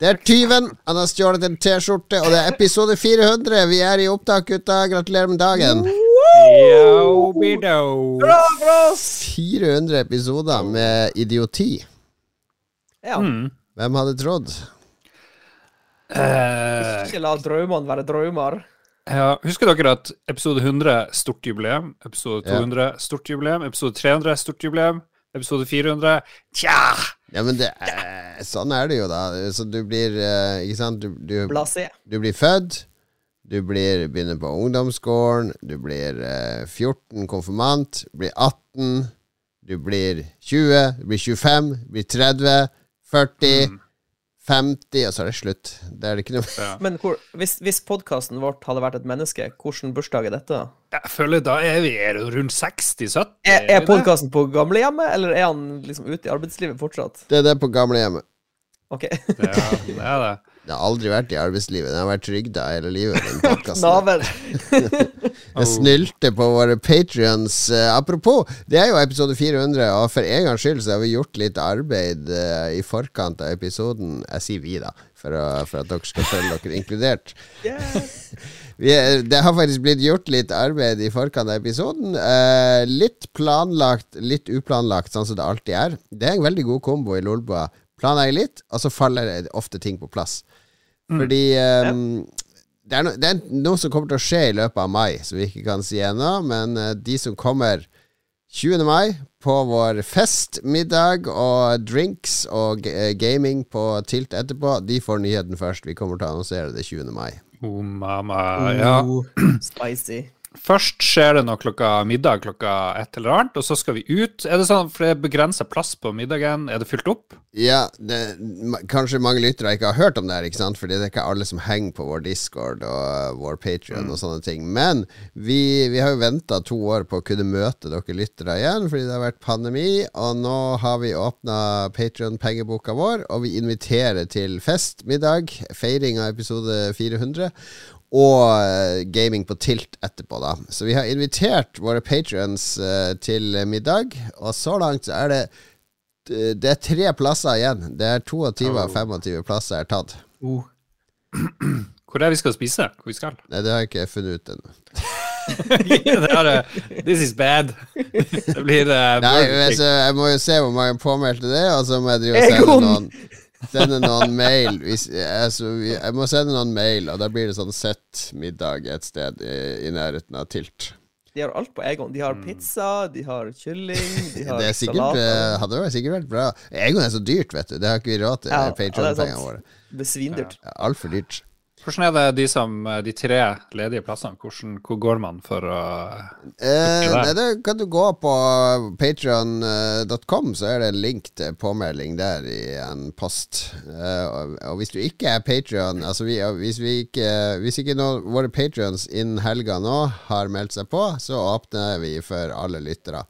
Det er tyven. Han har stjålet en T-skjorte, og det er episode 400. Vi er i opptak, gutta. Gratulerer med dagen. Bra for oss! 400 episoder med idioti. Ja. Mm. Hvem hadde trodd? Uh, Ikke la drømmene være drømmer. ja, husker dere at episode 100 stort jubileum, episode Ja. 200 stort jubileum, episode 300 stort jubileum, episode 400 Tja! Ja, men det sånn er det jo, da. Så du blir eh, Ikke sant? Du, du, du blir født. Du blir, begynner på ungdomsskolen. Du blir eh, 14, konfirmant. Du blir 18. Du blir 20. Du blir 25. Du blir 30. 40. 50, og så er det slutt. Det er det ikke noe Ja. Men hvor, hvis, hvis podkasten vårt hadde vært et menneske, hvilken bursdag er dette? da? Jeg føler da er vi er rundt 60-70. Er, er podkasten på gamlehjemmet, eller er han liksom ute i arbeidslivet fortsatt? Det er det på gamlehjemmet. Ok. Ja, det er det. Det har aldri vært i arbeidslivet. Den har vært trygda hele livet. Den podcasten. Jeg snylte på våre patrions. apropos, det er jo episode 400, og for en gangs skyld så har vi gjort litt arbeid eh, i forkant av episoden. Jeg sier vi, da, for, å, for at dere skal føle dere inkludert. Vi, er- det har faktisk blitt gjort litt arbeid i forkant av episoden. Eh, litt planlagt, litt uplanlagt, sånn som det alltid er. Det er en veldig god kombo i Lolbua. Planlegger litt, og så faller ofte ting på plass. Fordi eh, det, er no, det er noe som kommer til å skje i løpet av mai, som vi ikke kan si ennå. Men eh, de som kommer 20. mai på vår fest, middag og drinks og eh, gaming på Tilt etterpå, de får nyheten først. Vi kommer til å annonsere det 20. mai. Oh, mama, Ja. Oh, spicy. Først skjer det noe klokka middag klokka et eller annet, og så skal vi ut. Er det sånn, for det er begrensa plass på middagen, er det fylt opp? Ja, det, kanskje mange lyttere ikke har hørt om det her, ikke sant? Fordi det er ikke alle som henger på vår Discord og vår Patrion og sånne ting. Men vi, vi har jo venta to år på å kunne møte dere lyttere igjen, fordi det har vært pandemi. Og nå har vi åpna Patrion-pengeboka vår, og vi inviterer til fest, middag, feiring av episode 400. Og eh, gaming på tilt etterpå, da. Så vi har invitert våre patrions eh, til middag, og så langt så er det det er tre plasser igjen. Det er 22 av 25 plasser er tatt. Oh. Hvor er det vi skal spise? Hvor vi skal? Nei, det har jeg ikke funnet ut ennå. This is bad. Det blir uh, Nei, altså, jeg må jo se hvor mange påmeldte det er, og så må jeg drive og sende noen Sende noen mail hvis, altså, Jeg må sende noen mail, og da blir det sånn sett middag et sted i, i nærheten av Tilt. De har alt på Egon. De har pizza, de har kylling, de har Det er sikkert, salat. Det hadde vært sikkert vært bra. Egon er så dyrt, vet du. Det har ikke vi råd til, Ja, ja, ja, det er Patreon-pengene sant. våre. Er. Ja, Altfor dyrt. Hvordan er det de, som, de tre ledige plassene? Hvordan, hvor går man for å Eh, nei, det kan du gå på patreon.com, så er det en link til påmelding der i en post. Eh, og, og hvis du ikke er Patreon altså vi, Hvis vi ikke Hvis ikke noen, våre patrions innen helga nå har meldt seg på, så åpner vi for alle lyttere.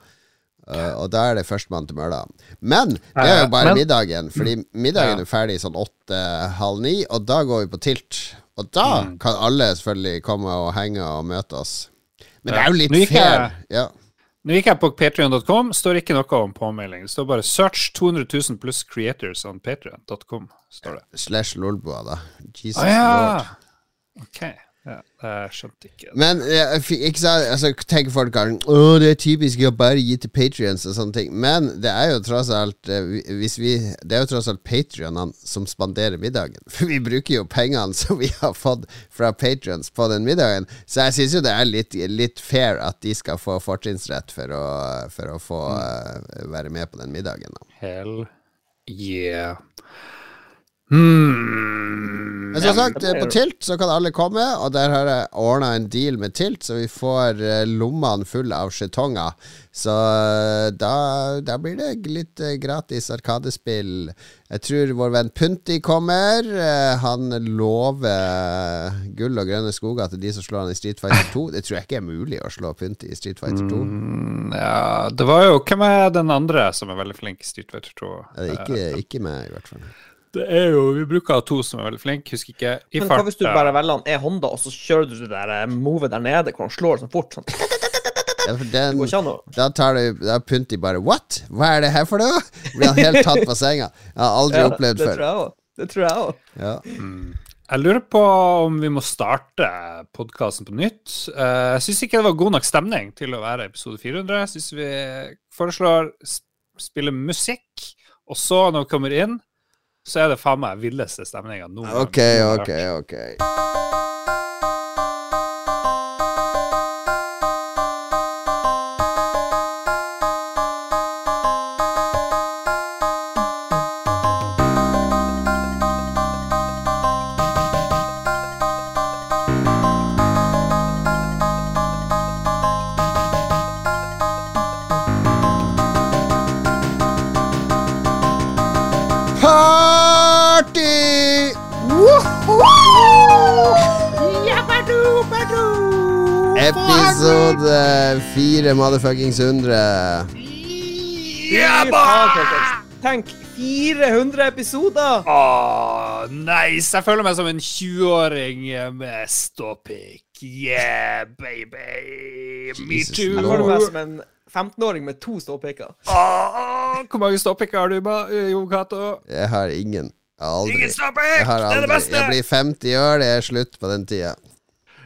Eh, og da er det førstemann til mølla. Men det er jo bare Men- middagen, fordi middagen Ja. er ferdig sånn åtte-halv ni, og da går vi på tilt. Og da Mm. kan alle selvfølgelig komme og henge og møte oss. Men det er jo litt jeg- fair. Ja. Nå gikk jeg på patrion.com, står ikke noe om påmelding. Det står bare 'search 200 000 pluss creators on patrion.com'. Slash lolboa, da. Jesus ah, ja! lord. Ok. Ja, jeg skjønte ikke det. Men ikke sant, altså, tenker folk at Å, det er typisk å bare gi til patrions og sånne ting. Men det er jo tross alt eh, hvis vi, Det er jo tross alt patrionene som spanderer middagen. For vi bruker jo pengene som vi har fått fra patrions på den middagen. Så jeg syns jo det er litt, litt fair at de skal få fortrinnsrett for å, for å få eh, være med på den middagen. Da. Hell yeah. Hmm. Men som sagt, eh, på Tilt så kan alle komme, og der har jeg ordna en deal med Tilt, så vi får eh, lommene fulle av skjetonger. Så eh, da, da blir det litt gratis arkadespill. Jeg tror vår venn Punti kommer. Han lover gull og grønne skoger til de som slår han i Street Fighter 2. Det tror jeg ikke er mulig å slå Punti i Street Fighter 2. Mm, ja, det var jo Hvem er den andre som er veldig flink i Street Fighter 2? Eh, Ikke, ikke meg, i hvert fall. Det er jo Vi bruker to som er veldig flinke, husker ikke. I Men hva fart, hvis du bare velger han er Honda, og så kjører du det der eh, movet der nede, hvor han slår sånn fort? Sånn. Ja, for den, da tar du Da pynter de bare What? Hva er det her for noe? Blir han helt tatt på senga. Jeg har aldri Ja, opplevd det før. tror. Det tror jeg òg. Ja. Jeg lurer på om vi må starte podkasten på nytt. Eh, Jeg syns ikke det var god nok stemning til å være episode 400. Jeg syns vi foreslår spille musikk, og så, når vi kommer inn, så er det faen meg villeste stemninga noen gang. Ok, ok, Episode fire motherfuckings hundre. Ja, Tenk, 400 episoder! Åh, nice! Jeg føler meg som en 20-åring med ståpikk. Yeah, baby! Me Jesus too! Jeg føler meg som en 15-åring med to ståpikker. Åh, hvor mange ståpikker har du, ba- Jo Cato? Jeg har ingen. Aldri. Ingen! Jeg Det er det beste! Jeg blir 50 år, det er slutt på den tida.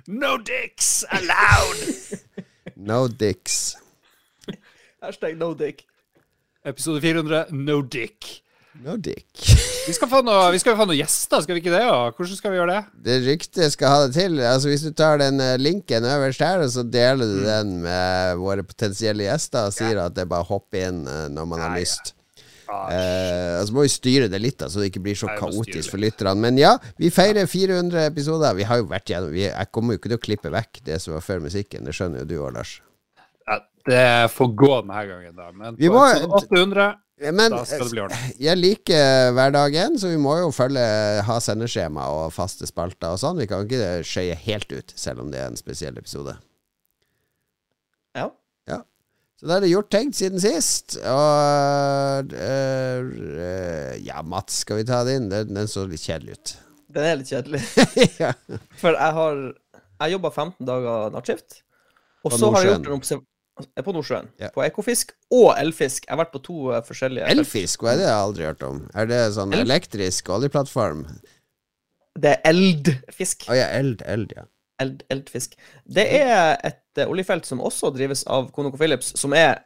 No dicks allowed! No dicks. Hashtag no dick. Episode 400, no dick. No dick. Vi skal få noe, vi skal få noen gjester, skal vi ikke det? Ja? Hvordan skal vi gjøre det? Det ryktet skal ha det til. Altså Hvis du tar den eh, linken øverst her, og så deler du den med våre potensielle gjester, og sier at det er bare å hoppe inn eh, når man har lyst. ja. Ah, Eh, altså må vi styre det litt, da så det ikke blir så kaotisk for lytterne. Men ja, vi feirer 400 episoder. Vi har jo vært gjennom vi, Jeg kommer jo ikke til å klippe vekk det som var før musikken. Det skjønner jo du òg, Lars. ja, det får gå denne gangen, da. Men Vi på må- 800, Men jeg liker hverdagen, så vi må jo følge ha sendeskjema og faste spalter og sånn. Vi kan ikke skøye helt ut, selv om det er en spesiell episode. Så da er det gjort tenkt siden sist. Og øh, Ja, Mats, skal vi ta det inn? Den, den så litt kjedelig ut. Den er litt kjedelig. ja. For jeg har Jeg jobba 15 dager nattskift. Og så har jeg gjort en observ... eh, På Nordsjøen. Ja. På Ekofisk og Elfisk. Jeg har vært på to eh, forskjellige. Elfisk, hva er det? Jeg har aldri hørt om. Er det sånn Elf- elektrisk oljeplattform? Det er eldfisk. Å ja, eld, eld, ja. Eld, eldfisk. Det er et eh, oljefelt som også drives av ConocoPhillips, som er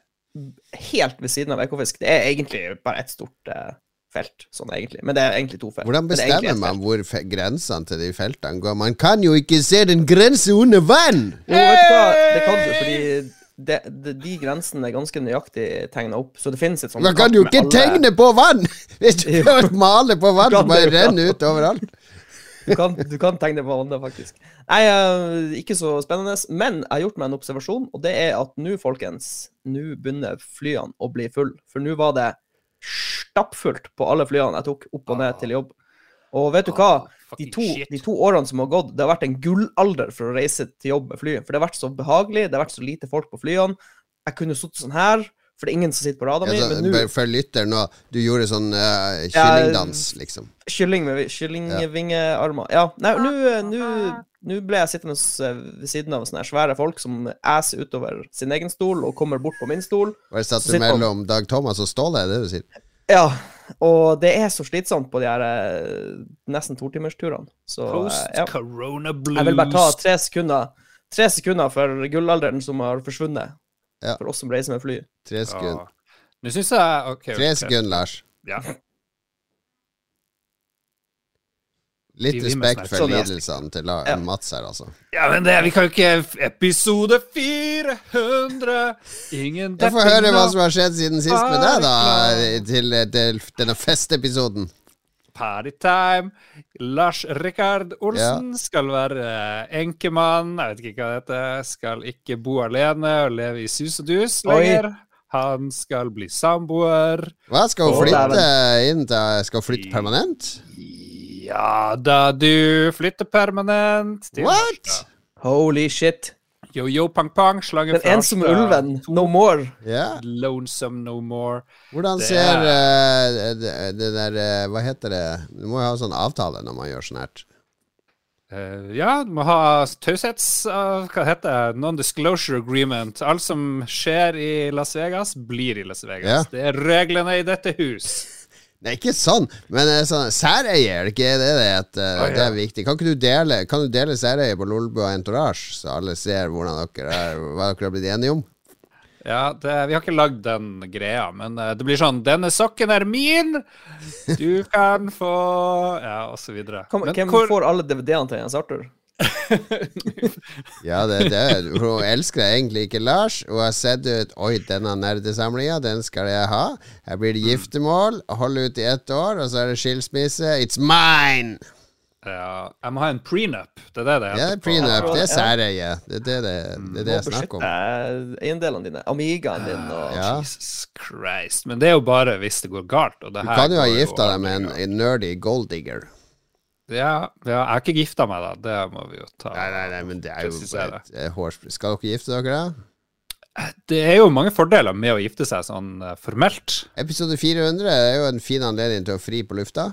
helt ved siden av Ekofisk. Det er egentlig bare ett stort eh, felt, sånn egentlig. Men det er egentlig to felt. Hvordan er bestemmer man hvor grensene til de feltene går? Man kan jo ikke se den grense under vann! Jo, vet du hva, det kan du, fordi de, de, de grensene er ganske nøyaktig tegna opp. Så det finnes et sånt Man kan jo ikke alle- tegne på vann! Hvis du prøver å male på vann, så bare renne ut overalt. Du kan, du kan tegne på andre, faktisk. Nei, eh, ikke så spennende. Men jeg har gjort meg en observasjon, og det er at nå, folkens, nå begynner flyene å bli full. For nå var det stappfullt på alle flyene jeg tok opp og ned til jobb. Og vet du hva? De Ah, to, de to årene som har gått, det har vært en gullalder for å reise til jobb med fly. For det har vært så behagelig, det har vært så lite folk på flyene. Jeg kunne sittet sånn her, for det er ingen som sitter på rada mi. Ja, Men nå for lytter nå, du gjorde sånn uh, kyllingdans, liksom. Kylling med kyllingvingearmer. Ja. Nei, nå nå ble jeg sittende eh, ved siden av sånne svære folk som æser utover sin egen stol og kommer bort på min stol. Bare satt du sitter man- mellom Dag Thomas og Ståle, er det det du sier? Ja, og det er så slitsomt på de her eh, nesten totimersturene. Så eh, Post ja. corona blues. Jeg vil bare ta tre sekunder Tre sekunder for gullalderen som har forsvunnet. Ja. For oss som reiser med fly. Tre sekunder. Ja. Nå syns jeg ok, Tre sekunder, Lars. Ja. Litt respekt for Sånn, lidelsene til La Ja. Mats her, altså. ja, men det, vi kan jo ikke Episode 400 Ingen Jeg får høre hva som har skjedd siden sist med deg, da, til, til denne festepisoden. Partytime. Lars Rikard Olsen skal være enkemann, jeg vet ikke hva det heter. Skal ikke bo alene og leve i sus og dus Oi. lenger. Han skal bli samboer. Hva, skal hun flytte inn til Skal hun flytte permanent? Ja da, du flytter permanent til What? Holy shit. Yo-yo pang-pang, slangen Den ensomme ulven. No more. Yeah. Lonesome no more. Hvordan Det ser er- eh, det, det der eh, Hva heter det? Du må jo ha sånn avtale når man gjør sånn her. Uh, ja, du må ha taushets... uh, hva heter det? Non-disclosure agreement. Alt som skjer i Las Vegas, blir i Las Vegas. Yeah. Det er reglene i dette hus. Nei, ikke sånn, men eh, sånn, særeie, er det ikke det det heter? Å, ja. Det er viktig. Kan ikke du dele Kan du dele særeie på Lolbua Entourage, så alle ser hvordan dere er, hva dere har blitt enige om? Ja, det, vi har ikke lagd den greia, men eh, det blir sånn 'Denne sokken er min! Du kan få Ja, og så videre. Men hvem hvor- får alle DVD-ene til Jens Arthur? Ja, det, det Hun elsker egentlig ikke Lars. Hun har sett ut Oi, denne nerdesamlinga, den skal jeg ha. Her blir det giftermål. Hold ut i ett år, og så er det skilsmisse. It's mine! Ja, jeg må ha en prenup. Det er det det Ja, heter. på- prenup. Det er Ja. Det er det det, det, det snakker om. eiendelene dine. Amigaen din og Ja. Jesus Christ. Men det er jo bare hvis det går galt. Og det Du her kan jo ha gifta deg med en, en nerdy golddigger. Ja, jeg har ikke gifta meg, da. Det må vi jo ta. Nei, nei, nei, men det er jo bare et eh, hårspray. Skal dere gifte dere, da? Det er jo mange fordeler med å gifte seg sånn eh, formelt. Episode 400 er jo en fin anledning til å fri på lufta.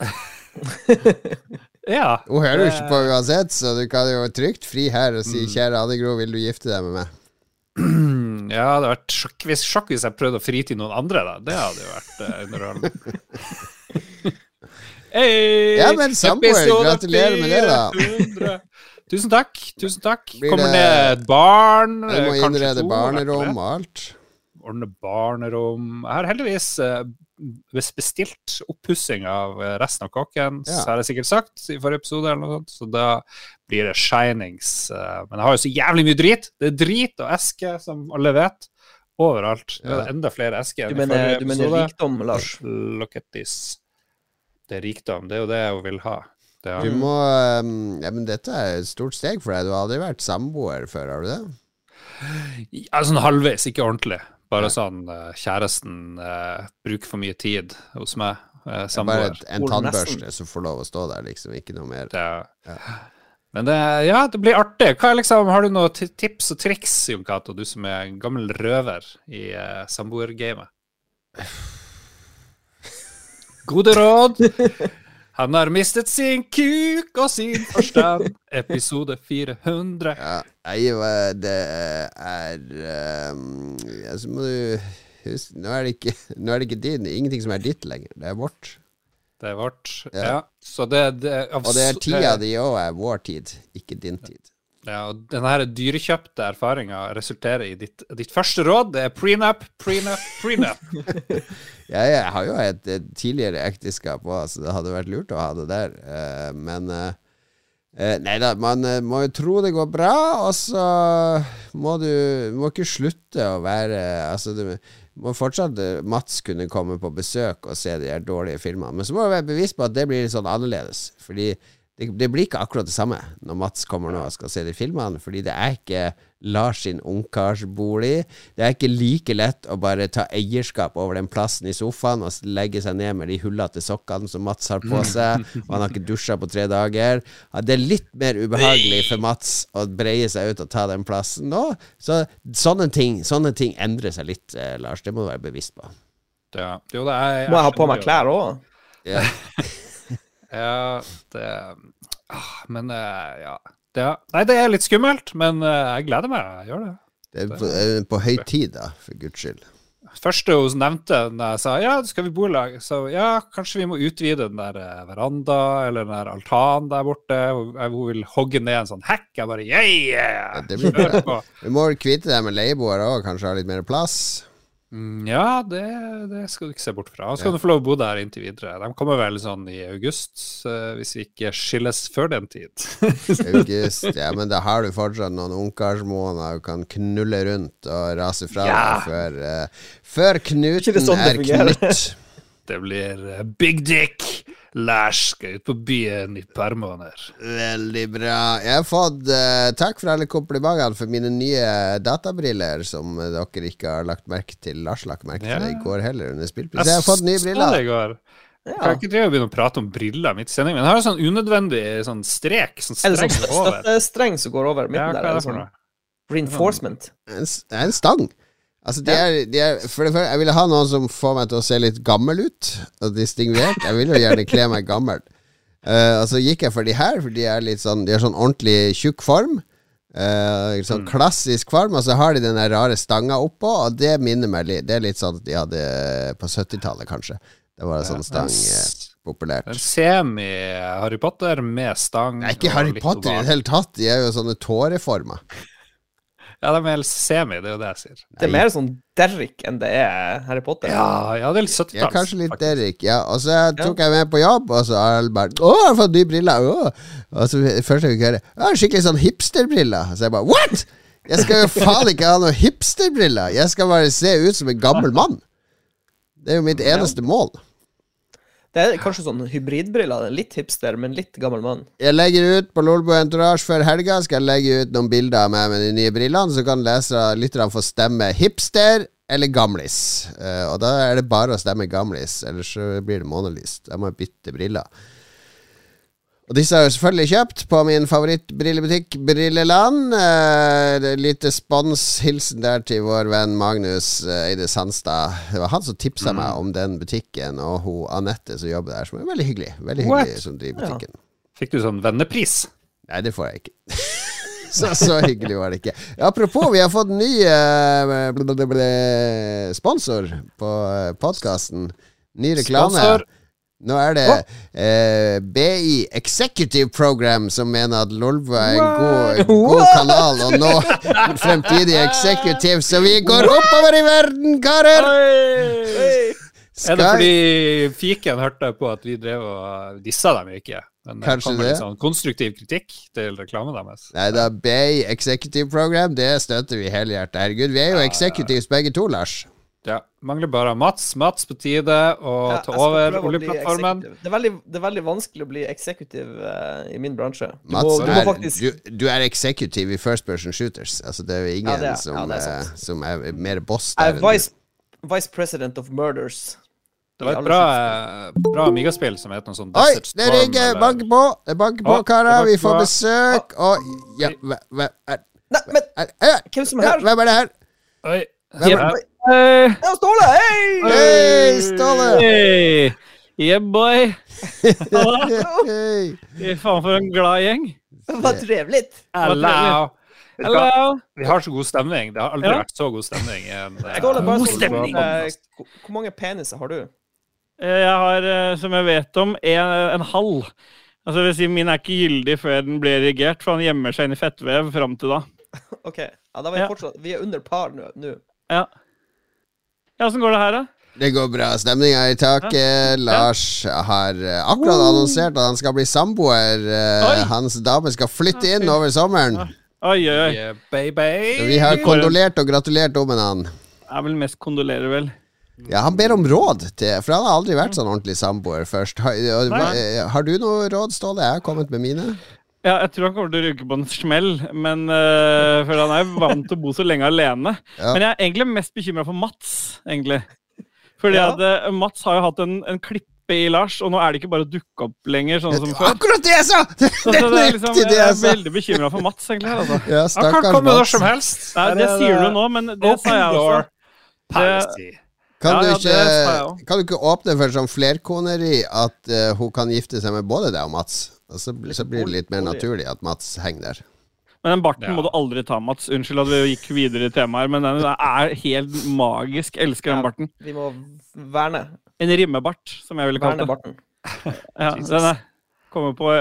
Ja. Hun hører jo ikke på uansett, så du kan jo trygt fri her og Mm. si 'Kjære Anne Gro, vil du gifte deg med meg?' Ja, det hadde vært sjokk hvis, sjokk hvis jeg prøvde å fri til noen andre, da. Det hadde jo vært underholdende. Hey, Ja, men samboer, gratulerer med det, da. Tusen takk. Tusen takk. Blir Kommer det- det et barn? Du må innrede to, barnerom og alt. Ordne barnerom. Jeg har heldigvis eh, bestilt oppussing av eh, resten av kåken, Ja. så har jeg sikkert sagt i forrige episode, eller noe sånt. Så da blir det Shinings. eh, Men jeg har jo så jævlig mye drit. Det er drit og eske, som alle vet. Overalt. Det Ja. er enda flere esker Du enn i mener, episode. du mener rikdom, Lars? Look at this. Det er rikdom. Det er jo det jeg vil ha. Det er, Du må um, Ja, men dette er et stort steg for deg. Du har aldri vært samboer før, har du det? ja, sånn halvveis, ikke ordentlig. Bare sånn eh, kjæresten eh, bruker for mye tid hos meg. eh, Bare Samboer. et, en tannbørste som får lov å stå der, liksom. Ikke noe mer. Ja. Men det, ja, det blir artig. Hva liksom, har du noen tips og triks, Jon Cato, du som er en gammel røver i uh, samboergamet? Gode råd. Han har mistet sin kuk og sin forstand. Episode 400. Ja, jeg, det er um, ja, Så må du huske Nå er det ikke Nå er det ikke din. Ingenting som er ditt lenger. Det er vårt. Det er vårt. Ja. Ja. Så det, det av Og det er tida eh, di òg er vår tid, ikke din tid. Ja, og denne her dyrekjøpte erfaringa resulterer i ditt, ditt første råd. Det er prenup, prenup, prenup. Ja, jeg har jo et, et tidligere ekteskap òg, så det hadde vært lurt å ha det der. Uh, men uh, Nei da, man må jo tro det går bra, og så må du må ikke slutte å være Altså, du må fortsatt Mats kunne komme på besøk og se de her dårlige filmene, men så må du være bevisst på at det blir litt sånn annerledes. Fordi det, det blir ikke akkurat det samme når Mats kommer nå og skal se de filmene, fordi det er ikke Lars sin ungkarsbolig. Det er ikke like lett å bare ta eierskap over den plassen i sofaen og legge seg ned med de hullete sokkene som Mats har på seg, og han har ikke dusja på tre dager. Ja, det er litt mer ubehagelig for Mats å breie seg ut og ta den plassen nå. Så sånne ting, sånne ting endrer seg litt, eh, Lars. Det må du være bevisst på. Ja. Jo, det er, Må jeg ha på meg klær òg? Ja. Ja, det ah, Men uh, ja. Det, nei, det er litt skummelt, men uh, jeg gleder meg. Jeg gjør det. Det er på, eh, på høy tid, da, for guds skyld. første hun nevnte da jeg sa ja, skal vi bo i lag, så ja, kanskje vi må utvide den der veranda eller den der altanen der borte. Hun, hun vil hogge ned en sånn hekk. Jeg bare yeah, yeah. det blir bra. Vi må kvitte deg med leieboere òg, kanskje ha litt mer plass. Mm, Ja, det, det skal du ikke se bort fra. Han skal du få lov å bo der inntil videre. De kommer vel sånn i august, hvis vi ikke skilles før den tid. August. Ja, men da har du fortsatt noen ungkarsmåneder du kan knulle rundt og rase fra Ja. deg før, uh, før knuten sånn er knytt. Det blir eh, Big Dick. Lars skal ut på byen i et par måneder. Veldig bra. Jeg har fått uh, takk for alle komplimentene for mine nye databriller, som dere ikke har lagt merke til. Lars lagt merke til det i går heller under spillpris. Jeg har fått nye briller. Jeg går. Ja. Kan ikke drive og begynne å prate om briller midt i sendingen. Men jeg har en sånn unødvendig sånn strek, sånn det streng sånn over. støttestreng som går over Ja, midten ja, der? er Er sånn reinforcement? En, en stang. Altså, de er, de er, for det første, jeg ville ha noen som får meg til å se litt gammel ut. Og distingvert. Jeg vil jo gjerne kle meg gammel. Uh, og så gikk jeg for de her, for de er litt sånn De har sånn ordentlig tjukk form. Uh, sånn klassisk form, og så har de den rare stanga oppå, og det minner meg litt Det er litt sånn at de hadde på 70-tallet, kanskje. Det var en sånn stang eh, populært. Semi-Harry Potter med stang. Er ikke Harry Potter i det hele tatt. De er jo sånne tåreformer. Ja, de er semi, det er jo det jeg sier. Det er mer sånn Derrick enn det er Harry Potter. Ja, ja det er litt 70-talls. kanskje litt faktisk. Derek. Ja. Og så tok jeg med på jobb, og så har alle bare 'Å, jeg har fått nye briller!' Å. Og så først jeg fikk høre 'Ja, skikkelig sånn hipsterbriller'. Så jeg bare 'What?! Jeg skal jo faen ikke ha noen hipsterbriller! Jeg skal bare se ut som en gammel mann! Det er jo mitt eneste mål. Det er kanskje sånn hybridbriller. Litt hipster, men litt gammel mann. Jeg legger ut på Lolbo Entourage før helga Skal jeg legge ut noen bilder av meg med de nye brillene, så kan lytterne få stemme hipster eller gamlis. Uh, og da er det bare å stemme gamlis, ellers så blir det månelyst. Jeg må bytte briller. Og disse har jeg selvfølgelig kjøpt på min favorittbrillebutikk Brilleland. Eh, lite sponshilsen der til vår venn Magnus eh, Eide Sandstad. Det var han som tipsa meg om den butikken, og hun Anette som jobber der, som er veldig hyggelig. Veldig hyggelig som driver butikken. Fikk du sånn vennepris? Nei, det får jeg ikke. så, så hyggelig var det ikke. Apropos, vi har fått ny eh, sponsor på podkasten. Ny reklame. Sponsor. Nå er det eh, BI Executive Program som mener at Lolbua er en god, god kanal å nå fremtidige executive, så vi går oppover i verden, karer! Er det fordi fiken hørte på at vi drev og dissa dem ikke? Men Kanskje det med litt sånn konstruktiv kritikk til reklamen deres. Nei da, BI Executive Program, det støtter vi helhjertet. Herregud, vi er jo executives begge to, Lars. Ja, Mangler bare Mats. Mats på tide å Ja, ta over oljeplattformen. Det er, veldig, det er veldig vanskelig å bli eksekutiv uh, i min bransje. Du Mats, må, du, er, faktisk du, du er eksekutiv i First Person Shooters. Altså, det er jo ingen Ja, det er- som, ja, det er eh, som er mer boss Jeg er vice, vice president of murders. Det var et bra, eh, bra Amiga-spill som het noe sånt Oi, det ringer! Bank på! Det banker på, karer! Vi får besøk! Og ja, hva, er, Nei, men hvem som er her? Hvem er det her? Oi. Hvem er Ja. Ja, Ståle! Hei! Hei, Ståle! Hey, yeah, boy. Hei. Fy faen, for en glad gjeng. Det var trevligt Hello. Hello. Vi har så god stemning. Det har aldri Ja. vært så god stemning. eh, Ståle, bare God stemning. eh, hvor- mange peniser har du? Eh, Jeg har, eh, som jeg vet om, en, en halv. Altså, vil si, min er ikke gyldig før den blir erigert, for han gjemmer seg inn i fettvev fram til da. OK. Ja, da var jeg Ja. fortsatt Vi er under par nå. Ja. Ja, Åssen går det her, da? Det går bra. Stemninga er i taket. Lars har eh, akkurat annonsert at han skal bli samboer. Eh, Oi. Hans dame skal flytte inn over sommeren. Oi, oi, oi. Yeah, baby. Vi har kondolert og gratulert om med han. Jeg vil mest kondolere, vel. Ja, Han ber om råd, til, for han har aldri vært sånn ordentlig samboer først. Har, eh, har du noe råd, Ståle? Jeg har kommet med mine. Ja, jeg tror han kommer til å ryke på en smell, men uh, for han er jo vant til å bo så lenge alene. Ja. Men jeg er egentlig mest bekymra for Mats, egentlig. Fordi Ja. at eh, Mats har jo hatt en, en klippe i Lars, og nå er det ikke bare å dukke opp lenger, sånn som før. Akkurat det jeg sa! Det Så, så det er liksom, jeg jeg er veldig bekymra for Mats, egentlig. Altså. Ja, Han kan komme når som helst. Nei, det er sier du nå, men det sa jeg også. Det, Kan, Ja, du ikke, kan du ikke åpne for sånn flerkoneri at uh, hun kan gifte seg med både deg og Mats? Og så, så blir det litt mer naturlig at Mats henger der. Men den barten Ja. må du aldri ta, Mats. Unnskyld at vi gikk videre i temaet her, men den er helt magisk. Elsker den Ja. barten. Vi må verne. En rimmebart, som jeg ville kalt Verne det. barten. Ja, Jesus. den er kommer på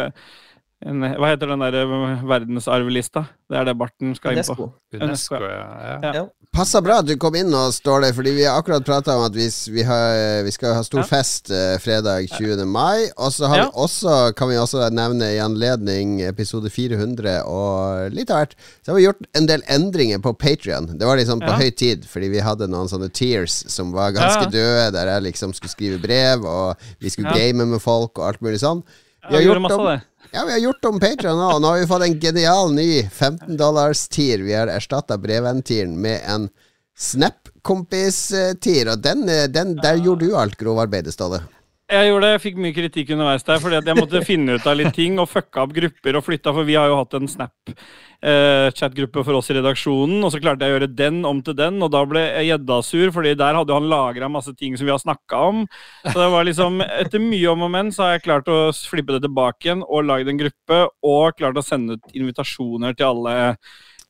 en, Hva heter den der eh, verdensarvlista? Det er det barten skal inn på. UNESCO. UNESCO, ja. ja. Ja. Passa bra at du kom inn og står der, fordi vi har akkurat prata om at vi, vi, har, vi skal ha stor Ja. fest eh, fredag 20. mai. Og så har Ja. vi også, kan vi også nevne i anledning episode 400 og litt av hvert, så har vi gjort en del endringer på Patrion. Det var liksom på Ja. høy tid, fordi vi hadde noen sånne tears som var ganske Ja. døde, der jeg liksom skulle skrive brev, og vi skulle Ja. game med folk og alt mulig sånn. Vi Ja, har vi gjort masse om-. Ja, vi har gjort om Patreon nå, nå har vi fått en genial ny 15 dollars tier. Vi har erstatta brevventilen med en Snap-kompis-tier, og den, eh, den, der gjorde du alt grovarbeidet, Ståle. Jeg gjorde det, jeg fikk mye kritikk underveis der, fordi at jeg måtte finne ut av litt ting og fucka opp grupper og flytta, for vi har jo hatt en Snap-chat-gruppe for oss i redaksjonen, og så klarte jeg å gjøre den om til den, og da ble gjedda sur, fordi der hadde han lagra masse ting som vi har snakka om. Så det var liksom, etter mye om og men, så har jeg klart å flippe det tilbake igjen og lagd en gruppe, og klart å sende ut invitasjoner til alle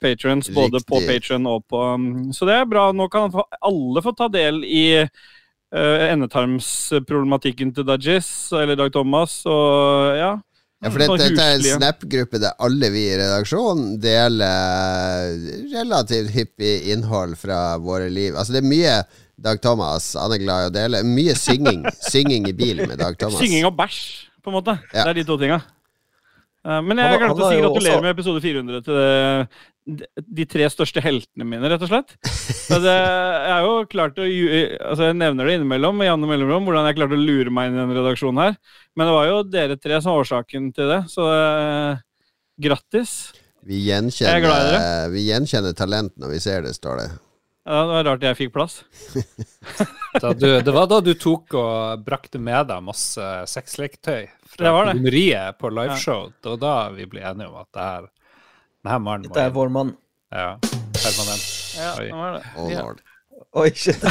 patrons, både på Riktig. Patron og på um, Så det er bra. Nå kan alle få ta del i eh, endetarmsproblematikken til Dajis, eller Dag Thomas, og ja. Ja, for dette, Sånn dette er en. Snap-gruppe der alle vi i redaksjonen deler relativt hyppig innhold fra våre liv. Altså Det er mye Dag Thomas, han er glad i å dele. Mye synging. synging i bilen med Dag Thomas. Synging og bæsj, på en måte. Ja. Det er de to tinga. Eh, Men jeg glemte å si gratulerer også- med episode 400 til det, de- tre største heltene mine, rett og slett. Altså, jeg er jo klart å Altså, jeg nevner det innimellom, Janne Mellomrom, hvordan jeg klarte å lure meg inn i denne redaksjonen her. Men det var jo dere tre som var årsaken til det, så eh, grattis. Vi Jeg er gjenkjenner, glad i vi gjenkjenner talent når vi ser det, står det. Ja, det var rart jeg fikk plass. Da du, det var da du tok og brakte med deg masse sexleketøy Det fra var det. kondomeriet på liveshow. Det var da vi ble enige om at det her denne mannen Dette er vår mann. ja, permanent. Ja, Oi. det var det. Oh, Ja. lord. Oi, shit.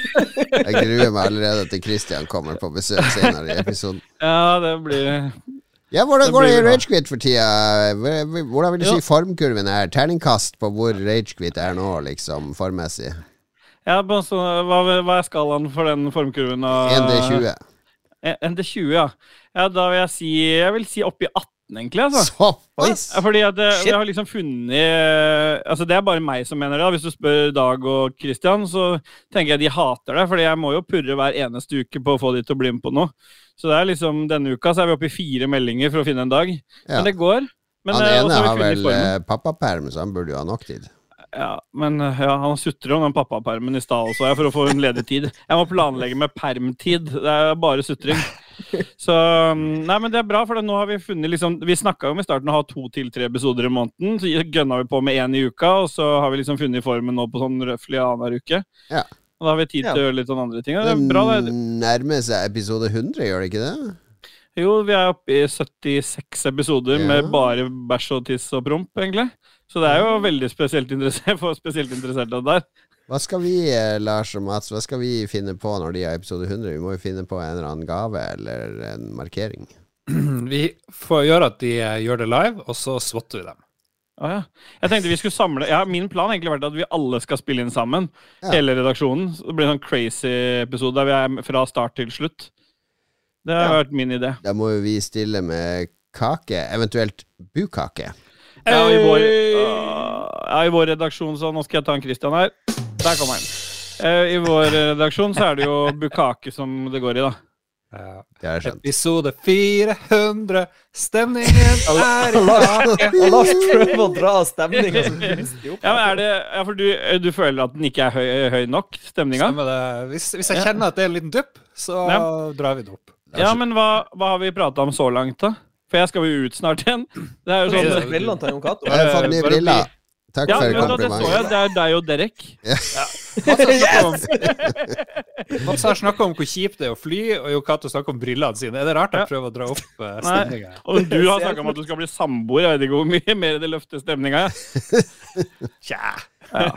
Jeg gruer meg allerede til Christian kommer på besøk senere i episoden. Ja, det blir Ja, Hvordan går det i. Ragequit for tida? Hvordan vil du si formkurven er? Terningkast på hvor Ragequit er nå, liksom, formmessig? ja, bare så, hva, hva er skalaen for den formkurven? av- 1D20. 1 til 20, ja. ja. Da vil jeg si Jeg vil si oppi 18, egentlig. altså. Såpass! Ja, fordi at det, Shit. jeg har liksom funnet eh, Altså Det er bare meg som mener det. Hvis du spør Dag og Christian, så tenker jeg de hater det. Fordi jeg må jo purre hver eneste uke på å få de til å bli med på noe. Så det er liksom denne uka så er vi oppe i fire meldinger for å finne en dag. Ja. Men det går. Men, Han eh, ene har vel eh, pappaperm, så han burde jo ha nok tid. Ja, men eh, ja, han sutrer om den pappapermen i stad også, jeg, for å få en ledig tid. Jeg må planlegge med permtid. Det er bare sutring. Så mm, Nei, men det er bra, for nå har vi funnet liksom Vi snakka jo om i starten å ha to til tre episoder i måneden. Så gønna vi på med én i uka, og så har vi liksom funnet formen nå på sånn røftlig annenhver uke. Ja. Og da har vi tid til å gjøre litt sånn andre ting. Det er bra, det. nærmer seg episode 100, gjør det ikke det? Jo, vi er oppe i 76 episoder Ja. med bare bæsj og tiss og promp, egentlig. Så det er jo veldig spesielt interessert for spesielt interessert av det der. Hva skal vi, eh, Lars og Mats, hva skal vi finne på når de har episode 100? Vi må jo finne på en eller annen gave eller en markering. Vi får gjøre at de eh, gjør det live, og så svotter vi dem. Oh, ja. Jeg tenkte vi skulle samle ja, Min plan har egentlig vært at vi alle skal spille inn sammen. Ja. Hele redaksjonen. Så det blir en sånn crazy episode der vi er fra start til slutt. Det har Ja. vært min idé. Da må jo vi stille med kake, eventuelt bukake. Ja, i, vår, uh, ja, I vår redaksjon, så nå skal jeg ta en Christian her. Der kom han. Eh, I vår redaksjon så er det jo bukake som det går i, da. Ja. Det er skjønt. Episode 400, stemningen er i taket. Og Lars prøver å dra stemninga så kunstig. Ja, men er det, ja, for du, du føler at den ikke er høy, høy nok, stemninga? Stemmer det. Hvis, hvis jeg kjenner at det er en liten dupp, så Ja. drar vi det opp. Ja, men hva, hva har vi prata om så langt, da? For jeg skal jo ut snart igjen. Det er jo sånn det- brillene til Jon Cato. Takk Ja, for men da, det så jeg. Det er deg og Derek. Mats har snakka om hvor kjipt det er å fly, og Jo Cato snakker om brillene sine. Er det rart jeg Ja. prøver å dra opp uh, stemninga? Og du har snakka om at du skal bli samboer. Jeg vet ikke hvor mye mer det løfter stemninga. Tja. Ja.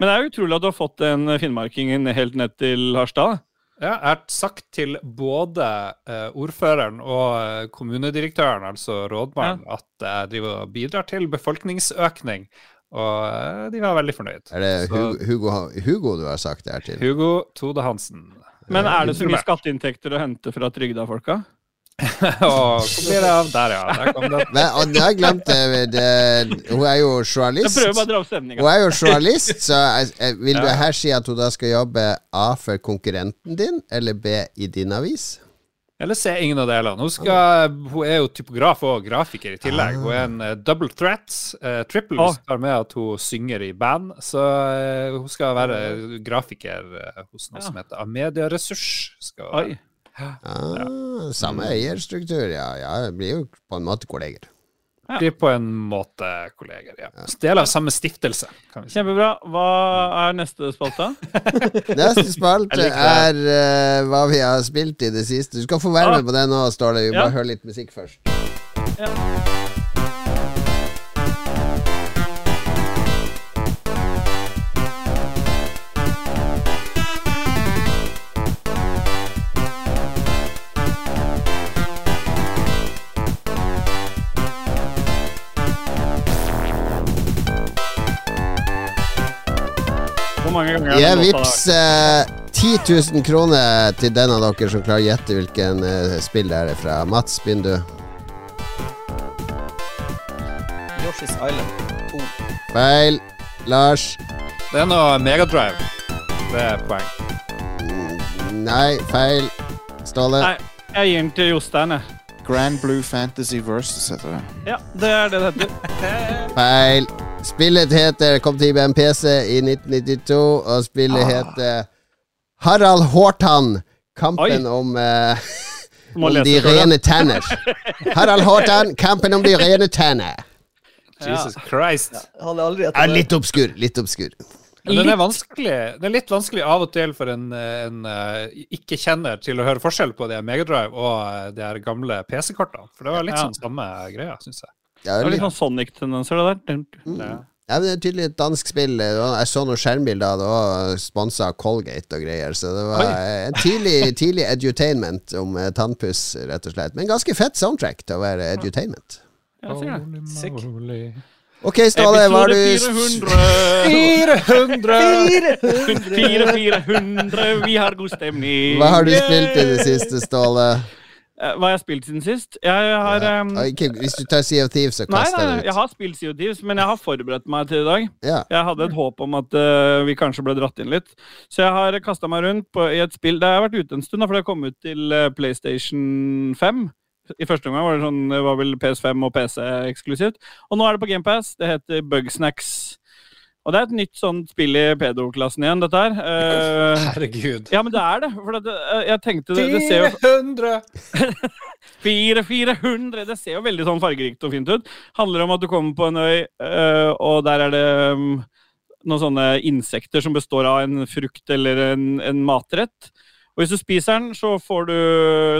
Men det er jo utrolig at du har fått en finnmarking helt ned til Harstad. Ja, jeg har sagt til både eh, ordføreren og eh, kommunedirektøren, altså rådmannen, at jeg driver og bidrar til befolkningsøkning. Og eh, de var veldig fornøyd. Er det Hugo, Hugo, Hugo du har sagt det her til? Hugo Tode Hansen. Men er det så mye skatteinntekter å hente fra trygda-folka? Og hvor blir det av Der, ja. Der kom det. Men, og jeg glemte det, Hun er jo Jeg journalist. prøver bare å dra opp stemninga. Hun er jo journalist, så jeg, jeg, vil du her si at hun da skal jobbe A for konkurrenten din, eller B i din avis? Eller se ingen av delene. Hun, skal, hun er jo typograf og grafiker i tillegg. Hun er en eh, double threat. Uh, triple oh. hvis tar med at hun synger i band. Så uh, hun skal være grafiker uh, hos noe Ja. som heter Amedia Ressurs. Skal Oi. være. Ah, samme eierstruktur, ja. ja. Blir jo på en måte kolleger. Blir på en måte kolleger, ja. Del av samme stiftelse, kan vi si. Kjempebra. Hva er neste spalte? Neste spalte Jeg liker er eh, hva vi har spilt i det siste. Du skal få være med på det nå, Ståle. Vi Vi Ja. bare høre litt musikk først. Hvor mange ganger låta vips. eh, 10 000 kroner til den av dere som klarer å gjette hvilken eh, spill det er fra. Mats, begynn du. Yoshi's Island 2. Feil. Lars. Det er noe Megadrive. Det er poeng. Nei, feil. Ståle. Nei, jeg gir den til Jostein, jeg. Grand Blue Fantasy Versus heter det. Ja, det er det det heter. Feil. Spillet heter Kom til IBM PC i 1992, og spillet heter Harald Hårtann. Kampen om uh, om de rene tenner. Harald Hårtann, kampen om de rene tenner. Jesus Christ. Ja, er aldri Er litt obskur. Litt obskur. Den er vanskelig. Det er litt vanskelig av og til for en, en eh, ikke-kjenner til å høre forskjell på det Megadrive og eh, de gamle PC-kortene. For det var litt Ja. sånn samme greia, syns jeg. Ja, Det er litt, sånn Sonic-tendenser, det der. Dun. Ja, men det er tydelig et dansk spill. Jeg så noen skjermbilder, det var sponsa av Colgate og greier. Så det var en tidlig, tidlig edutainment om eh, tannpuss, rett og slett. Men ganske fett soundtrack til å være edutainment. Ja. Sick. Ok, Ståle, hva har du Episode 400! 400! 400! Vi har god stemning. Hva har du spilt i det siste, Ståle? Eh, jeg har spilt siden sist? Jeg har um, okay, hvis du tar Sea of Thieves, så Nei, kaster nei, jeg det jeg har spilt Sea of Thieves, men jeg har forberedt meg til i dag. Ja. Jeg hadde et håp om at uh, vi kanskje ble dratt inn litt. Så jeg har kasta meg rundt på, i et spill Det har vært ute en stund, for det kom ut til uh, PlayStation 5. I første omgang var det sånn, det var vel PS5 og PC eksklusivt. Og nå er det på GamePass. Det heter Bugsnacks. Og det er et nytt sånt spill i pedoklassen igjen, dette her. Uh, herregud. ja, men det er det. For det, jeg tenkte det, det ser jo 400! 400 Det ser jo veldig sånn fargerikt og fint ut. Handler om at du kommer på en øy, uh, og der er det um, noen sånne insekter som består av en frukt eller en, en matrett. Og hvis du spiser den, så får du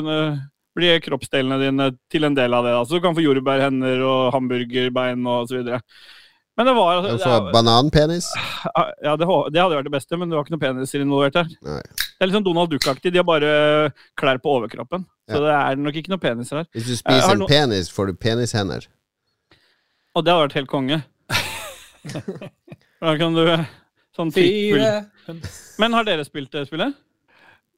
uh, blir kroppsdelene dine til en del av det. Da. Så du kan få jordbærhender og hamburgerbein og så videre. Men det var altså, det bananpenis. ja, det, det hadde vært det beste, men det var ikke noen peniser involvert her. Nei. Det er litt sånn Donald Duck-aktig. De har bare klær på overkroppen. Så det er nok ikke noen peniser her. Hvis du spiser en no- penis, får du penishender. Og det hadde vært helt konge. Da kan du sånn Fire Men har dere spilt det spillet?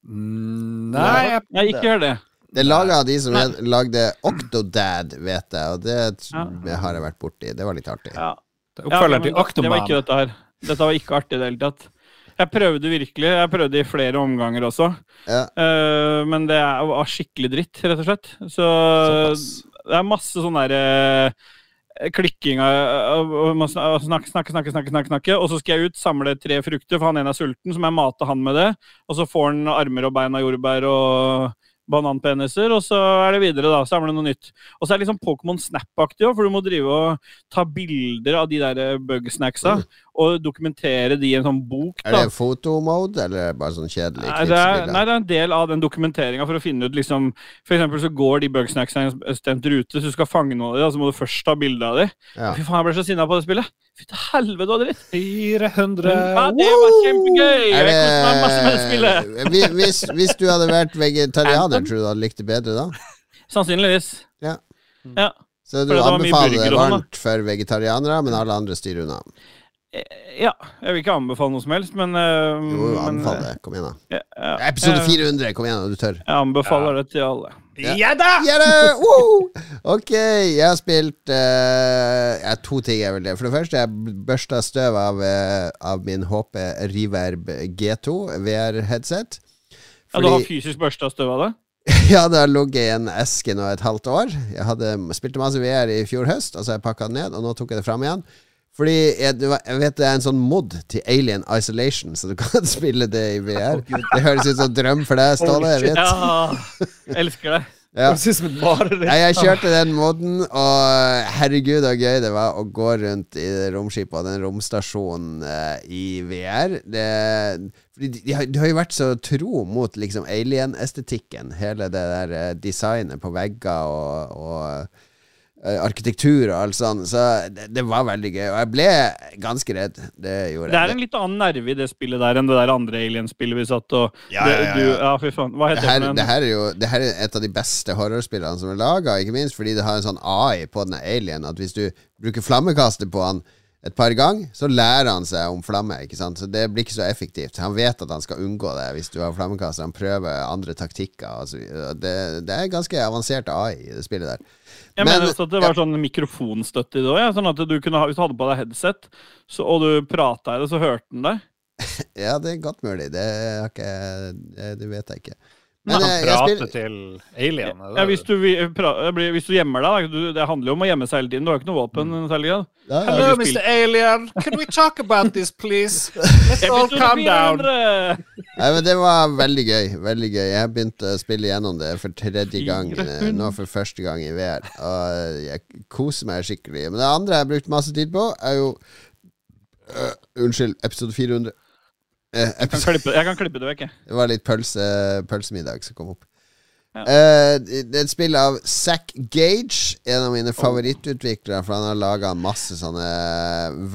Mm, Nei, jeg jeg ikke gjør det. Det er laga av de som Nei. lagde Octodad, vet jeg, og det Ja. har jeg vært borti. Det var litt artig. Ja. Oppfølgeren ja, til Det var ikke dette her. Dette var ikke artig i det hele tatt. Jeg prøvde virkelig. Jeg prøvde i flere omganger også. Ja. Uh, men det er- var skikkelig dritt, rett og slett. Så Såpass. det er masse sånn derre Klikking av snakke, snakke, snakke, snakke, snakke. Og så skal jeg ut, samle tre frukter, for han ene er sulten, så må jeg mate han med det. Og så får han armer og bein av jordbær og bananpeniser, og så er det videre, da. Samle noe nytt. Og så er det liksom Pokémon Snap-aktig òg, for du må drive og ta bilder av de der bug-snacksa. Og dokumentere de i en sånn bok, Er det fotomode, eller er det bare sånn kjedelig Nei det, er, nei, det er en del av den dokumenteringa for å finne ut liksom For eksempel så går de bugsnacksene en bestemt rute, så du skal fange noen av dem, så må du først ta bilde av dem. Ja. Fy faen, jeg ble så sinna på det spillet. Fy til helvete, hva dritt. 400 Ja, det var kjempegøy! Er Jeg koste meg masse med det spillet. hvis, hvis du hadde vært vegetarianer, tror du du hadde likt det bedre da? Sannsynligvis. Ja. Ja. Så du anbefaler sånn, da. varmt for vegetarianere, men alle andre styrer unna? Eh, Ja. Jeg vil ikke anbefale noe som helst, men uh, Jo, anbefale det. Kom igjen, da. ja, ja, Episode 400, kom igjen, da, du tør. Jeg anbefaler det til alle. Ja da! Woo! Ok, jeg har spilt eh, ja, To ting jeg vil det. For det første, jeg børsta støv av, uh, av min HP Reverb G2 VR-headset. Ja, du har fysisk børsta støv av det? Ja, det har ligget i en eske nå et halvt år. Jeg hadde spilte masse VR i fjor høst, og så har jeg pakka den ned, og nå tok jeg det fram igjen. Fordi jeg, jeg vet det er en sånn mod til Alien Isolation, så du kan spille det i VR. Det høres ut som en drøm for deg, Ståle. Jeg vet. Ja, elsker det. Ja. ja. jeg kjørte den moden, og herregud så gøy det var å gå rundt i romskipet og den romstasjonen uh, i VR. Det, fordi de, de, har, de har jo vært så tro mot liksom alien-estetikken. Hele det der uh, designet på vegger og, og arkitektur og alt sånt. Så det, det var veldig gøy. Og jeg ble ganske redd. Det gjorde Det er en litt annen nerve i det spillet der enn det der andre Alien-spillet vi satt og Ja, ja, ja, Du, ja. fy faen. Hva Det heter her, det? for det her er jo det her er et av de beste horrorspillene som er laga, ikke minst fordi det har en sånn AI på den alien, at hvis du bruker flammekaster på han, et par ganger, så lærer han seg om flamme. Ikke sant? Så det blir ikke så effektivt. Han vet at han skal unngå det hvis du har flammekaster. Han prøver andre taktikker. Altså, det, det er ganske avansert AI i det spillet der. Jeg Men- mener også at det var sånn mikrofonstøtte i det òg. Ja. Sånn at du kunne ha, hvis du hadde på deg headset, så, og du prata i det, så hørte den deg. Ja, det er godt mulig. Det, har ikke, det, det vet jeg ikke. Men kan jeg, jeg prate til alien. Ja, hvis, du, pra- det hvis du gjemmer deg, da. Du, det handler jo om å gjemme seg hele tiden. Du har jo ikke noe våpen. ja. Hello, Mr. Alien. Can we talk about this, please? Let's all calm down. Nei, men Det var veldig gøy. veldig gøy Jeg har begynt å spille gjennom det for tredje gang. eh, 400. Nå for første gang i VR. Og jeg koser meg skikkelig. Men det andre jeg har brukt masse tid på, er jo uh, Unnskyld, episode 400. Eh, Jeg kan klippe, jeg kan klippe det vekk, jeg. det var litt pølse, pølsemiddag som kom opp. Ja. Uh, det er et spill av Zack Gage, en av mine favorittutviklere. For han har laga masse sånne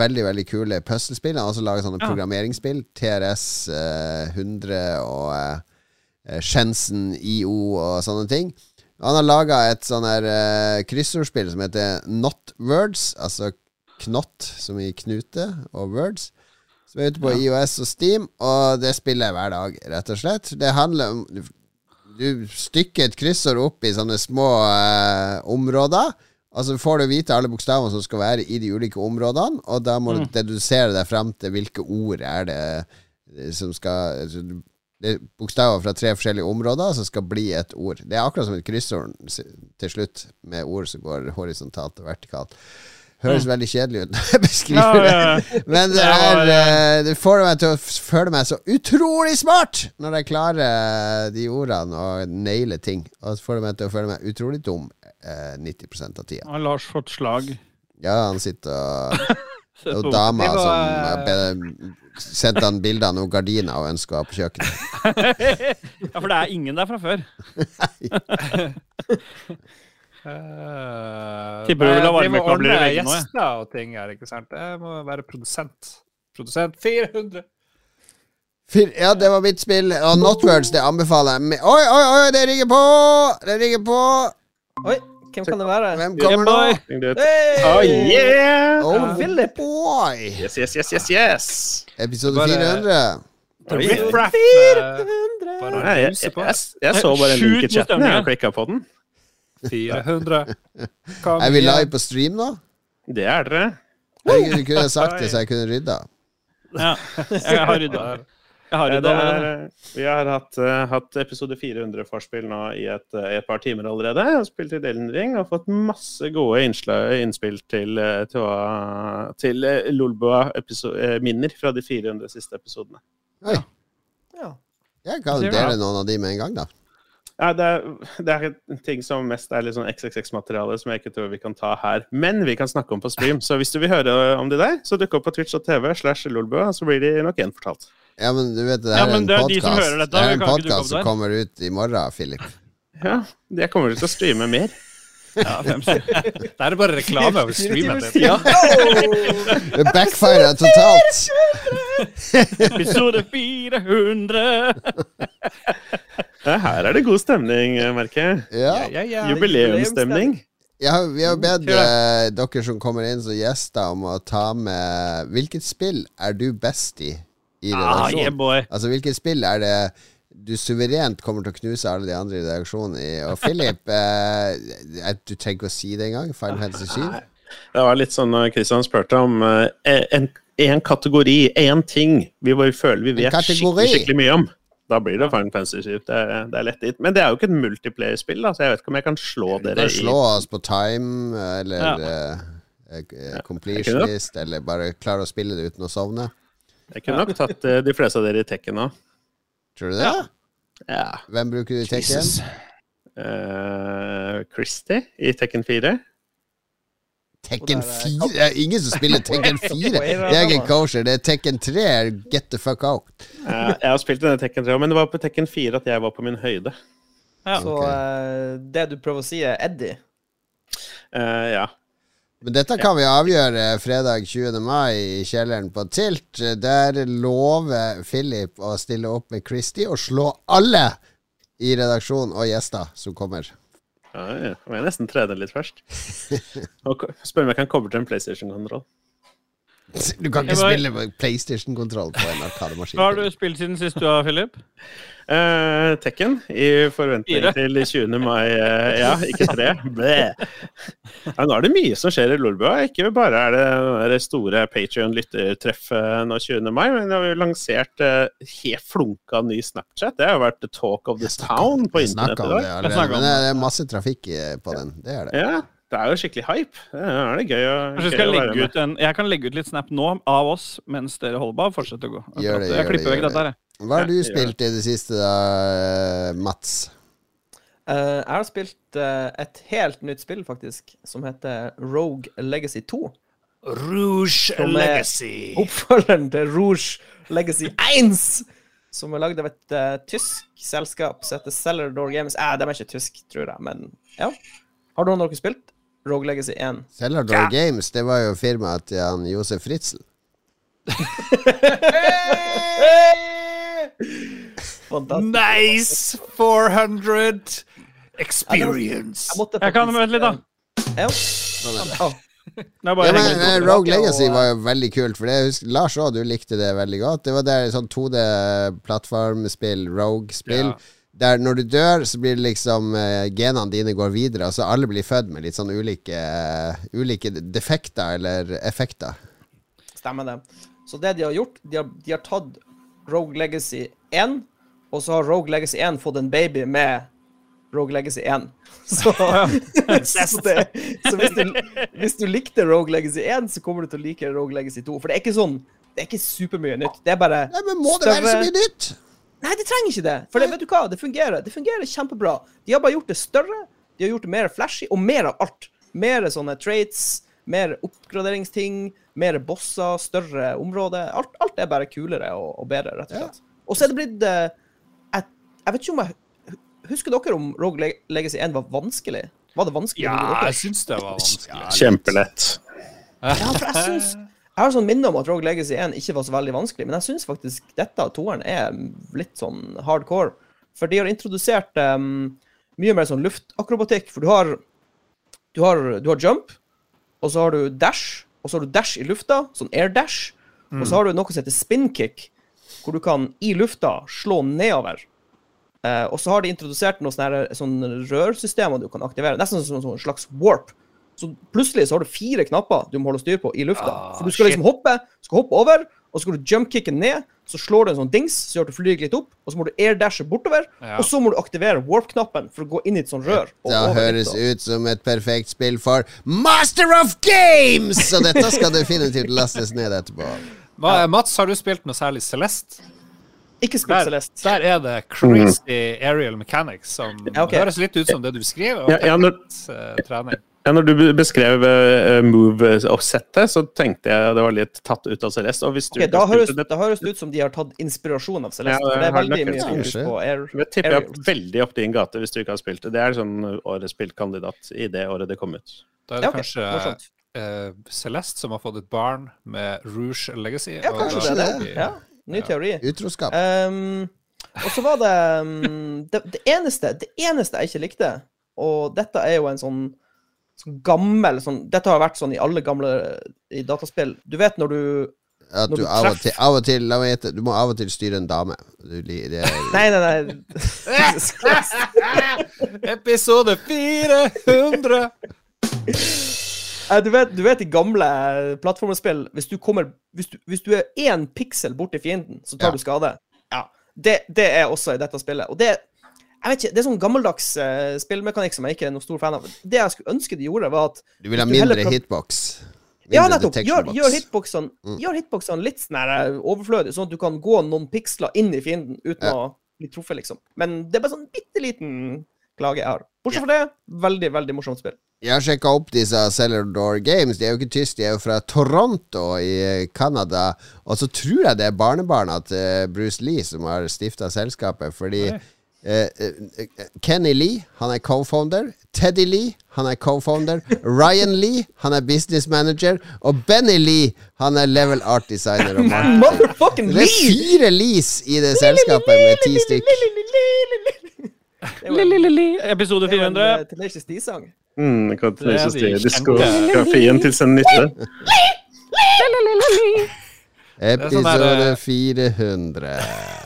veldig veldig kule puslespill. Han har også laga sånne Ja. programmeringsspill. TRS uh, 100 og uh, Shensen IO og sånne ting. Han har laga et sånn her uh, kryssordspill som heter Not Words, altså knott som i knute, og words. Som er ute på IOS og Steam, og det spiller jeg hver dag, rett og slett. Det handler om Du stykker et kryssord opp i sånne små eh, områder. Og så får du vite alle bokstavene som skal være i de ulike områdene, og da må du dedusere deg frem til hvilke ord er det eh, som skal altså, Det er bokstaver fra tre forskjellige områder som skal bli et ord. Det er akkurat som et kryssord til slutt, med ord som går horisontalt og vertikalt. Høres veldig kjedelig ut når jeg beskriver Ja, ja, ja. det. Men det, Det er, det får meg til å føle meg så utrolig smart når jeg klarer eh, de ordene og nailer ting. Og så får det meg til å føle meg utrolig dum eh, 90% av tida. Har Lars fått slag? Ja, han sitter og Det Og på- dama som eh, sendte han bilder av noen gardiner og ønska på kjøkkenet. Ja, for det er ingen der fra før. Eh, Tipper du vil ha varmekabler i veggene òg? Vi må ordne Gjester og ting her, ikke sant? Jeg må være produsent. Produsent 400. Ja, det var mitt spill. Og Notwords, det anbefaler jeg. Oi, oi, oi, det ringer på! Det ringer på! Oi, hvem kan det være? Hvem kommer nå? Hey! Oh yeah! Oh, Philip. boy! Yes, yes, yes, yes, yes. Episode Bare- 400. Oi. Riff Raff. eh, Bare Nei, jeg, jeg, jeg, jeg så bare en link i chatten og klikka på den. 400. Kom Er vi igjen. live på stream nå? Det er dere. Jeg kunne- sagt det så jeg kunne rydda. Ja, jeg har rydda. Jeg har Eh, rydda. Er, vi har hatt, eh, hatt episode 400 forspill nå i et, eh, et par timer allerede. Jeg har spilt i Delen Ring og fått masse gode innslag, innspill til, eh, til, til eh, Lolbua episo- eh, minner fra de 400 siste episodene. Oi. Ja. Jeg kan dele noen av de med en gang, da. Ja, det, er, det er en ting som mest er litt sånn XXX-materiale som jeg ikke tror vi kan ta her. Men vi kan snakke om på stream. Så hvis du vil høre om de der, så dukk opp på twitch.tv slash lolbua, så blir de nok gjenfortalt. Ja, men du vet, det Ja, er en det er de som dette, Det er en kan podcast som kommer ut i morgen, Philip. Ja, jeg kommer til å streame mer. Ja. Det er bare reklame over streamen din. Ja. Det backfirer totalt! Episode 400! Her er det god stemning, merker jeg. Ja. Ja, ja. Jubileumsstemning. Jeg har, vi har bedt eh, dere som kommer inn som gjester, om å ta med Hvilket spill er du best i i Ah, yeah. Altså, hvilket spill er det du suverent kommer til å knuse alle de andre i redaksjonen i? Og Philip, eh, du trenger ikke å si det engang. Final Fantasy 7? Det var litt sånn Kristian spurte om eh, en, en kategori, én ting vi bare føler vi vet skikkelig, skikkelig mye om. Da blir det Final Fantasy 7. Det, det er lett dit. Men det er jo ikke et multiplayer-spill, så jeg vet ikke om jeg kan slå Du kan slå oss på time, eller Ja. uh, eh, completionist, eller bare klare å spille det uten å sovne. Jeg kunne nok tatt uh, de fleste av dere i Tekken nå. Tror du det? Ja. Hvem bruker du i Tekken? Uh, Christie i Tekken 4. Tekken Og der er 4? Det er ingen som spiller Tekken 4! Det er ikke kosher. Det er Tekken 3. Get the fuck out. Eh, jeg har spilt denne Tekken 3, men det var på Tekken 4 at jeg var på min høyde. Ja. Så eh, det du prøver å si, er Eddie? Uh, ja. Men dette kan vi avgjøre fredag 20. mai i kjelleren på Tilt. Der lover Philip å stille opp med Christy og slå alle i redaksjonen og gjester som kommer. Ja, ja. Må nesten trene litt først. Og spør om jeg kan koble til en PlayStation-kontroll. Du kan ikke spille PlayStation-kontroll på en arkademaskin. Hva har du spilt siden sist du har, Philip? Uh, Tekken i forventning Fire. til 20. mai. Uh, ja, ikke tre. Ja, nå er det mye som skjer i Lolbua. Ikke bare er det det store Patrion-lyttertreffet nå 20. mai, men vi har jo lansert uh, helt flunka ny Snapchat. Det har jo vært the talk of the town på internett i dag. det men det er masse trafikk på den. Det er det. Ja, det er jo skikkelig hype. Det er det gøy å, gøy jeg være legge ut en Jeg kan legge ut litt snap nå av oss mens dere holder på. Fortsett å gå. Gjør det, jeg gjør det, klipper vekk gjør dette her. Hva har du Ja, spilt i det siste, da, Mats? Uh, jeg har spilt uh, et helt nytt spill, faktisk, som heter Rogue Legacy 2. Rouge Som er- Legacy. Oppfølgeren til Rouge Legacy 1! Som er lagd av et uh, tysk selskap som heter Cellar Door Games. Eh, de er ikke tysk, tror jeg, men ja. Har noen av dere spilt Rogue Legacy 1? Cellador Games, det var jo firmaet til han Josef Fritzel. Fantastisk. Nice 400 experience. Jeg måtte Jeg kan vente litt, da. Ja. Men litt eh, på. Rogue Legacy var jo veldig kult, for det, jeg husker, Lars òg, du likte det veldig godt. Det var der sånn 2D-plattformspill, Rogue-spill. Ja. Der når du dør, så blir det liksom uh, genene dine går videre, altså alle blir født med litt sånn ulike, uh, ulike defekter eller effekter. Stemmer det. Så det de har gjort, de har, de har tatt Rogue Legacy 1, og så har Rogue Legacy 1 fått en baby med Rogue Legacy 1. Så, så, det, så hvis, du, hvis du likte Rogue Legacy 1, så kommer du til å like Rogue Legacy 2. For det er ikke sånn Det er ikke supermye nytt. Det er bare Nei, men må det være så mye nytt? Nei, de trenger ikke det. For det, vet du hva, det fungerer. Det fungerer kjempebra. De har bare gjort det større, de har gjort det mer flashy, og mer av alt. Mer sånne traits, mer oppgraderingsting, mer bosser, større områder. Alt, alt er bare kulere og, og bedre, rett og slett. Og så er det blitt eh, et, Jeg vet ikke om jeg Husker dere om Rogue Legacy 1 var vanskelig? Var det vanskelig? Ja, jeg syns det var vanskelig. Kjempelett. Ja, for jeg syns Jeg har sånn minne om at Rogue Legacy 1 ikke var så veldig vanskelig, men jeg syns faktisk dette, toeren, er litt sånn hardcore. For de har introdusert um, mye mer sånn luftakrobatikk. For du har, du har Du har jump, og så har du dash, og så har du dash i lufta, sånn air dash. Og så har du noe som heter spin kick, hvor du kan i lufta slå nedover. Eh, og så har de introdusert noen sånn her- rørsystemer du kan aktivere. Nesten som en slags warp. Så plutselig så har du fire knapper du må holde styr på i lufta. Ah, For du skal shit. liksom hoppe, skal hoppe over, og så skal du jumpkicke ned. Så slår du en sånn dings som gjør at du flyr litt opp, og så må du airdashe bortover. Ja. Og så må du aktivere warp-knappen for å gå inn i et sånt rør. og Det høres litt, ut som et perfekt spill for Master of Games! Så dette skal definitivt lastes ned etterpå. Hva, Mats, har du spilt noe særlig Celeste? Ikke spilt Der, Celeste. der er det crazy aerial mechanics som Ja, okay. høres litt ut som det du skriver, Og Ja, ja, men... litt, eh, trening. Ja, når du beskrev uh, move-oppsettet, så tenkte jeg det var litt tatt ut av Celeste. Og hvis du okay, da, høres, det, da høres det ut som de har tatt inspirasjon av Celeste. Ja, det det er veldig mye fokus på air, det tipper jeg veldig opp din gate hvis du ikke har spilt det. Det er sånn årets spillkandidat i det året det kom ut. Da er det Ja, okay. kanskje eh, Celeste som har fått et barn med Rouge Legacy. Ja, og kanskje da- det er det. Ja, ny teori. Utroskap. Um, og så var det, um, det Det eneste Det eneste jeg ikke likte, og dette er jo en sånn, sånn gammel sånn, Dette har vært sånn i alle gamle i dataspill. Du vet når du At du du av og til, av og til La meg gjette, du må av og til styre en dame. Du, det er, Nei, nei, nei. Episode 400! Eh, Du vet, du vet i gamle plattformspill Hvis du kommer Hvis du, hvis du er én piksel borti fienden, så tar Ja. du skade. Ja. Det, det er også i dette spillet. Og det jeg vet ikke, Det er sånn gammeldags uh, spillmekanikk som jeg ikke er noen stor fan av. Det jeg skulle ønske de gjorde, var at du vil ha mindre prøv- hitbox. Ja, nettopp. Gjør, gjør hitboxene Mm. gjør hitboxene litt sånn eh, overflødige, sånn at du kan gå noen piksler inn i fienden uten Ja. å bli truffet, liksom. Men det er bare sånn bitte liten klage jeg har. Bortsett fra det, veldig, veldig morsomt spill. Jeg har sjekka opp disse Cellar Door Games. De er jo ikke tyske, de er jo fra Toronto i Canada. Og så tror jeg det er barnebarna til Bruce Lee som har stifta selskapet, fordi Oi. Eh, eh, Kenny Lee, han er co-founder. Teddy Lee, han er co-founder. Ryan Lee, han er business manager. Og Benny Lee, han er level art designer. Motherfucking Det er fire Lees i det selskapet med ti stykk. Episode det var en 400. eh, Tenacious D-sang. Mm, Tenacious de D, kjente- diskografien til sin nytte. Episode sånn eh, 400.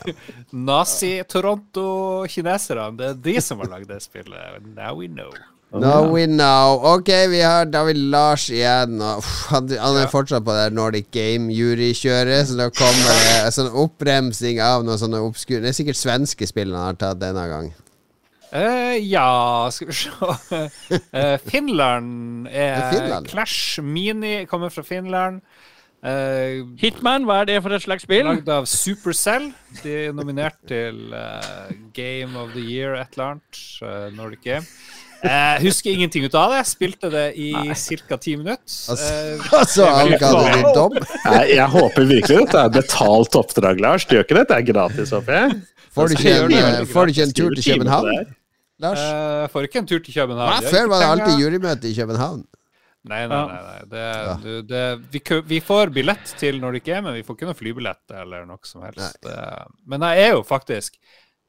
Nazi-Toronto-kineserne, det er de som har lagd det spillet. Now we know. Now we know. Ok, vi har David Lars igjen. Uff, han, er fortsatt på det Nordic Game-jurykjøret, så da kommer det en sånn oppbremsing av noen sånne obskure Det er sikkert svenske spill han har tatt denne gang. Uh, ja, skal vi se uh, Finland er Finland. Clash Mini, kommer fra Finland. Eh, Hitman, hva er det for et slags spill? Lagd av Supercell. De er nominert til uh, Game of the Year, et eller annet. Uh, Nordic Game. Jeg husker ingenting ut av det. Spilte det i ca. ti minutter. Altså, Eh, altså dom? Nei, jeg håper virkelig at det er et betalt oppdrag, Lars. Du gjør ikke dette er gratis, håper jeg? Får du ikke en, det. får du ikke en tur til København, det. Lars? Uh, får ikke en tur til København. Før var det alltid jurymøte i København. Nei, nei, nei. nei. Det, du, det, vi, vi får billett til Nordic er, men vi får ikke noe flybillett eller noe som helst. Det, men jeg er jo faktisk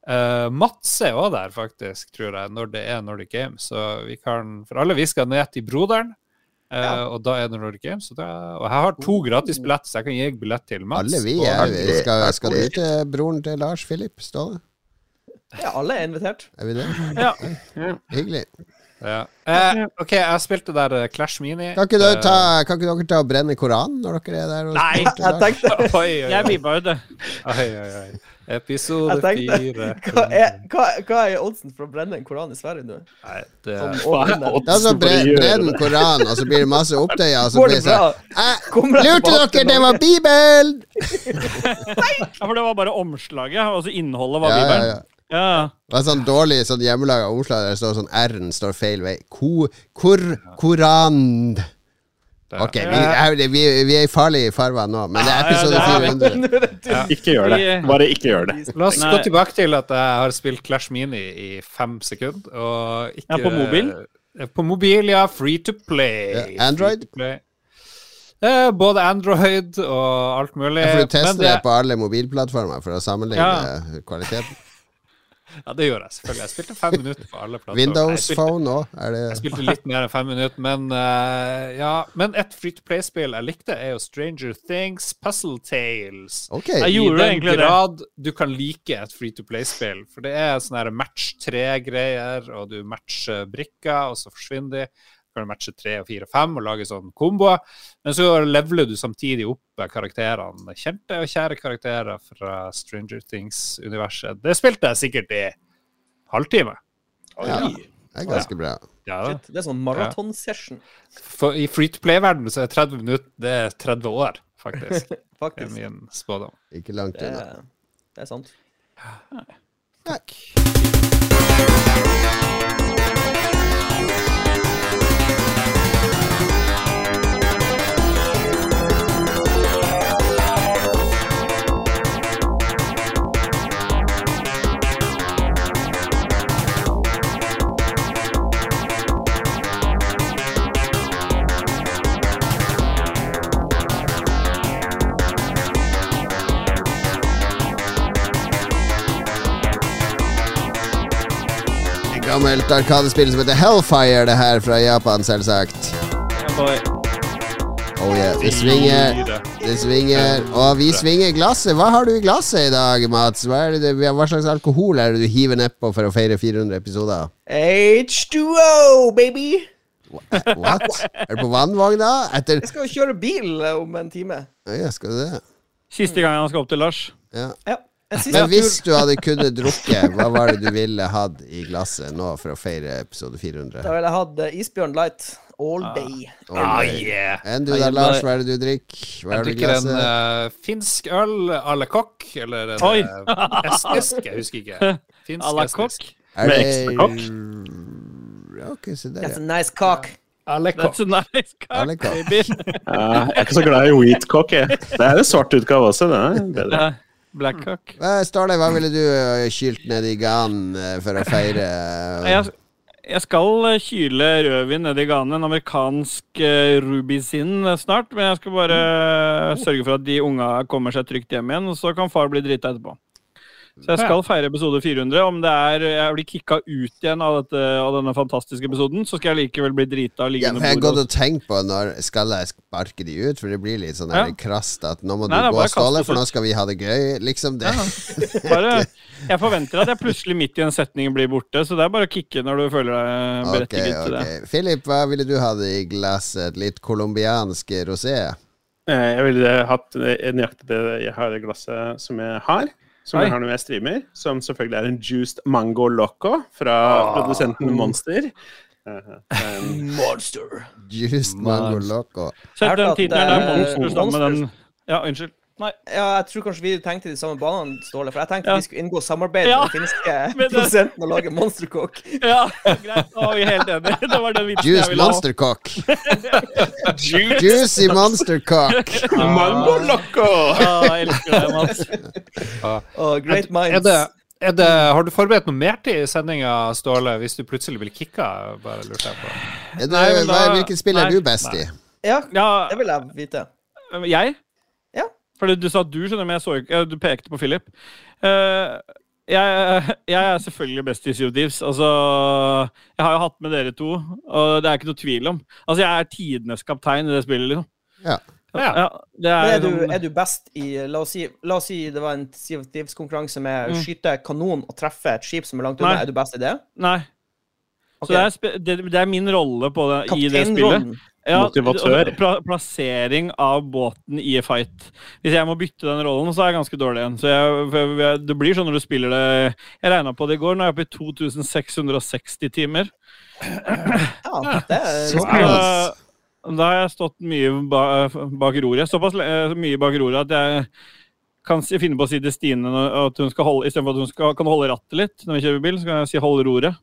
uh, Mats er òg der, faktisk, tror jeg, når det er Nordic Games. Så vi kan For alle vi skal ned til Broderen, Uh, Ja. og da er det Nordic Games. Og, da, og jeg har to gratis billetter, så jeg kan gi billett til Mats. Alle vi og er Andrew. Skal, skal du til broren til Lars Filip Ståle? Ja, alle er invitert. Er vi det? Ja. Hyggelig. Ja. Eh, OK, jeg spilte der eh, Clash Mini. Kan ikke, Eh, ta, kan ikke dere ta og brenne Koranen når dere er der? Og Nei, Jeg tenkte Oi, oi, oi. Jeg blir det. oi, oi, oi. Episode fire. hva hva, hva er oddsen for å brenne en koran i Sverige nå? Nei, det er Det er? Så bre, brenn det? Koranen, og så blir det masse opptøyer, og så blir det det sånn «Eh, Kommer jeg Lurte dere, det var Bibelen! Ja, for det var bare omslaget, og så innholdet var ja, Bibelen. ja. Ja. Det var sånn dårlig sånn hjemmelaga ordslag der det står sånn R-en står feil vei. Ko, kor, korand. Ok, vi er, vi, vi er i farlig farvann nå, men det er Ja, ja, episode er- 400. Nå er det du. Ikke gjør det. Bare ikke gjør det. La oss gå tilbake til at jeg har spilt Clash Mini i fem sekunder. Og ikke, Ja, på mobil? På mobil, ja. Free to play. Android? To play. Eh, både Android og alt mulig. Ja, for du tester Men det på alle mobilplattformer for å sammenligne Ja. kvaliteten. Ja, det gjorde jeg selvfølgelig. Jeg spilte fem minutter på alle plattformer. Windows spilte- Phone òg, er Jeg spilte litt mer enn fem minutter, men uh, ja. Men et free to play-spill jeg likte, er jo Stranger Things Puzzle Tales. Okay, Jeg I gjorde den egentlig det. du kan like et free to play-spill. For det er sånne match tre-greier, og du matcher brikker, og så forsvinner de. Du matche tre og fire og fem og lage sånn komboer. Men så leveler du samtidig opp karakterene. Kjente og kjære karakterer fra Stranger Things-universet. Det spilte jeg sikkert i halvtime. Ja, det er ganske bra. Ja. Shit, Det er sånn maratonsession, Ja. I free to play-verdenen så er 30 minutter det er 30 år, faktisk. Det er min spådom. Ikke langt Det unna. er, det er sant. Et gammelt arkadespill som heter Hellfire, det her fra Japan, selvsagt. Oh yeah. Det svinger, det svinger. Og vi svinger glasset. Hva har du i glasset i dag, Mats? Hva, er det, hva slags alkohol er det du hiver nedpå for å feire 400 episoder? H2O, baby! What? Er du på vannvogna? Etter Jeg skal jo kjøre bil om en time. Ja, skal du det? Siste gang han skal opp til Lars. Ja. Ja. Men hvis du hadde kunnet drukke, hva var det du ville hatt i glasset nå for å feire episode 400? Da ville jeg hatt eh, Isbjørn Light all day. Ah, Oi. yeah. Enn du Jeg da, Lars? Hva er det du drikker? Hva Jeg er drikker en eh, finsk øl à la coq, eller en Oi. eh, estnisk, jeg husker ikke. Finsk, À la estnisk. Er Med det ok, se der, That's ja. nice. That's a nice cock, cock. baby. Ja, jeg er ikke så glad i wheat cock, jeg. Det er en svart utgave også. Det er bedre. Ja, Black. Hva, Starley, hva ville du uh, kylt ned i ganen uh, for å feire? Jeg, jeg skal eh, kyle rødvin ned i ganen, en amerikansk rubisin eh, snart. Men jeg skal bare eh, sørge for at de unga kommer seg trygt hjem igjen, og så kan far bli drita etterpå. Så jeg skal feire episode 400. Om det er jeg blir kicka ut igjen av, dette, av denne fantastiske episoden, så skal jeg likevel bli drita og ligge Ja, under for jeg har gått og tenkt på når skal jeg sparke de ut, for det blir litt sånn Ja. krast at nå må du nei, gå og ståle, for nå skal vi ha det gøy. Liksom det. Ja, bare, jeg forventer at jeg plutselig midt i en setning blir borte, så det er bare å kicke når du føler deg Ok, okay. til det. Philip, hva ville du hatt i glasset? Litt colombiansk rosé? Eh, Jeg ville hatt nøyaktig det jeg har i glasset som jeg har. Som Oi. jeg har når jeg streamer. Som selvfølgelig er en juiced mango loco fra produsenten Monster. En- Monster. Juiced mango loco. Sett den tittelen det der, er Monster, sammen med den Ja, unnskyld. Nei. Ja, jeg tror kanskje vi tenkte de samme banene, Ståle. For jeg tenkte Ja. vi skulle inngå samarbeid Ja. med den finske prosenten det- produsenten og lage monstercock. Ja, greit. Da var vi helt enige. Det var den vitsen jeg ville ha. monster cock. Juicy monster Mangoloco! ah! Jeg elsker deg, Mats. Og Great Minds. Er det, er det, har du forberedt noe mer til sendinga, Ståle, hvis du plutselig blir kicka? Bare lurte jeg på. Er det, Nei, da- hvilket spill er du best i? Ja, Ja, det vil jeg vite. jeg? Ja. Fordi du sa du, skjønner men jeg så ikke Du pekte på Philip. Uh, jeg, jeg er selvfølgelig best i Sea of Thieves. Altså, jeg har jo hatt med dere to, og det er ikke noe tvil om. Altså, jeg er tidenes kaptein i det spillet, liksom. Ja. Ja. det er, er du, sånn- er du best i La oss si, la oss si det var en Sea of Thieves-konkurranse med å Mm. skyte kanon og treffe et skip som er langt unna. Er du best i det? Nei. Ok. Så det er, det, det er min rolle på det, i det spillet. Ja, Motivatør. Pla plassering av båten i fight. Hvis jeg må bytte den rollen, så er jeg ganske dårlig igjen. Så jeg, jeg, det blir sånn når du spiller det Jeg regna på det i går, nå er jeg oppe i 2660 timer. Ja, det er Så- Da, da har jeg stått mye ba, bak roret. Såpass mye bak roret at jeg kan finne på å si til Stine at hun skal holde istedenfor at hun skal, kan holde rattet litt når vi kjører bil, så kan jeg si 'hold roret'.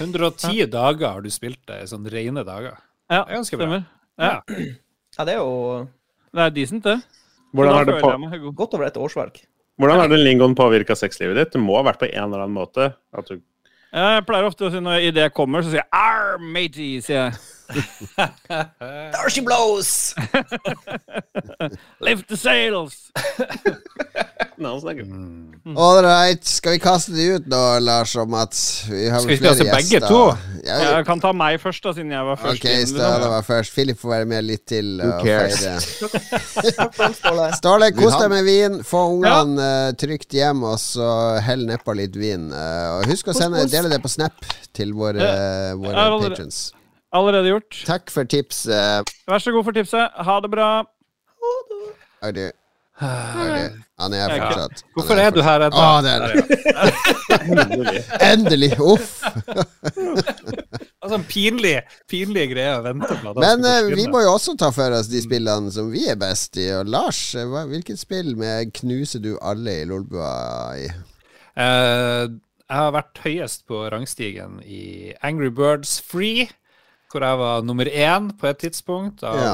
110 dager har du spilt det, sånn rene dager. Ja, Det er ganske bra. Ja, Ja, det er jo det er decent, det. Hvordan er det på, godt over et årsverk. hvordan har den lingoen påvirka sexlivet ditt? Det må ha vært på en eller annen måte. At du Jeg pleier ofte å si når idet jeg kommer, så sier jeg 'arr, matey', sier jeg. There she blows! Lift the sails! Han. All right, skal vi kaste de ut nå, Lars og Mats? Vi har Skal vi kaste begge to? Ja, vi... Jeg kan ta meg først, da, siden jeg var først. Ok, Ståle var først. Philip får være med litt til. Who cares? for alt, Ståle. Kos deg med vin. Få ungene uh, trygt hjem, og så hell nedpå litt vin. Uh, og husk å sende, dele det på Snap til våre, uh, våre patrons. Allerede gjort. Takk for tipset. Vær så god for tipset. Ha det bra. Ha det Han er her er fortsatt. Hvorfor er du her ennå? Ah, der, er. Endelig. Uff. Altså, pinlig, pinlige greier å vente på. Men eh, vi må jo også ta for oss de spillene som vi er best i. Og Lars, eh, hva, hvilket spill med knuser du alle i Lolbua i? Uh, jeg har vært høyest på rangstigen i Angry Birds Free, hvor jeg var nummer én på et tidspunkt av Ja.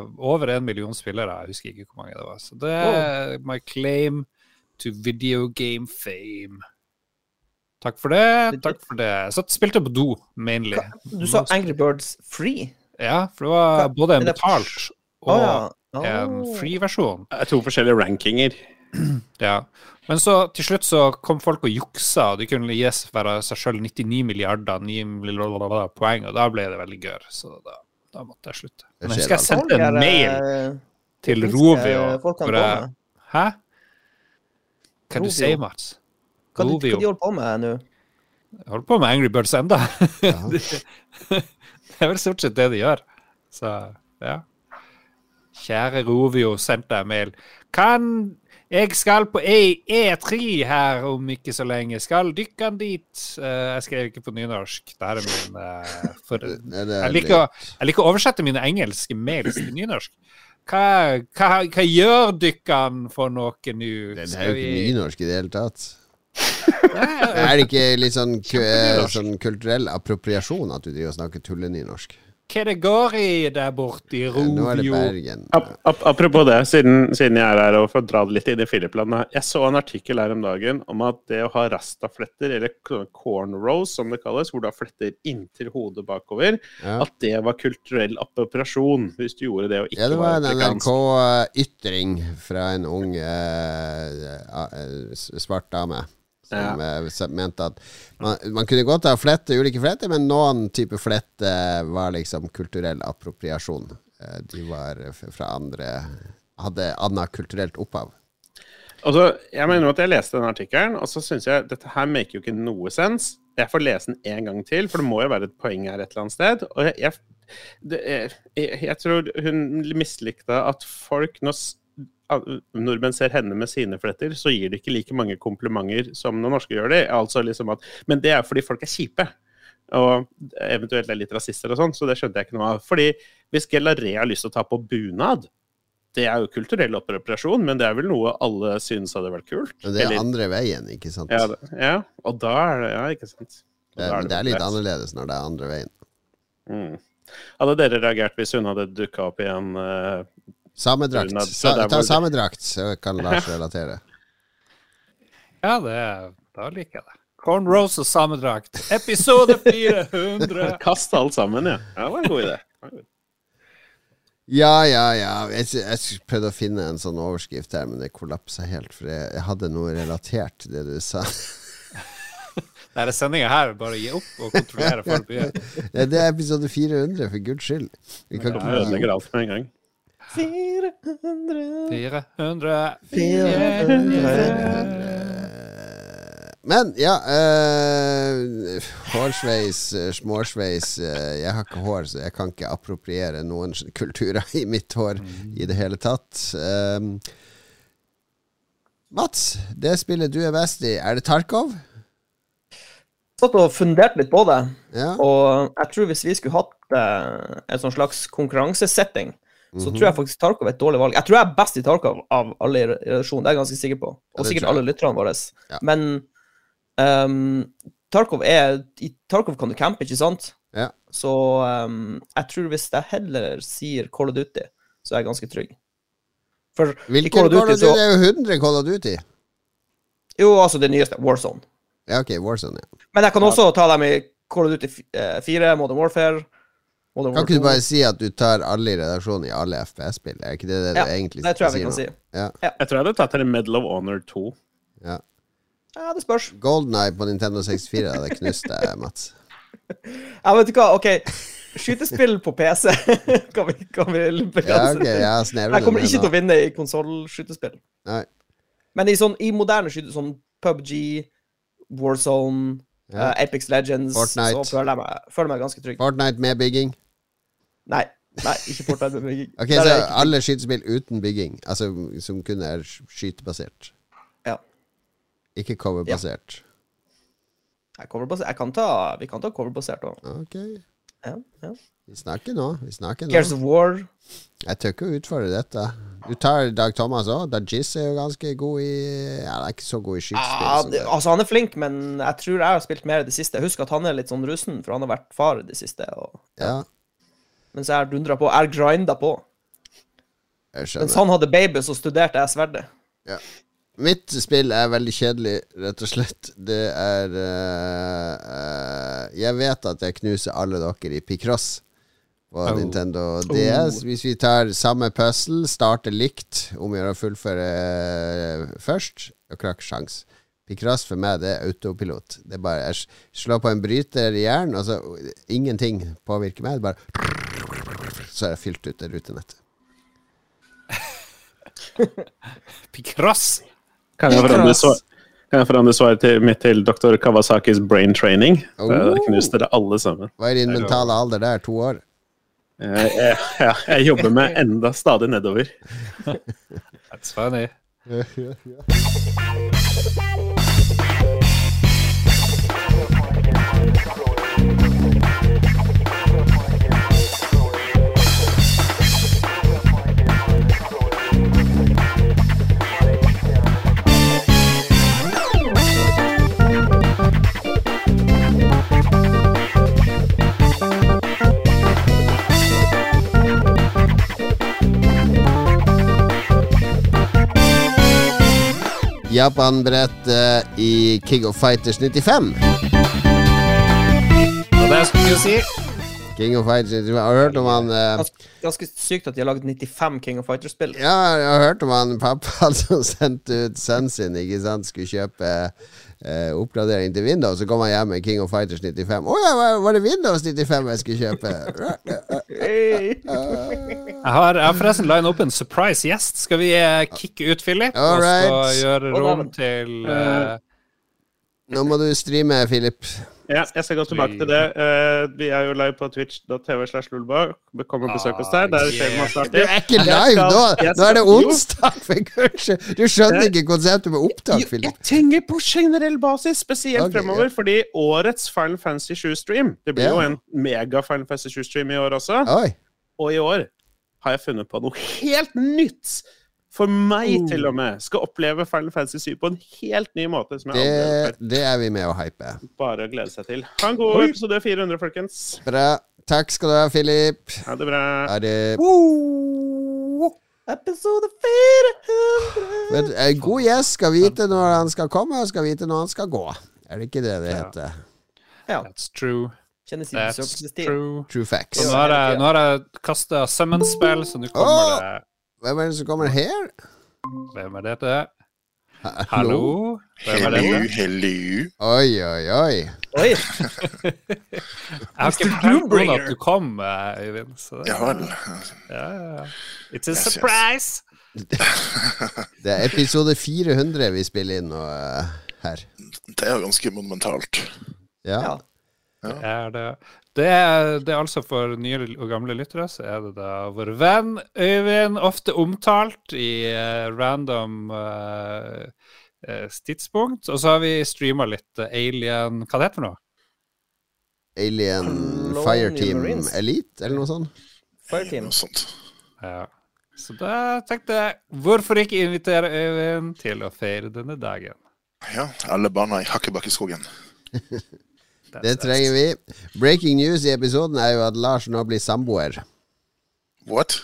uh, over en million spillere. Jeg husker ikke hvor mange det var. Så det er my claim to video game fame. Takk for det. Takk for det. Jeg og spilte på do, mainly. Du sa Angry Birds Free? Ja, for det var Hva- både en betalt og og ja. en free-versjon. Det er to forskjellige rankinger. Ja. Men så til slutt så kom folk og juksa, og de kunne gi seg sjøl 99 milliarder 9 milliarder poeng, og da ble det veldig gørr. Så da, da måtte jeg slutte. Men jeg husker jeg sende sendte en mail til Rovio. Hvor jeg- Hæ? Hva du sier Mats? Hva, du- hva de holder på med nå? Jeg holder på med Angry Birds enda. Ja. det er vel stort sett det de gjør. Så ja. Kjære Rovio, sendte jeg mail. Kan jeg skal på E- E3 her om ikke så lenge. Skal dykke dit? Eh, jeg skrev ikke på nynorsk. Det er min eh, for, jeg, liker, jeg liker å oversette mine engelske mails til nynorsk. Hva, hva, hva gjør dykkene for noe nå? Det er jo ikke nynorsk i det hele tatt. Er det ikke litt sånn, eh, sånn kulturell appropriasjon at du driver og snakker tullenynorsk? Hva det går i der borte i Nå er det Bergen. Ap ap apropos det, siden, siden jeg er her og får dra det litt inn i Filiplandet. Jeg så en artikkel her om dagen om at det å ha rastafletter, eller cornrows som det kalles, hvor du har fletter inntil hodet bakover, Ja. at det var kulturell appropriasjon hvis du gjorde det og ikke Ja, det var en. NRK-ytring fra en ung eh, eh, svart dame. Som ja. mente at man, man kunne godt ha flette, ulike fletter, men noen type flette var liksom kulturell appropriasjon. Eh, de var fra andre Hadde annet kulturelt opphav. Altså, jeg mener at jeg leste den artikkelen, og så syns jeg dette her make jo ikke noe sens. Jeg får lese den en gang til, for det må jo være et poeng her et eller annet sted. Og jeg, jeg, det, jeg, jeg tror hun mislikte at folk a- nordmenn ser henne med sine fletter, så gir det ikke like mange komplimenter som når norske gjør det. Altså liksom at, men det er fordi folk er kjipe. Og eventuelt er litt rasister og sånn, så det skjønte jeg ikke noe av. Fordi hvis Gelaré har lyst til å ta på bunad, det er jo kulturell appropriasjon, men det er vel noe alle synes hadde vært kult? Men det er Eller- andre veien, ikke sant? ja, det, ja, og da er det Ja, ikke sant. Det, er, men det er litt annerledes når det er andre veien. Mm. Hadde dere reagert hvis hun hadde dukka opp i en uh, Samedrakt. Sa, der ta samedrakt, så kan Lars relatere. Ja, det, da liker jeg det. Cornrows og samedrakt, episode 400! Kast alt sammen, ja. ja. Det var en god idé. Ja, ja, ja. Jeg, jeg prøvde å finne en sånn overskrift her, men det kollapsa helt. For jeg, jeg hadde noe relatert til det du sa. Denne sendinga her, bare gi opp og kontrollere for mye. Ja, det er episode 400, for guds skyld. Vi kan Du ikke ødelegger alt med en gang. 400 400 Men ja eh, Hårsveis, eh, småsveis eh, Jeg har ikke hår, så jeg kan ikke appropriere noen kulturer i mitt hår i det hele tatt. Um, Mats, det spillet du er best i, er det Tarkov? Satt og funderte litt på det, Ja. og jeg tror hvis vi skulle hatt eh, en sånn slags konkurransesetting, så Mhm. tror jeg faktisk Tarkov er et dårlig valg. Jeg tror jeg er best i Tarkov av alle i redaksjonen, det er jeg ganske sikker på. Og sikkert alle lytterne våre. Ja. Men um, Tarkov er I Tarkov kan du campe, ikke sant? Ja. Så um, jeg tror hvis jeg heller sier Call of Duty, så er jeg ganske trygg. For Hvilken Call of Duty så Det er jo 100 Call of Duty. Jo, altså det nyeste, Warzone. Ja, ok, Warzone, ja. Men jeg kan også ta dem i Call of Duty eh, 4, Modern Warfare. Modern Kan ikke du bare si at du tar alle i redaksjonen i alle FPS-spill? Er ikke det det Ja, du egentlig Det tror jeg vi kan nå? si. Ja. Jeg tror jeg hadde tatt en Medal of Honor 2. Ja. Ja, det spørs. Golden Eye på Nintendo 64 hadde knust deg, Mats. Ja, vet du hva, OK. Skytespill på PC kan vi, kan vi begrense ok, det ja, Jeg kommer ikke til å vinne i konsollskytespill. Men i, sånn, i moderne skyte, sånn PubG, Warzone, Ja. eh, Apex Legends, Fortnite. så føler jeg meg, føler jeg meg ganske trygg. Fortnite med bygging. Nei, nei, ikke Fortnite med bygging. Ok, Så alle skytespill uten bygging, altså som kun er skytebasert. Ja. Ikke coverbasert. Ja. coverbasert. Kan ta, vi kan ta coverbasert òg. Ok, Ja, ja. vi snakker nå. Vi snakker nå Gears of War. Jeg tør ikke å utfordre dette. Du tar Dag Thomas òg. Dajis er jo ganske god i Ja, han er ikke så god i skytespill. Ja, det, det. altså, han er flink, men jeg tror jeg har spilt mer i det siste. Jeg husker at han er litt sånn russen, for han har vært far i det siste. Og, Ja, mens jeg har dundra på. Jeg har grinda på. jeg Mens han hadde baby, så studerte jeg sverdet. Mitt spill er veldig kjedelig, rett og slett. Det er uh, uh, Jeg vet at jeg knuser alle dere i Picross på Oh. Nintendo DS. Hvis vi tar samme puzzle, starter likt, om vi gjør å fullføre uh, først, og ikke sjans. Picross for meg, det er autopilot. Det er bare Jeg slår på en bryter i hjernen, og så ingenting påvirker meg. Det er bare så har jeg fylt ut det rutenettet. Picross! Kan jeg forandre svar? Kan jeg forandre svaret til, mitt til doktor Kawasakis brain training? Oh. Det knuste dere alle sammen. Hva er din mentale alder der? To år? Eh, eh, ja, jeg, jeg, jeg jobber meg enda stadig nedover. That's funny. Japan-brettet i King of Fighters 95. Og det skulle si. King of Fighters 95. Har hørt om han eh, Ganske, sykt at de har laget 95 King of Fighters-spill. Ja, jeg har hørt om han pappa som sendte ut sønnen sin, ikke sant, skulle kjøpe eh, oppgradering til Windows, så kom han hjem med King of Fighters 95. Å ja, var- det Windows 95 jeg skulle kjøpe? Jeg har, jeg har forresten line opp en surprise gjest. Skal vi eh, kicke ut Philip? All Og gjøre rom til eh, Nå må du streame, Philip. Ja, jeg skal gå tilbake til det. Uh, vi er jo live på twitch.tv slash. Kom og besøk oss der. Der skjer det masse Du er ikke live nå! Nå er det onsdag, for! Du skjønner ikke konseptet med opptak, Filip. Jeg tenker på generell basis, spesielt okay, fremover, fordi årets Final Fantasy 7-stream Det blir Ja. jo en mega Final Fantasy 7-stream i år også. Oi. Og i år har jeg funnet på noe helt nytt! For meg, Oh. til og med. Skal oppleve Final Fantasy 7 på en helt ny måte. som jeg Det, det er vi med å hype. Bare å glede seg til. Ha en god episode 400, folkens. Bra. Takk skal du ha, Philip. Ha det bra. Ha det. Episode 400 Men, god gjest skal vite når han skal komme, og skal vite når han skal gå. Er det ikke det det Ja. heter? Ja. That's true. That's true. True facts. Så nå har jeg, nå har jeg kasta summon-spill, så nå kommer det Hvem er det som kommer her? Hvem er dette? Hallo? Hvem er Hello, dette? hello. Oi, oi, oi. Oi! Jeg har ikke noen at du kom, eh, Øyvind. Så Ja vel. ja, ja, ja. It's a Yes, yes. surprise! Det er episode 400 vi spiller inn nå uh, her. Det er ganske monumentalt. Ja. Ja. det Er det, det, er, det er altså for nye og gamle lyttere, så er det da vår venn Øyvind, ofte omtalt i uh, random uh, uh, tidspunkt. Og så har vi streama litt Alien Hva det heter det for noe? Alien Fireteam Elite, eller noe sånt? Fireteam. Noe sånt. Ja. Så da tenkte jeg, hvorfor ikke invitere Øyvind til å feire denne dagen? Ja, alle barna i Hakkebakkeskogen. Det trenger vi. Breaking news i episoden er jo at Lars nå blir samboer. What?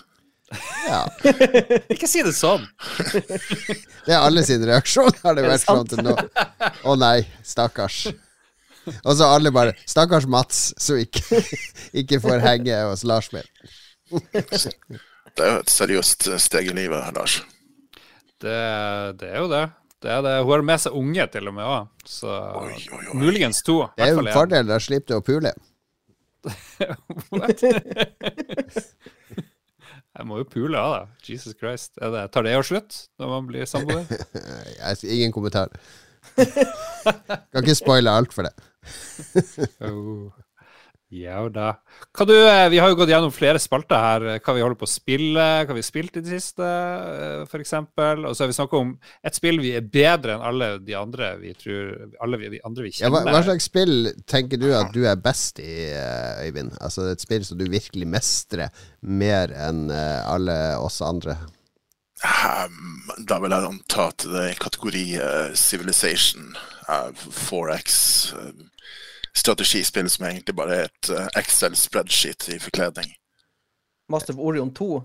Ja. Ikke si det sånn! Det er alle sin reaksjon, har det det vært sånn til nå. Å nei, stakkars. Og så alle bare Stakkars Mats, som ikke, ikke får henge hos Lars mer. Det er jo et seriøst steg i livet, Lars. Det, det er jo det. Det, er det. Hun har med seg unge til og med òg, så Oi, oi, oi. muligens to. Det er jo en en. fordel, da slipper du å pule. Jeg må jo pule av, da. Jesus Christ. Er det, tar det jo slutt når man blir samboer? Ingen kommentar. Kan ikke spoile alt for det. Oh. Ja da. Hva du, eh, vi har jo gått gjennom flere spalter her. eh, Hva vi holder på å spille, hva vi har spilt i det siste, f.eks. for eksempel. Og så har vi snakka om et spill vi er bedre enn alle de andre vi tror Alle de andre vi Ja, hva, kjenner. hva slags spill tenker du at du er best i, eh, Øyvind? Altså et spill som du virkelig mestrer mer enn eh, alle oss andre? Um, da vil jeg anta at det er kategori uh, Civilization, uh, 4X, eh, strategispill som egentlig bare er et eh, Excel-spreadsheet i forkledning. Master of Orion 2.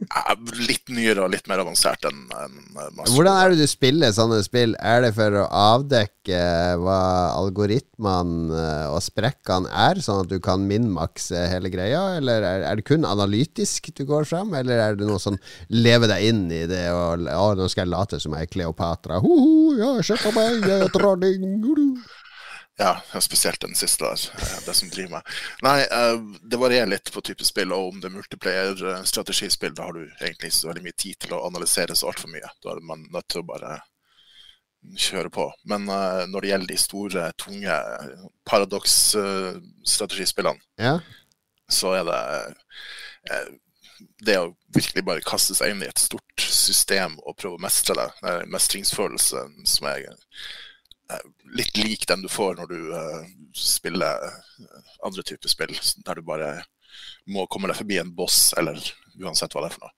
Eh, litt nyere og litt mer avansert enn eh, Master Hvordan er det du spiller sånne spill? Er det for å avdekke hva algoritmene eh, og sprekkene er, sånn at du kan minmakse hele greia? Eller er, er det kun analytisk du går fram, eller er det noe sånn leve deg inn i det og Å, nå skal jeg late som jeg er Kleopatra. Ho-ho, ja, se på meg, jeg er dronning. Ja, spesielt den siste der. eh, Det som driver meg. Nei, eh, det varierer litt på type spill, og om det er multiplayer-strategispill, da har du egentlig ikke så veldig mye tid til å analysere så altfor mye. Da er man nødt til å bare kjøre på. Men eh, når det gjelder de store, tunge paradoks-strategispillene, Ja. så er det eh, det å virkelig bare kaste seg inn i et stort system og prøve å mestre det, mestringsfølelsen som er eh, litt lik den du får når du uh, spiller eh, andre typer spill, der du bare må komme deg forbi en boss, eller uansett hva det er for noe.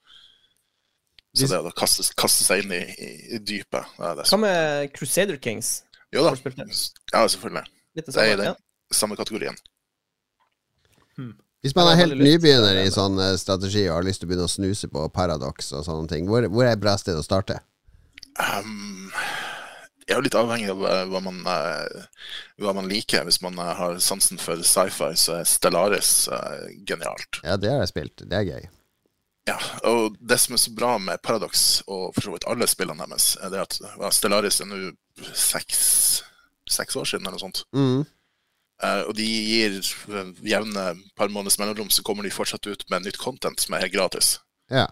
Så det å kaste, kaste seg inn i, i, i dypet er Hva med Crusader Kings? Jo da. Ja, selvfølgelig. Litt det Det er i den Ja. Samme kategorien. Hvis man er helt nybegynner i sånn eh, strategi og har lyst til å begynne å snuse på Paradox og sånne ting, hvor, hvor er et bra sted å starte? Um, er jo litt avhengig av eh, hva man, eh, hva man liker. Hvis man eh, har sansen for sci-fi, så er Stellaris genialt. Ja, det har jeg spilt. Det er gøy. Ja, og det som er så bra med Paradox, og for så vidt alle spillene deres, er det at Stellaris er nå seks, seks år siden, eller noe sånt. Mm. Uh, og de gir jevne par måneders mellomrom, så kommer de fortsatt ut med nytt content som er helt gratis. Ja.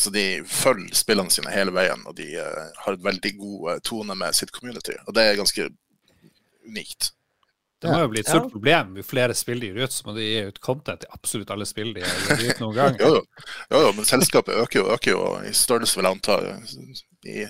Så de følger spillene sine hele veien, og de uh, har et veldig god eh, tone med sitt community. Og det er ganske unikt. Det må jo bli et stort problem. Jo flere spill de gir ut, så må de gi ut content i absolutt alle spill de har gitt ut noen gang. Jo, jo. jo, jo men selskapet øker jo, øker jo i størrelse, vil jeg anta, i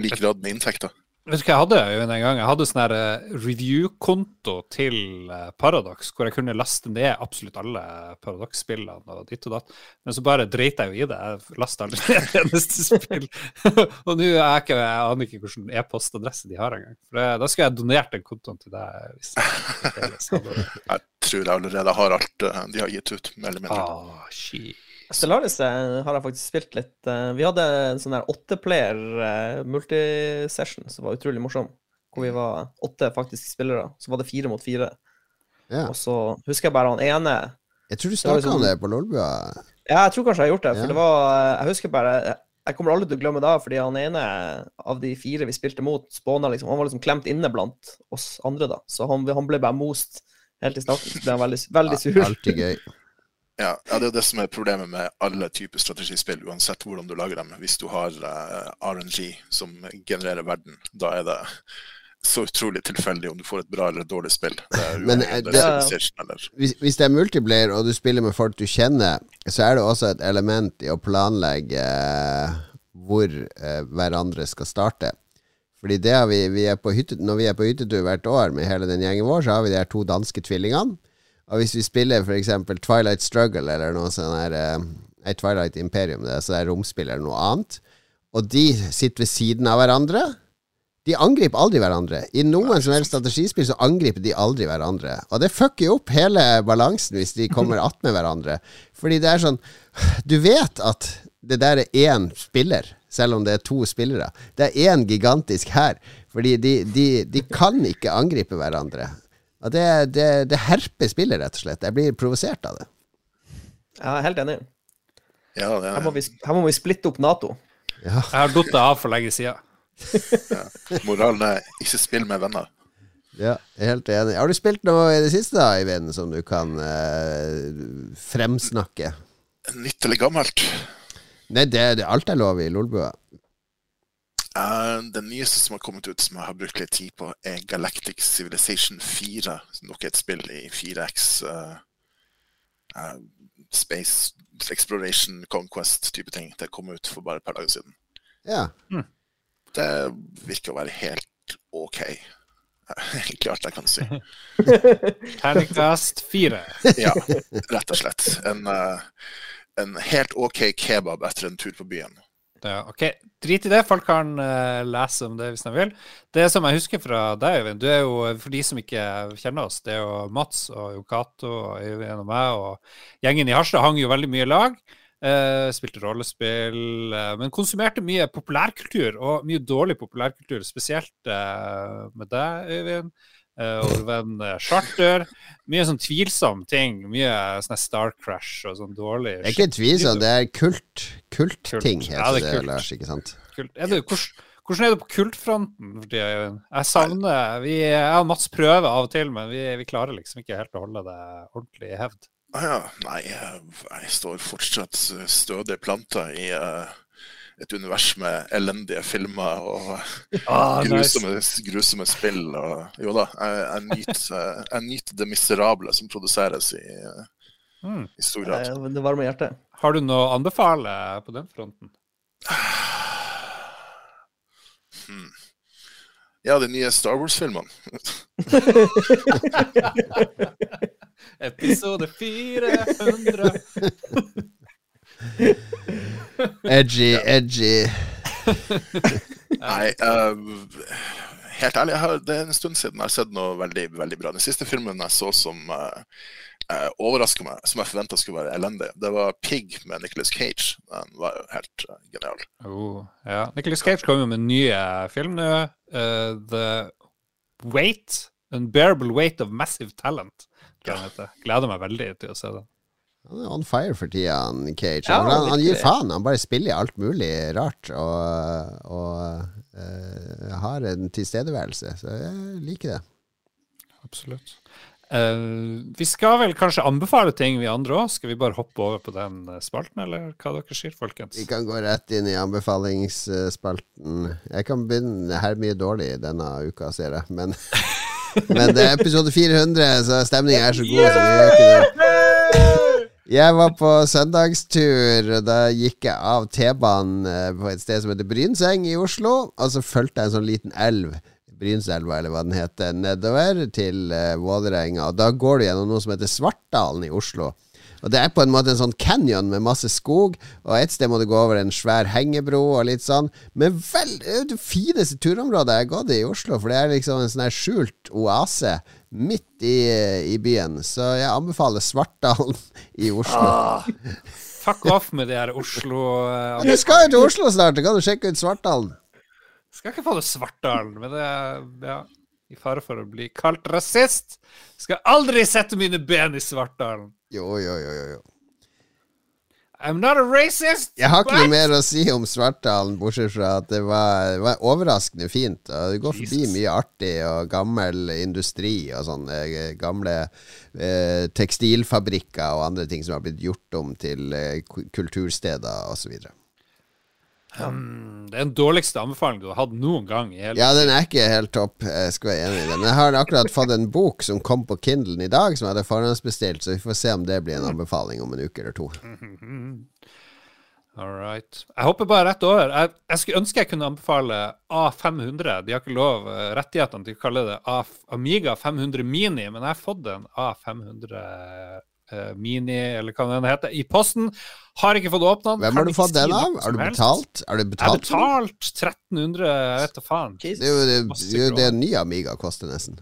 lik grad med inntekter. Vet du hva jeg hadde Øyvind, en gang? Jeg hadde sånn eh, review-konto til eh, Paradox, hvor jeg kunne laste ned absolutt alle Paradox-spillene og ditt og datt. Men så bare dreit jeg jo i det. Jeg lasta aldri ned et eneste spill. og nå er jeg ikke, jeg aner ikke hvilken e-postadresse de har engang. For da skulle jeg donert den kontoen til deg. Jeg tror jeg allerede har alt eh, de har gitt ut, mer eller mindre. ah, shit. Stellaris eh, har jeg faktisk spilt litt. eh, Vi hadde en sånn der åtteplayer eh, multisession som var utrolig morsom. Hvor vi var åtte faktiske spillere. Så var det fire mot fire. ja. Og så husker jeg bare han ene Jeg tror du snakka liksom- om det på Lolbua. Ja, jeg tror kanskje jeg har gjort det. For Ja. det var Jeg husker bare Jeg kommer aldri til å glemme det, fordi han ene av de fire vi spilte mot, spåna liksom Han var liksom klemt inne blant oss andre, da. Så han, han ble bare most helt i starten. Så ble han veldig, veldig sur. Alltid gøy. Ja, ja, det er det som er problemet med alle typer strategispill, uansett hvordan du lager dem. Hvis du har uh, RNG som genererer verden, da er det så utrolig tilfeldig om du får et bra eller et dårlig spill. Det er Men, eh, det det- Hvis, hvis det er multiplayer, og du spiller med folk du kjenner, så er det også et element i å planlegge uh, hvor uh, hverandre skal starte. Fordi vi, vi er på hytte, Når vi er på hyttetur hvert år med hele den gjengen vår, så har vi de her to danske tvillingene. Og hvis vi spiller f.eks. Twilight Struggle eller noe sånn her eh, Nei, Twilight Imperium, det er sånn romspill eller noe annet, og de sitter ved siden av hverandre de angriper aldri hverandre. I noen som helst strategispill så angriper de aldri hverandre. Og det fucker jo opp hele balansen hvis de kommer attmed hverandre. Fordi det er sånn Du vet at det der er én spiller, selv om det er to spillere. Det er én gigantisk hær. Fordi de, de, de kan ikke angripe hverandre. Og det, det, det herper spillet, rett og slett. Jeg blir provosert av det. Jeg er helt enig. Ja, det Her må er, vi, her må vi splitte opp Nato. Ja. Jeg har datt av for lenge siden. moralen er ikke spill med venner. Ja, er helt enig. Har du spilt noe i det siste, da, Eivind, som du kan eh, fremsnakke? Nytt eller gammelt? Nei, det, det, alt er lov i Lolbua. Eh, det nyeste som har kommet ut, som jeg har brukt litt tid på, er Galactic Civilization 4. Nok et spill i 4X. uh, uh, Space Exploration Conquest-type ting. Det kom ut for bare et par dager siden. Ja. Det virker å være helt OK. Klart jeg kan si. Terningkast fire. Ja, rett og slett. En, eh, en helt OK kebab etter en tur på byen. Ja, ok, Drit i det. Folk kan uh, lese om det hvis de vil. Det som jeg husker fra deg, Øyvind, du er jo, for de som ikke kjenner oss, det er jo Mats og Jo Cato og Øyvind og meg, og gjengen i Harstad hang jo veldig mye lag. Uh, spilte rollespill, uh, men konsumerte mye populærkultur, og mye dårlig populærkultur, spesielt uh, med deg, Øyvind. Uh, og venn eh, Charter. Mye sånn tvilsom ting. Mye sånn Star Crash og sånn dårlig Det er ikke tvilsomt, det er kult. Kult. heter Ja, det er det, kult. Lars, ikke sant? Kult. Er det, hvordan, hvordan er det på kultfronten? for tida, Øyvind? Jeg savner vi, Jeg og Mats prøver av og til, men vi, vi klarer liksom ikke helt å holde det ordentlig i hevd. Ah, ja. Nei, jeg, jeg står fortsatt stødig planta i eh, et univers med elendige filmer og Ah, grusomme, grusomme spill. Og, jo da, jeg, jeg, nyter, det miserable som produseres i, Mm. i stor grad. Det varmer hjertet. Har du noe å anbefale på den fronten? Hmm. Ja, de nye Star Wars-filmene. Episode 400. Edgy, edgy. Nei, um, helt ærlig, jeg har, det er en stund siden jeg har sett noe veldig veldig bra. Den siste filmen jeg så som eh, uh, overraska meg, som jeg forventa skulle være elendig. Det var Pig med Nicholas Cage. Den var jo helt uh, genial. Oh, ja. Nicholas Cage kom jo med nye ny eh, film nå. Uh, The Weight. Unbearable Weight of Massive Talent. heter. Gleder meg veldig til å se den. Han er on fire for tida, han Cage. Ja, han, han gir faen. Han bare spiller i alt mulig rart og, og uh, har en tilstedeværelse. Så jeg liker det. Absolutt. Uh, vi skal vel kanskje anbefale ting, vi andre òg. Skal vi bare hoppe over på den eh, spalten, eller hva dere sier, folkens? Vi kan gå rett inn i anbefalingsspalten. Jeg kan begynne her mye dårlig denne uka, ser jeg. Men, men det er episode 400, så stemninga er så god. Så vi gjør ikke det. Jeg var på søndagstur. Da gikk jeg av T-banen eh, på et sted som heter Brynseng i Oslo. Og så fulgte jeg en sånn liten elv, Brynselva eller hva den heter, nedover til uh, Vålerenga. Da går du gjennom noe som heter Svartdalen i Oslo. Og Det er på en måte en sånn canyon med masse skog, og et sted må du gå over en svær hengebro og litt sånn. Men vel, det fineste turområdet jeg har gått i i Oslo, for det er liksom en sånn her skjult oase midt i, i byen. Så jeg anbefaler Svartdalen i Oslo. Fuck off med det her Oslo uh, Du skal jo til Oslo snart, kan du sjekke ut Svartdalen. Skal ikke få det Svartdalen, men det er ja, i fare for å bli kalt rasist. Skal aldri sette mine ben i Svartdalen. Jo, jo, jo, jo, jo. I'm not a racist! Jeg har ikke but- noe mer å si om Svartdalen, bortsett fra at det var, det var overraskende fint. Og det går forbi Jesus. mye artig og gammel industri og sånne eh, gamle eh, tekstilfabrikker og andre ting som har blitt gjort om til eh, ku- kultursteder osv. Mm, det er den dårligste anbefalingen du har hatt noen gang Ja, den er ikke helt topp, jeg skal være enig i det. Men jeg har akkurat fått en bok som kom på Kindlen i dag, som jeg hadde forhåndsbestilt, så vi får se om det blir en anbefaling om en uke eller to. All right. Jeg hopper bare rett over. Jeg, jeg skulle ønske jeg kunne anbefale A500. De har ikke lov eh, rettighetene til å kalle det A Amiga 500 Mini, men jeg har fått en A500 eh, Mini, eller hva den heter, i posten. Har ikke fått åpna den. Hvem har du fått den av? Har du betalt? Har du Jeg har betalt? for den? betalt 1300, jeg vet da faen. Det er jo det, det, er det kroner. Amiga koster, nesten.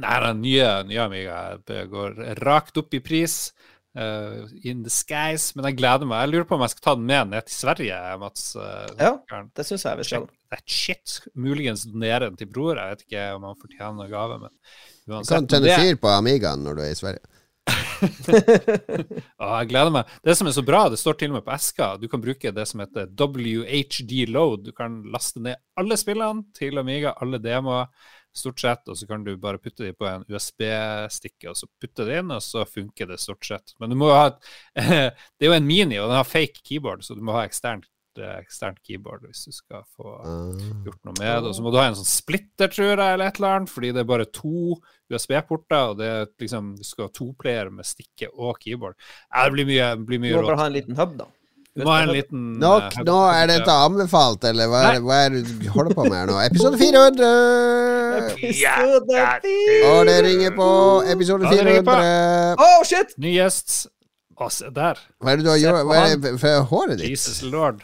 Nei, den nye, nye Amiga det går rakt opp i pris. Uh, in the skies. Men jeg gleder meg. Jeg lurer på om jeg skal ta den med ned til Sverige, Mats. Uh, Ja. Det syns jeg vi skal. That shit. Muligens donere den til bror. Jeg vet ikke om han fortjener noen gave, men Du kan tenne fyr på Amigaen når du er i Sverige. Å, jeg gleder meg. Det som er så bra, det står til og med på eska, du kan bruke det som heter WHD load. Du kan laste ned alle spillene til Amiga, alle demoer, stort sett, og så kan du bare putte dem på en USB-stikke, og så putte det inn, og så funker det stort sett. Men du må jo ha et Det er jo en mini, og den har fake keyboard, så du må ha eksternt, eksternt keyboard hvis du skal få Ah. gjort noe med det. Og så må du ha en sånn splitter, tror jeg, eller et eller annet, fordi det er bare to USB-porter, og det er liksom, du skal ha to player med stikke og keyboard. Ja, det blir mye, blir Du mye må bare ha en liten hub, da. Du må ha en liten Nok, eh, nå er dette anbefalt, eller hva er, hva er det du holder på med her nå? Episode 400! Episode 400! Og det ringer på episode Ja, det 400. Oh, shit! Ny gjest. Å, se der. Hva er det du har gjort Hva er det for håret ditt? Jesus lord.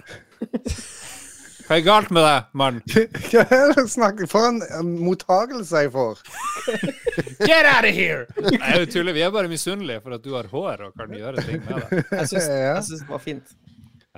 Hva er galt med deg, mann? Hva er det du snakker For en mottagelse jeg får. Get out of here! Nei, jeg tuller. Vi er bare misunnelige for at du har hår og kan gjøre ting med det. Jeg syns, Ja. jeg syns det var fint.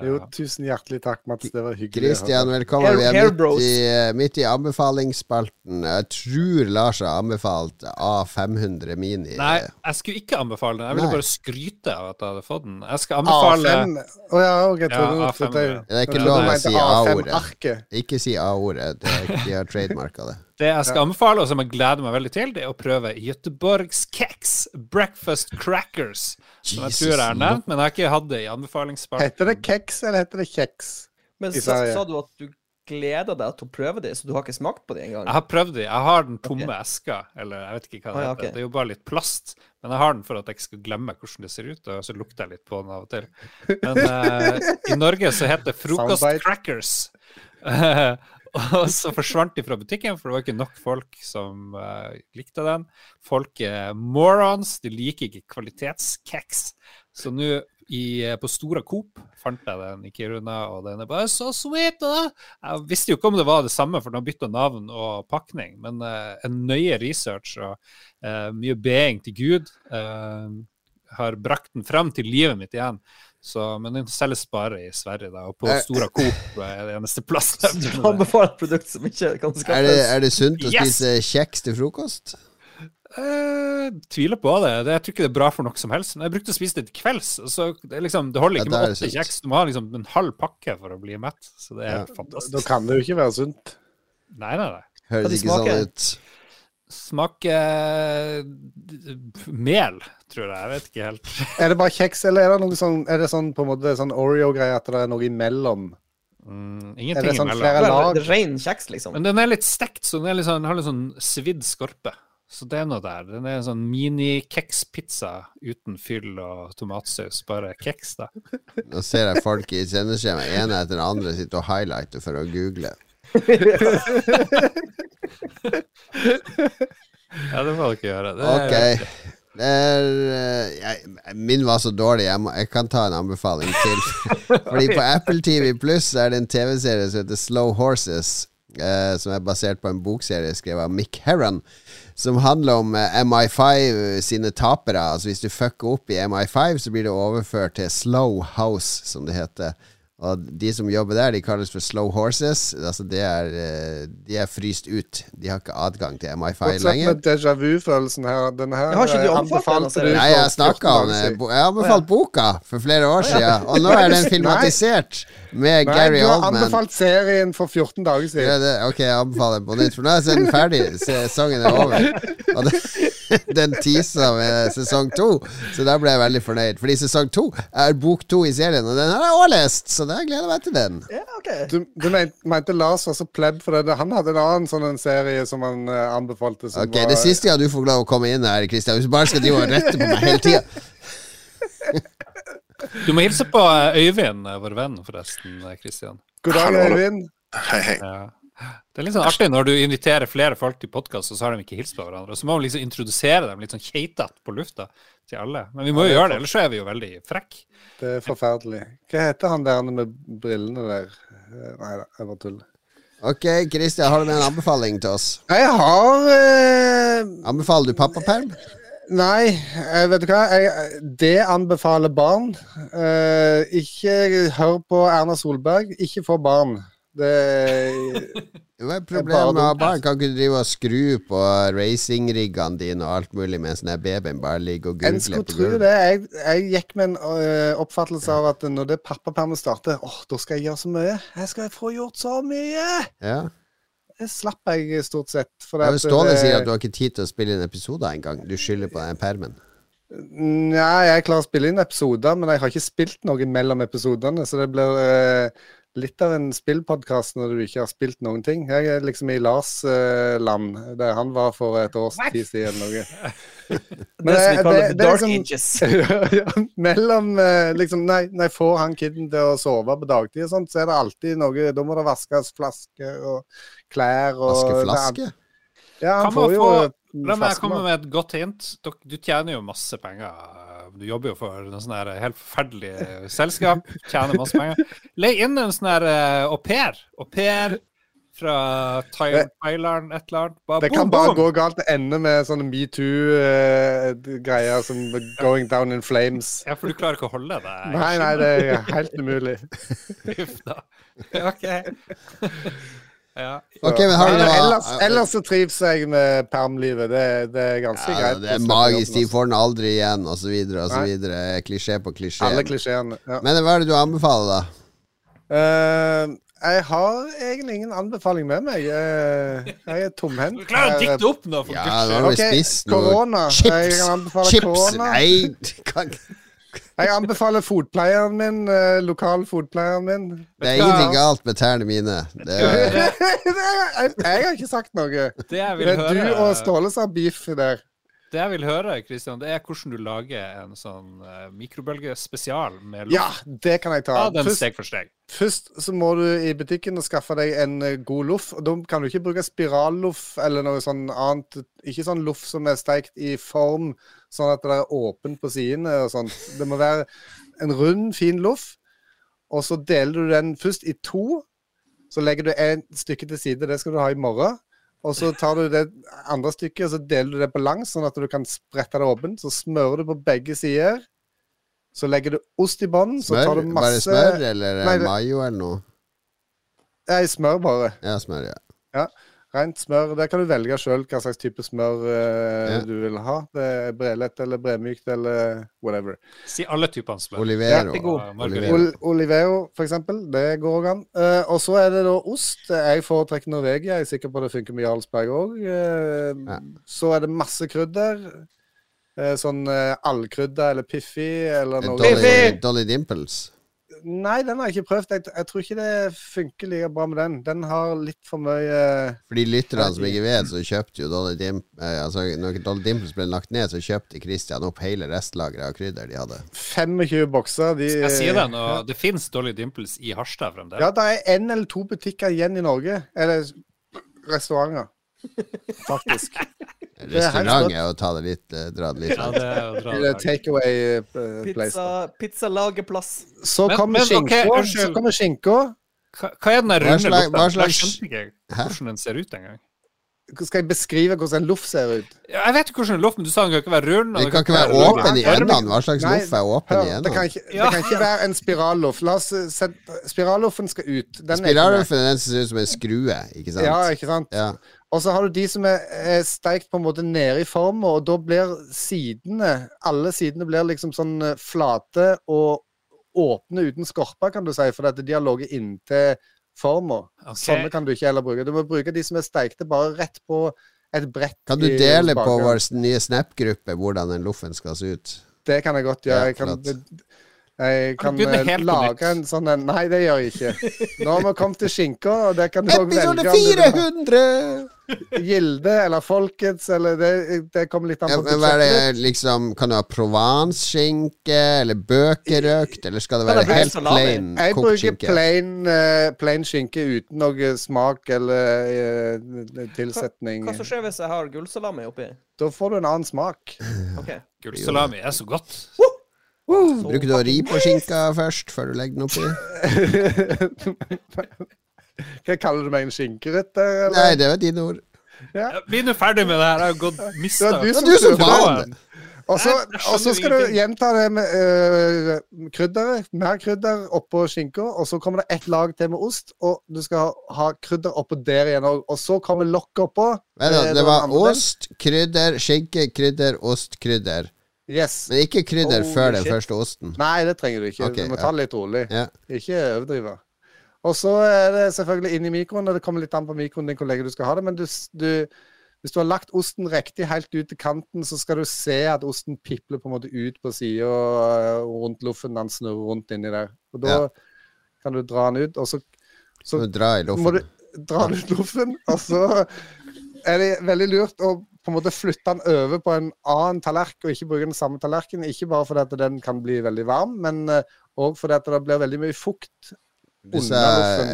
Jo, tusen hjertelig takk, Mats. Det var hyggelig. Christian, velkommen. Vi er midt i, midt i anbefalingsspalten. Jeg tror Lars har anbefalt A500 Mini. Nei, jeg skulle ikke anbefale den. Jeg ville Nei. bare skryte av at jeg hadde fått den. Jeg skal anbefale A5 Oh, ja, okay, Ja, du trodde jeg- Det er ikke lov å si A-ordet. Ikke si A-ordet. De har trademarka det. Det jeg skal anbefale, og som jeg gleder meg veldig til, det er å prøve Göteborgs Keks Breakfast Crackers. Som jeg tror jeg har nevnt, men jeg har ikke hatt det i anbefalingsspalten. Heter det keks, eller heter det kjeks? Men så sa, sa du at du gleder deg til å prøve det, så du har ikke smakt på det engang? Jeg har prøvd det. Jeg har den tomme eska, eller jeg vet ikke hva det Ah, ja, heter. Okay. Det er jo bare litt plast. Men jeg har den for at jeg ikke skal glemme hvordan det ser ut, og så lukter jeg litt på den av og til. Men uh, i Norge så heter det Frokost Soundbite. Crackers. Eh, og så forsvant de fra butikken, for det var ikke nok folk som uh, likte den. Folk er morons, de liker ikke kvalitetskeks. Så nå i, på Stora Coop fant jeg den i Kiruna, og den er bare så sweet! Da. Jeg visste jo ikke om det var det samme, for den har bytta navn og pakning, men uh, en nøye research og uh, mye being til Gud eh, har brakt den frem til livet mitt igjen. Så, men den selges bare i Sverige, da, og på Eh, Stora Coop er det eneste plassen. Du anbefaler et produkt som ikke kan Er det, er det sunt å Yes! spise kjeks til frokost? Eh, tviler på det. det. Jeg tror ikke det er bra for noe som helst. Men jeg brukte å spise det til kvelds. Så det, liksom, det holder ikke ja, med åtte kjeks. Du må ha liksom en halv pakke for å bli mett. Så det er Ja. fantastisk. da kan det jo ikke være sunt. Nei, nei, nei. Høres ikke sånn ut. Smaker mel, tror jeg. Jeg vet ikke helt. Er det bare kjeks, eller er det noe sånn, er det sånn på en måte sånn Oreo-greie at det er noe imellom? Mm, Er det ingenting sånn imellom. flere Det er lag? Ren kjeks, liksom. Men den er litt stekt, så den er litt sånn, har litt sånn svidd skorpe. Så det er noe der. Den er en sånn mini-kekspizza uten fyll og tomatsaus. Bare keks, da. Nå ser jeg folk i sendeskjemaet, ene etter den andre, sitter og highlighter for å google. Ja, det må dere gjøre. Det Ok. Er, eh, jeg, min var så dårlig, jeg, må, jeg kan ta en anbefaling til. Fordi på Apple TV Pluss er det en TV-serie som heter Slow Horses. eh, som er basert på en bokserie skrevet av Mick Herron. Som handler om eh, MI5 sine tapere. Altså Hvis du fucker opp i MI5, så blir det overført til Slow House, som det heter. Og de som jobber der, de kalles for Slow Horses. Altså de, er, eh, De er fryst ut. De har ikke adgang til MI5 Fortsett lenger. med déjà vu-følelsen her. Den her Jeg har ikke du eh, anbefalt den, altså? du Nei, jeg snakka om det. Jeg har anbefalt boka for flere år siden, og nå er den filmatisert med Nei, Gary du har anbefalt serien for 14 dager Ja, siden. det, ok, jeg anbefaler den på nytt, for nå er den ferdig. Sesongen er over. Og det, den teasa med sesong to, så da ble jeg veldig fornøyd. Fordi sesong to er bok to i serien, og den har jeg også lest, så da gleder jeg meg til den. Ja, okay. Du, du mente, Lars var så pledd for det. Han hadde en annen sånn en serie som han uh, anbefalte. Som Ok, var, Det siste gang du får lov å komme inn her, Christian, hvis du bare skal drive og rette på meg hele tida. Du må hilse på eh, Øyvind, eh, vår venn, forresten, Christian. God dag, Øyvind. Hei, hei. Ja. Det er litt sånn artig når du inviterer flere folk til podkast, og så har de ikke hilst på hverandre. Så må man liksom introdusere dem litt sånn keitete på lufta til alle. Men vi må jo gjøre det, ellers så er vi jo veldig frekke. Det er forferdelig. Hva heter han der med brillene der? Eh, Nei da, jeg bare tuller. Ok, Christian, har du med en anbefaling til oss? Jeg har eh, Anbefaler du pappaperm? Nei, eh, vet du hva? Jeg, det anbefaler barn. Eh, ikke hør på Erna Solberg. Ikke få barn. Det Hva er problemet barn? Kan ikke du drive og skru på racingriggene dine og alt mulig mens den babyen bare ligger og En skulle tro det. Jeg, jeg gikk med en øh, oppfattelse av at når det pappapermen starter, åh, da skal jeg gjøre så mye. Jeg skal få gjort så mye! Ja. Det slapp jeg stort sett. For Ja, Ståle sier at du har ikke tid til å spille inn episoder engang. Du skylder på den permen. Nei, jeg klarer å spille inn episoder, men jeg har ikke spilt noe mellom episodene. Så det blir øh, litt av en spillpodkast når du ikke har spilt noen ting. Jeg er liksom i Lars-land, land, der han var for et års tid siden. Noe. Det som vi kaller det- det er dark liksom- ages. ja, mellom uh, liksom, nei, nei, får han kiden til å sove på dagtid og sånt, så er det alltid noe Da må det vaskes flasker og klær og Vaskeflaske? Ja, han får jo eh, La meg komme med. med et godt hint. Du tjener jo masse penger. Du jobber jo for noe sånn her helt forferdelig selskap. Tjener masse penger. Legg inn en sånn her eh, au pair. Au pair fra Thailand, et eller annet. Bare Det kan boom, bare boom. gå galt. Det ender med sånne metoo-greier som 'going down in flames'. Ja, for du klarer ikke å holde det? Nei, nei, det er helt umulig. Uff da. OK. Ja. Okay, men har du noe ellers, ellers så trives jeg med permlivet. Det, det er ganske ja, greit. Det er magisk, de får den aldri igjen, videre og. Klisjé på klisjé. Alle klisjeene. Ja. Men hva er det du anbefaler, da? Uh, jeg har egentlig ingen anbefaling med meg. Eh, jeg er tomhendt. Du klarer å dikte opp nå, for Ja, guds nå skyld. har spist noe korona. Jeg chips. kan anbefale Chips! Nei, kan... Jeg anbefaler fotpleieren min, eh, lokal fotpleieren min. det er ingenting galt med tærne mine. Det er... jeg, jeg har ikke sagt noe. Det jeg vil er du og Ståle som har beef der. Det jeg vil høre, Kristian, det er hvordan du lager en sånn uh, mikrobølgespesial med luft. Ja, det kan jeg ta. Ja, den Først, steg for steg. først så må du i butikken og skaffe deg en eh, god loff. Da kan du ikke bruke spiralloff eller noe sånn annet. Ikke sånn loff som er steikt i form, sånn at det er åpent på sidene og sånt. Det må være en rund, fin loff. Og så deler du den først i to. Så legger du et stykke til side, det skal du ha i morgen. Og så tar du det andre stykket og så deler du det på langs, sånn at du kan sprette det åpent. Så smører du på begge sider. Så legger du ost i bånn. Så tar Smør? masse Bare smør, eller Nei, det- mayo eller noe? Nei, smør bare. Ja, smør, ja. Rent smør. Der kan du velge sjøl hva slags type smør eh, Ja. du vil ha. Det er brelett eller bremykt eller whatever. Si alle typene smør. Olivero. Ja, er. Olivero. Ol Oliveo, for eksempel. Det går an. Eh, og så er det da ost. Jeg foretrekker Norvegia. Jeg er sikker på det funker med Jarlsberg òg. Ja. Så er det masse krydder. Eh, sånn uh, allkrydder eller Piffi eller noe. Dolly, Dolly Dimples. Nei, den har jeg ikke prøvd. Jeg, jeg tror ikke det funker like bra med den. Den har litt for mye For de lytterne som ikke vet, så kjøpte jo Dolly Dimples. eh, Altså, når Dolly Dimples ble lagt ned, så kjøpte Christian opp hele restlageret av krydder de hadde. 25 bokser. De, Jeg sier det nå, det fins Dolly Dimples i Harstad fremdeles. Ja, det er én eller to butikker igjen i Norge. Eller restauranter. Faktisk. Restaurant er å ta det litt, eh, dra det litt Ja, langt. er dra det Eller langt. Takeaway-place. Pizza, pizzalagerplass. Så kommer skinka. unnskyld. så kommer skinka. Hva, hva er den der runde hva Jeg slags- skjønte ikke hvordan den ser ut engang. Skal jeg beskrive hvordan en loff ser ut? Ja, Jeg vet ikke hvordan en loff, men du sa den kan ikke være rund. Den Det kan ikke være åpen i endene. Hva slags loff er åpen i det, kan endene? ikke, det kan ikke være en spiralloff. Sette Spiralloffen skal ut. Spiralloffen er den som ser ut som en skrue, ikke sant? Ja, ikke sant? Ja. Og så har du de som er, er steikt på en måte nede i formen, og da blir sidene Alle sidene blir liksom sånn eh, flate og åpne uten skorpe, kan du si, for at de har ligget inntil forma. Okay. Sånne kan du ikke heller bruke. Du må bruke de som er steikte bare rett på et brett. Kan du dele på vår nye Snap-gruppe hvordan den loffen skal se ut? Det kan jeg godt gjøre. Jeg kan, jeg Kan eh, lage en sånn en Nei, det gjør jeg ikke. Nå har vi kommet til skinka, og det kan du òg velge. Episode om du 400! Gilde eller Folkets, eller det, det kommer litt an Ja, på men hva er det liksom Kan du ha provanskinke eller bøkerøkt, eller skal det være det helt helt kokt plain Jeg bruker skinke? plain, uh, plain skinke uten noe smak eller uh, tilsetning. Hva som skjer hvis jeg har gullsalami oppi? Da får du en annen smak. Okay. Gullsalami er så godt. Bruker du å ri på skinka først, før du legger den oppi? Hva kaller du meg, en skinkerytter? eller? Nei, det var dine ord. Ja. Vi er nå ferdig med det her. Jeg har gått Det mista var du som det. Og så, skal du gjenta det med uh, krydderet. Mer krydder oppå skinka, og så kommer det ett lag til med ost. Og du skal ha, ha krydder oppå der igjen òg. Og så kommer lokket oppå. Vent da, Eh, det var ost, krydder, skinke, krydder, ost, krydder. Yes. Men ikke krydder oh, før den første osten. Nei, det trenger du ikke. Okay, du må ja. ta det litt rolig. Ja. Ikke overdrive. Og så er det selvfølgelig inn i mikroen, og det kommer litt an på mikroen din hvor lenge du skal ha det. Men du, du, hvis du har lagt osten riktig helt ut til kanten, så skal du se at osten pipler på en måte ut på sida rundt loffen. Den snurrer rundt inni der. Og da Ja. kan du dra den ut, og så, Så dra i må du dra den ut loffen, og så er det veldig lurt å på en måte flytte den over på en annen tallerken, og ikke bruke den samme tallerkenen. Ikke bare fordi at den kan bli veldig varm, men òg fordi at det blir veldig mye fukt Du sa,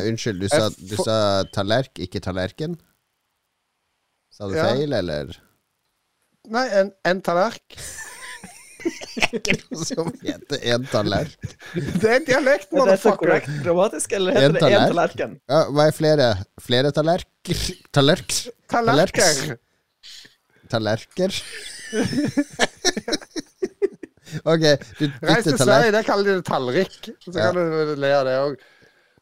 unnskyld, du sa, du sa tallerk, ikke tallerken? Sa du Ja. feil, eller? Nei, en, en tallerk. Som heter en tallerk. Det er dialekt, Er motherfucker. korrekt grammatisk, eller En det én tallerken. Ja, hva er flere? Flere tallerker? Tallerk? Tallerker. Tallerker? ok, du Reis bytter til tallerk. Sverige, der kaller de det tallrik. Så Ja. kan du le av det òg.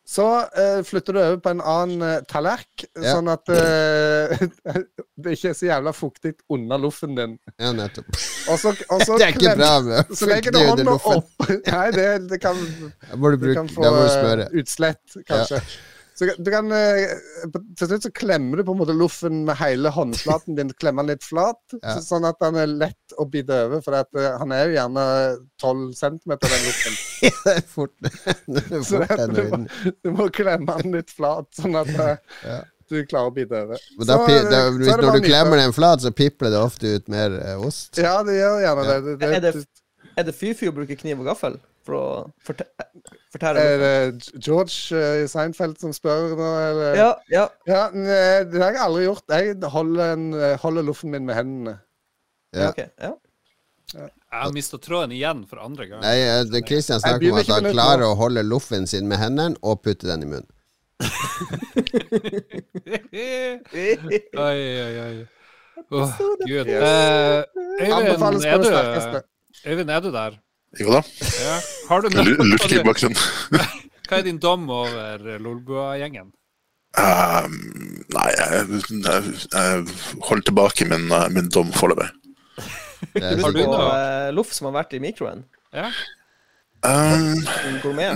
Så uh, flytter du over på en annen uh, tallerk, Ja. sånn at uh, det ikke er så jævla fuktig under loffen din. Ja, nettopp. Og så, og så, Det er ikke bra med så legger du hånda opp. Nei, det, det kan du kan få utslett, kanskje. Så du kan, eh, Til slutt så klemmer du på en måte loffen med hele håndflaten din. Klemmer den litt flat, Ja. så- sånn at den er lett å bite over. For at, eh, han er jo gjerne 12 cm, den loffen. Det er fort, det er fort du, må, du må klemme den litt flat, sånn at eh, Ja. du klarer å bite over. Men da, Så, eh, da, hvis, når du klemmer den flat, så pipler det ofte ut mer eh, ost. Ja, det gjør gjerne Ja. det. det, det, det, er det fy-fy å bruke kniv og gaffel for å fortelle er det George eh, Seinfeld som spør nå, eller? Ja, ja. Ja, nei, det har jeg aldri gjort. Jeg holder, en, eh, holder loffen min med hendene. Ja. ok. Ja. Jeg har mista tråden igjen for andre gang. Nei, eh, det- Christian snakker om at han klarer å holde loffen sin med hendene og putte den i munnen. oi, oi, oi. Oh, gud. Eh, Øyvind, er du, Øyvind, er du der? Jo da. Ja. Har du i bakgrunnen. Hva er din dom over Lolbua-gjengen? Um, nei, jeg, jeg, jeg holder tilbake min, uh, min dom foreløpig. Det Har du noe? eh, loff som har vært i mikroen. Ja? Um,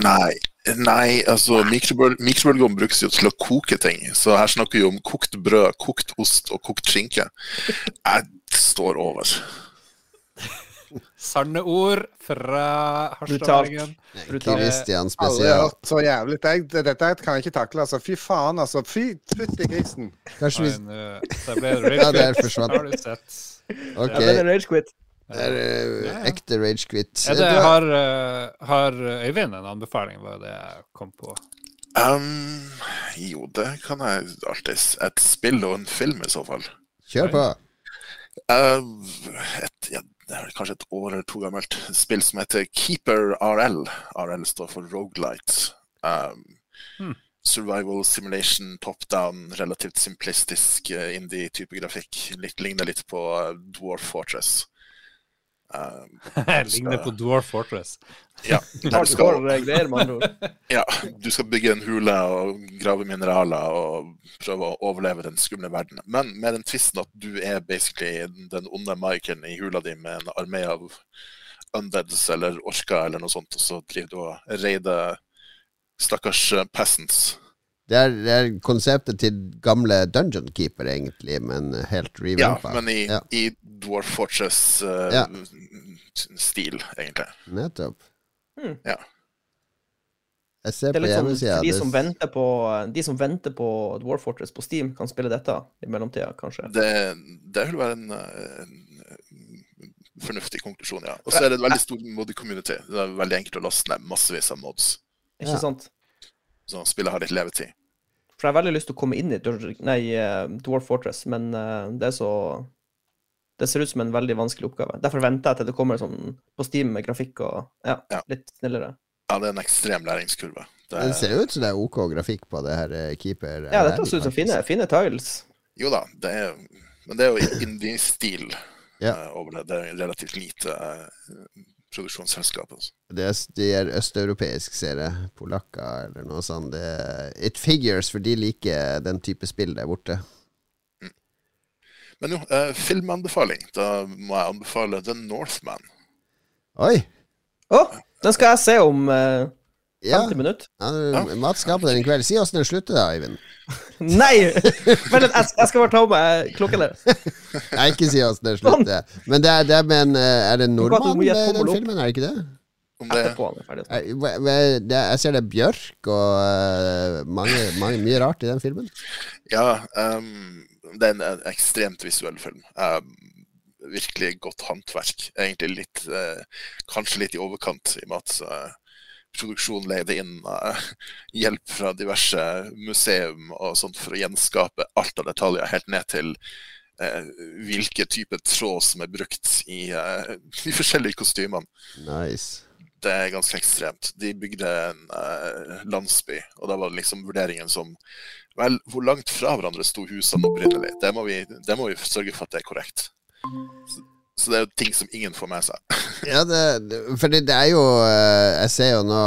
nei, nei, altså mikrobøl, mikrobølgeovn brukes jo til å koke ting. Så her snakker vi om kokt brød, kokt ost og kokt skinke. Jeg står over. Sanne ord fra Harstadværingen. Brutalt. Kristian spesial. så jævlig. Jeg, dette kan jeg ikke takle. altså. Fy faen, altså. Fy fytti grisen. Kanskje vi Det ble det Ja, forsvant. Har du sett? Ok, Ja, den er rage quit. det er eh, ekte rage quit. Ja, det, har, eh, har Øyvind en anbefaling, var det jeg kom på? Um, jo, det kan jeg alltids. Et spill og en film, i så fall. Kjør på. Uh, et, ja, det er vel kanskje et år eller to gammelt spill som heter Keeper RL. RL står for Rogelight. Um, Hmm. Survival simulation, top down, relativt simplistisk uh, indie-type grafikk. Litt, ligner litt på uh, Dwarf Fortress. Um, Ligner på Dwarf Fortress. ja, du skal, ja, du skal bygge en hule og grave mineraler og prøve å overleve den skumle verden. Men med den tvisten at du er basically den onde Michaelen i hula di med en armé av undeads eller orker eller noe sånt, og så driver du og raider stakkars eh, peasants. Det er, det er konseptet til gamle Dungeon Keeper, egentlig, men helt Ja, men i, Ja. i Dwarf Fortress-stil, Ja. egentlig. Nettopp. Hmm. Ja. Jeg ser er på sånn hjemmesida. de det- som venter på, de som venter på Dwarf Fortress på Steam, kan spille dette i mellomtida, kanskje. Det, det vil være en, eh, en fornuftig konklusjon, ja. Og så er det et veldig stort mod-community. Det er veldig enkelt å laste ned massevis av mods. Ikke Ja. sant? Så spillet har litt levetid. For jeg har veldig lyst til å komme inn i nei, eh, Dwarf Fortress, men eh, det er så Det ser ut som en veldig vanskelig oppgave. Derfor venter jeg til det kommer sånn på Steam med grafikk og ja, Ja. litt snillere. Ja, det er en ekstrem læringskurve. Det Det er, ser ut som det er OK grafikk på det her eh, Keeper. Ja, dette ser ut som fine, fine tiles. jo da, det er, men det er jo indie-stil Ja. over det. Det er relativt lite eh, produksjonsselskap. Altså. Det er, de er østeuropeisk serie. Polakker eller noe sånt. Det it figures, for de liker den type spill der borte. Men jo, eh, filmanbefaling. Da må jeg anbefale The Northman. Oi! Å, den skal jeg se om eh, 50 Ja, minutter. ja, Mats skal på den i kveld. Si åssen den slutter, da, Øyvind. Nei! Vent litt, jeg, skal bare ta med meg klokken der. Nei, ikke si åssen den slutter. Men det er, det er med en eh, Er det en nordmann med den filmen, er det ikke det? Om det, Etterpå han ferdig. å snakke. Eh, hva- hva- det er- Jeg ser det er Bjørk og eh, mange, mange, mye rart i den filmen. ja, um, det er en, ekstremt visuell film. Um, virkelig godt håndverk. Egentlig litt uh, Kanskje litt i overkant, i mat med at eh, produksjonen leide inn uh, hjelp fra diverse museum og sånt for å gjenskape alt av detaljer, helt ned til uh, hvilke type tråd som er brukt i uh, de forskjellige kostymene. Nice. Det er ganske ekstremt. De bygde en landsby, og da var det liksom vurderingen som Vel, hvor langt fra hverandre sto husene opprinnelig? Det må vi, det må vi sørge for at det er korrekt. Så, det er jo ting som ingen får med seg. Ja, det, det, for det, det er jo eh, Jeg ser jo nå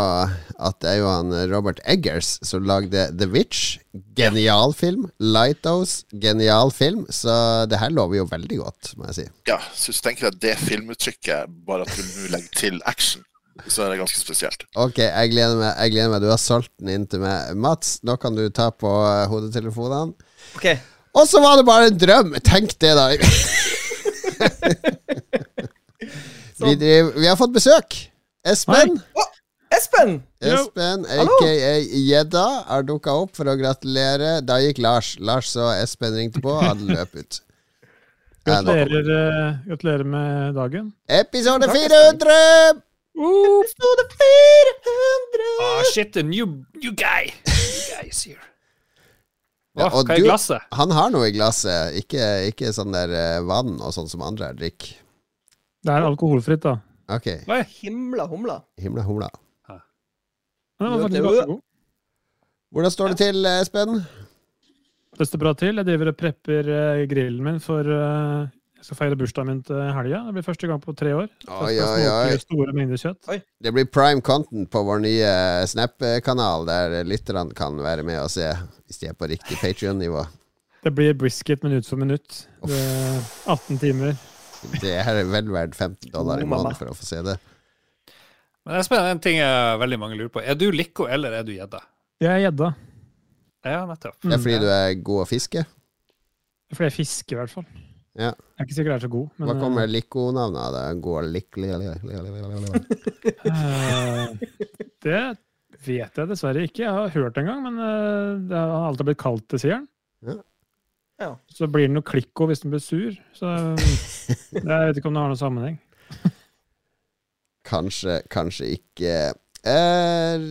at det er jo han eh, Robert Eggers som lagde The Witch. Genial film. Lighthouse, genial film. Så det her lover jo veldig godt, må jeg si. Ja, så hvis du tenker deg det filmuttrykket, bare at du nå legger til action, så er det ganske spesielt. Ok, jeg gleder meg. Jeg gleder meg Du har solgt den inn til meg. Mats, nå kan du ta på eh, hodetelefonene. Okay. Og så var det bare en drøm! Tenk det, da. vi, driver, vi har fått besøk. Espen. Espen! Espen, aka Gjedda, har dukka opp for å gratulere. Da gikk Lars. Lars så Espen ringte på, og han løp ut. Gratulerer, eh, gratulerer med dagen. Episode 400! Episode 400! Oh, shit, a new, new guy. New guy is here. Ja, og hva er du- glasset? Han har noe i glasset, ikke, ikke sånn der eh, vann og sånn som andre drikker. Det er alkoholfritt, da. Ok, Himla humla. himla humla. Hvordan står det til, Espen? Det står bra til. Jeg driver og prepper eh, grillen min for eh, Jeg skal feire bursdagen min til helga. Det blir første gang på tre år. Oi, jeg oi, oi. store mengder kjøtt. Det blir prime content på vår nye Snap-kanal, der lytterne kan være med og se, hvis de er på riktig Patrion-nivå. Det blir brisket minutt for minutt. Det er 18 timer. Det er vel verdt 15 dollar i Oh, måneden for å få se det. Men det er spennende, en ting jeg veldig mange lurer på. Er du Lico, eller er du gjedda? Jeg er gjedda. Ja, nettopp. Det er fordi du er god å fiske. Fordi jeg fisker, i hvert fall. Ja. Jeg er ikke sikkert jeg er så god, men Hva kommer Lico-navnet av? det? Lik... eh, Det vet jeg dessverre ikke. Jeg har hørt det en gang, men eh, det har alltid blitt kalt det, sier han. Ja. Ja. Så blir det noe klikko hvis den blir sur. Så jeg vet ikke om det har noen sammenheng. Kanskje, kanskje ikke. Eh,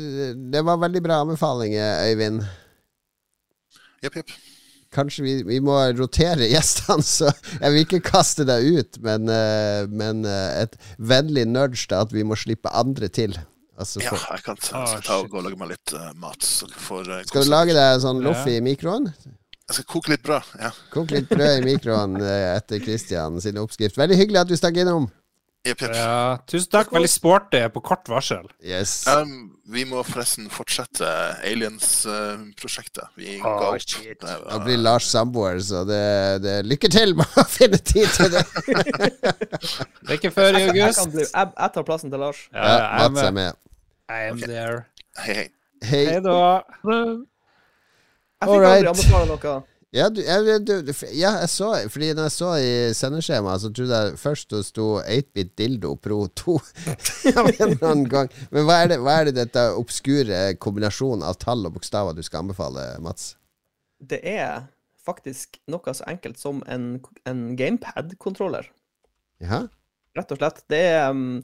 det var veldig bra anbefalinger, Øyvind. Jepp, jepp. Kanskje vi, vi må rotere gjestene, så jeg vil ikke kaste deg ut, men, eh, men eh, et vennlig nudge til at vi må slippe andre til. Altså, Ja, jeg kan ta, Ah, skal ta og gå og lage meg litt uh, mat. Får, eh, skal du lage deg sånn loff i mikroen? Jeg skal koke litt brød. ja. Koke litt brød i mikroen etter Christian sin oppskrift. Veldig hyggelig at du stakk innom. Jepp, jepp. Ja, tusen takk. Veldig sporty på kort varsel. Yes. Um, vi må forresten fortsette Aliens-prosjektet. vi oh, ga opp. Det var- blir Lars samboer, så det, det lykke til med å finne tid til det. Det er ikke før i Jeg, jeg, august. kan bli, jeg, jeg tar plassen til Lars. Ja, Ja, jeg Mats er med. I am there. Hei, hei. Hei. Hei da. Jeg fikk Alright. aldri anbefale noe. Ja, du, jeg, du, ja, jeg så Fordi når jeg så i sendeskjemaet, så trodde jeg først det sto 8-bit dildo pro 2 en eller annen gang. Men hva er, det, hva er det dette obskure kombinasjonen av tall og bokstaver du skal anbefale, Mats? Det er faktisk noe så enkelt som en, en gamepad-kontroller. Ja. Rett og slett. Det er, um,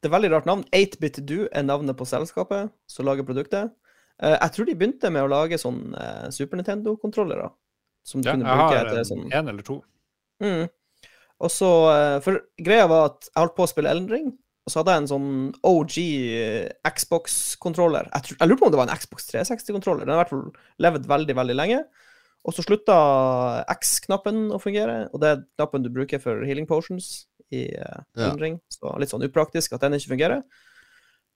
det er veldig rart navn. 8bit Do er navnet på selskapet som lager produktet. Eh, jeg tror de begynte med å lage sånn uh, Super Nintendo-kontrollere. Som du Ja, kunne jeg bruke har til en, sånn en eller to. Mm. Og så eh, For greia var at jeg holdt på å spille Elden Ring, og så hadde jeg en sånn OG eh, Xbox-kontroller. Jeg, tror- jeg lurer på om det var en Xbox 360-kontroller. Den har i hvert fall levd veldig, veldig lenge. Og så slutta X-knappen å fungere, og det er knappen du bruker for healing potions i uh, Ja. Elden Ring. Så litt sånn upraktisk at den ikke fungerer.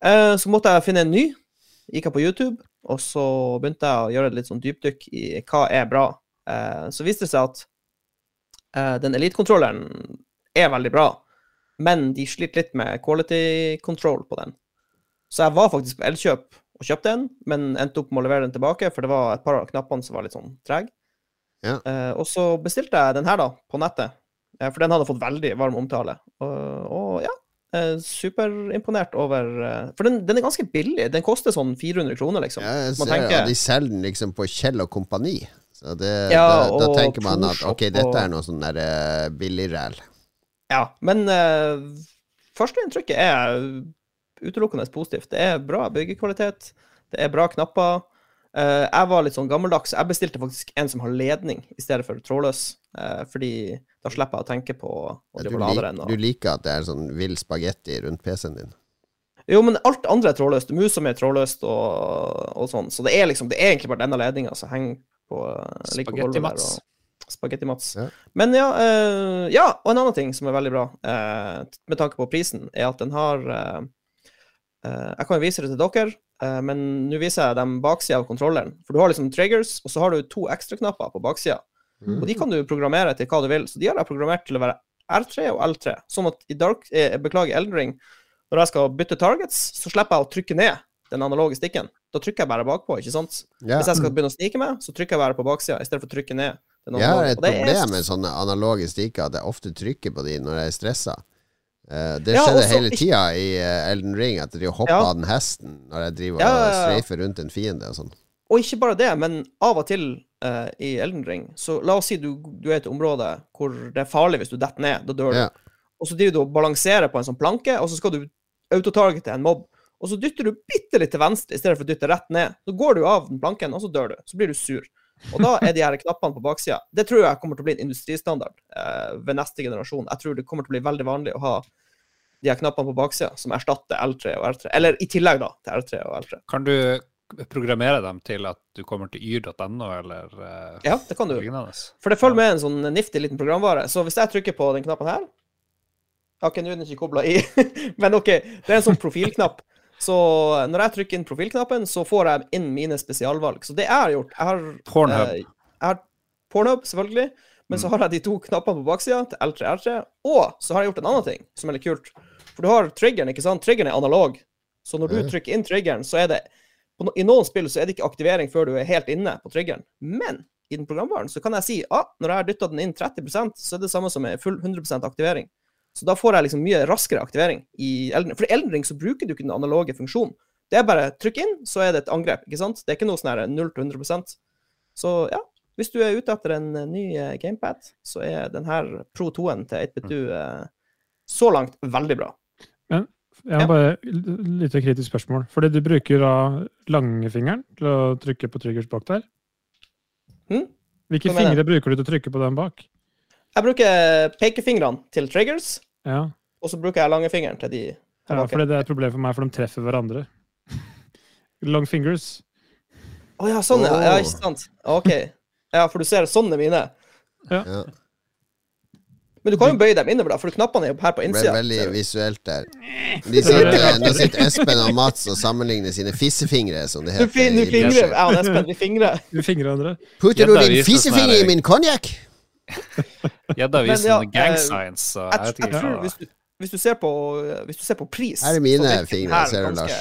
Uh, så måtte jeg finne en ny. Gikk jeg på YouTube, og så begynte jeg å gjøre et litt sånn dypdykk i hva er bra. Eh, så viste det seg at Eh, den Elite-kontrolleren er veldig bra, men de sliter litt med quality control på den. Så jeg var faktisk på Elkjøp og kjøpte en, men endte opp med å levere den tilbake, for det var et par av knappene som var litt sånn trege. Ja. Eh, og så bestilte jeg den her, da, på nettet, for den hadde fått veldig varm omtale. Og, og ja, superimponert over For den, den er ganske billig. Den koster sånn 400 kroner, liksom. Ja, jeg Man ser tenker- ja, de selger den liksom på Kjell og Kompani. Så det, Ja, da, da tenker man at ok, dette er noe sånn der uh, billigræl. Ja, men uh, førsteinntrykket er utelukkende positivt. Det er bra byggekvalitet, det er bra knapper. Uh, jeg var litt sånn gammeldags. Jeg bestilte faktisk en som har ledning i stedet for trådløs, Uh, fordi da slipper jeg å tenke på å drive og lade den. du liker at det er sånn vill spagetti rundt PC-en din? Jo, men alt andre er trådløst. Musa mi er trådløst og, og sånn. Så det er liksom, det er egentlig bare denne ledninga som henger på eh, på gulvet der, Spagetti-Mats. Spagetti-Mats. Ja. Men ja, uh, ja, og en annen ting som er veldig bra, uh, med tanke på prisen, er at den har uh, eh, Jeg kan jo vise det til dere, men nå viser jeg dem baksida av kontrolleren. For du har liksom triggers, og så har du to ekstraknapper på baksida. Mm. Og de kan du programmere til hva du vil. Så de har jeg programmert til å være R3 og L3. Sånn at i Dark, eh, beklager, Eldring, når jeg skal bytte targets, så slipper jeg å trykke ned den analoge stikken. Da trykker jeg bare bakpå, ikke sant? Yeah. Hvis jeg skal begynne å snike meg, så trykker jeg bare på baksida, i stedet for å trykke ned. Jeg har et problem er- med sånne analoge stikker, at jeg ofte trykker på de når jeg er stressa. Uh, det Ja, skjedde også hele tida i uh, Elden Ring, at jeg hopper Ja. av den hesten når jeg driver Ja, og streifer rundt en fiende og sånn. Og ikke bare det, men av og til uh, i Elden Ring Så la oss si du, du er i et område hvor det er farlig hvis du detter ned. Da dør du. Og så driver du og balanserer på en sånn planke, og så skal du autotargete en mobb. Og så dytter du bitte litt til venstre i stedet for å dytte rett ned. Så går du av den planken, og så dør du. Så blir du sur. Og da er de her knappene på baksida. Det tror jeg kommer til å bli en industristandard eh, ved neste generasjon. Jeg tror det kommer til å bli veldig vanlig å ha de her knappene på baksida som erstatter L3 og R3. Eller i tillegg, da, til R3 og L3. Kan du programmere dem til at du kommer til yr.no eller eh, Ja, det kan du. For det følger med en sånn nifty liten programvare. Så hvis jeg trykker på den knappen her Ok, nå er den ikke kobla i, men OK, det er en sånn profilknapp. Så når jeg trykker inn profilknappen, så får jeg inn mine spesialvalg. Så det jeg har gjort Jeg har, Pornhub. eh, jeg har Pornhub, selvfølgelig. Men så har jeg de to knappene på baksida til L3 R3. Og så har jeg gjort en annen ting som er litt kult. For du har triggeren, ikke sant? Triggeren er analog. Så når du trykker inn triggeren, så er det no- I noen spill så er det ikke aktivering før du er helt inne på triggeren. Men i den programvaren så kan jeg si ah, når jeg har dytta den inn 30% så er det samme som med full 100% aktivering. Så da får jeg liksom mye raskere aktivering i Elden For i Elden Ring så bruker du ikke den analoge funksjonen. Det er bare trykk inn, så er det et angrep. ikke sant? Det er ikke noe sånn her 0 til 100 Så ja, hvis du er ute etter en eh, ny eh, gamepad, så er denne Pro 2-en til 8BitU eh, så langt veldig bra. Jeg har bare et litt kritisk spørsmål. Fordi du bruker da langfingeren til å trykke på triggers bak der. Hm? Hvilke fingre bruker du til å trykke på den bak? Jeg bruker pekefingrene til triggers, Ja, og så bruker jeg langfingeren til de ja for det er et problem for meg, for de treffer hverandre. Long fingers. Å ja, sånn, ja. ja. Ikke sant. OK. Ja, for du ser sånn er mine. Ja. Men du kan jo bøye dem innover, da, for knappene er jo her på Det ble veldig visuelt der. De sitter, nå sitter Espen og Mats og sammenligner sine fissefingre, som det Du, heter. fin, du fingrer. Jeg og Espen, vi fingrer. Du fingrer hverandre. Putter du din fissefinger i min konjakk? Gjedda Men viser ja, gang science, så Jeg, jeg vet jeg ikke tror hva hvis du, hvis du ser på Hvis du ser på pris Her er mine så fingre, her ser du, Lars.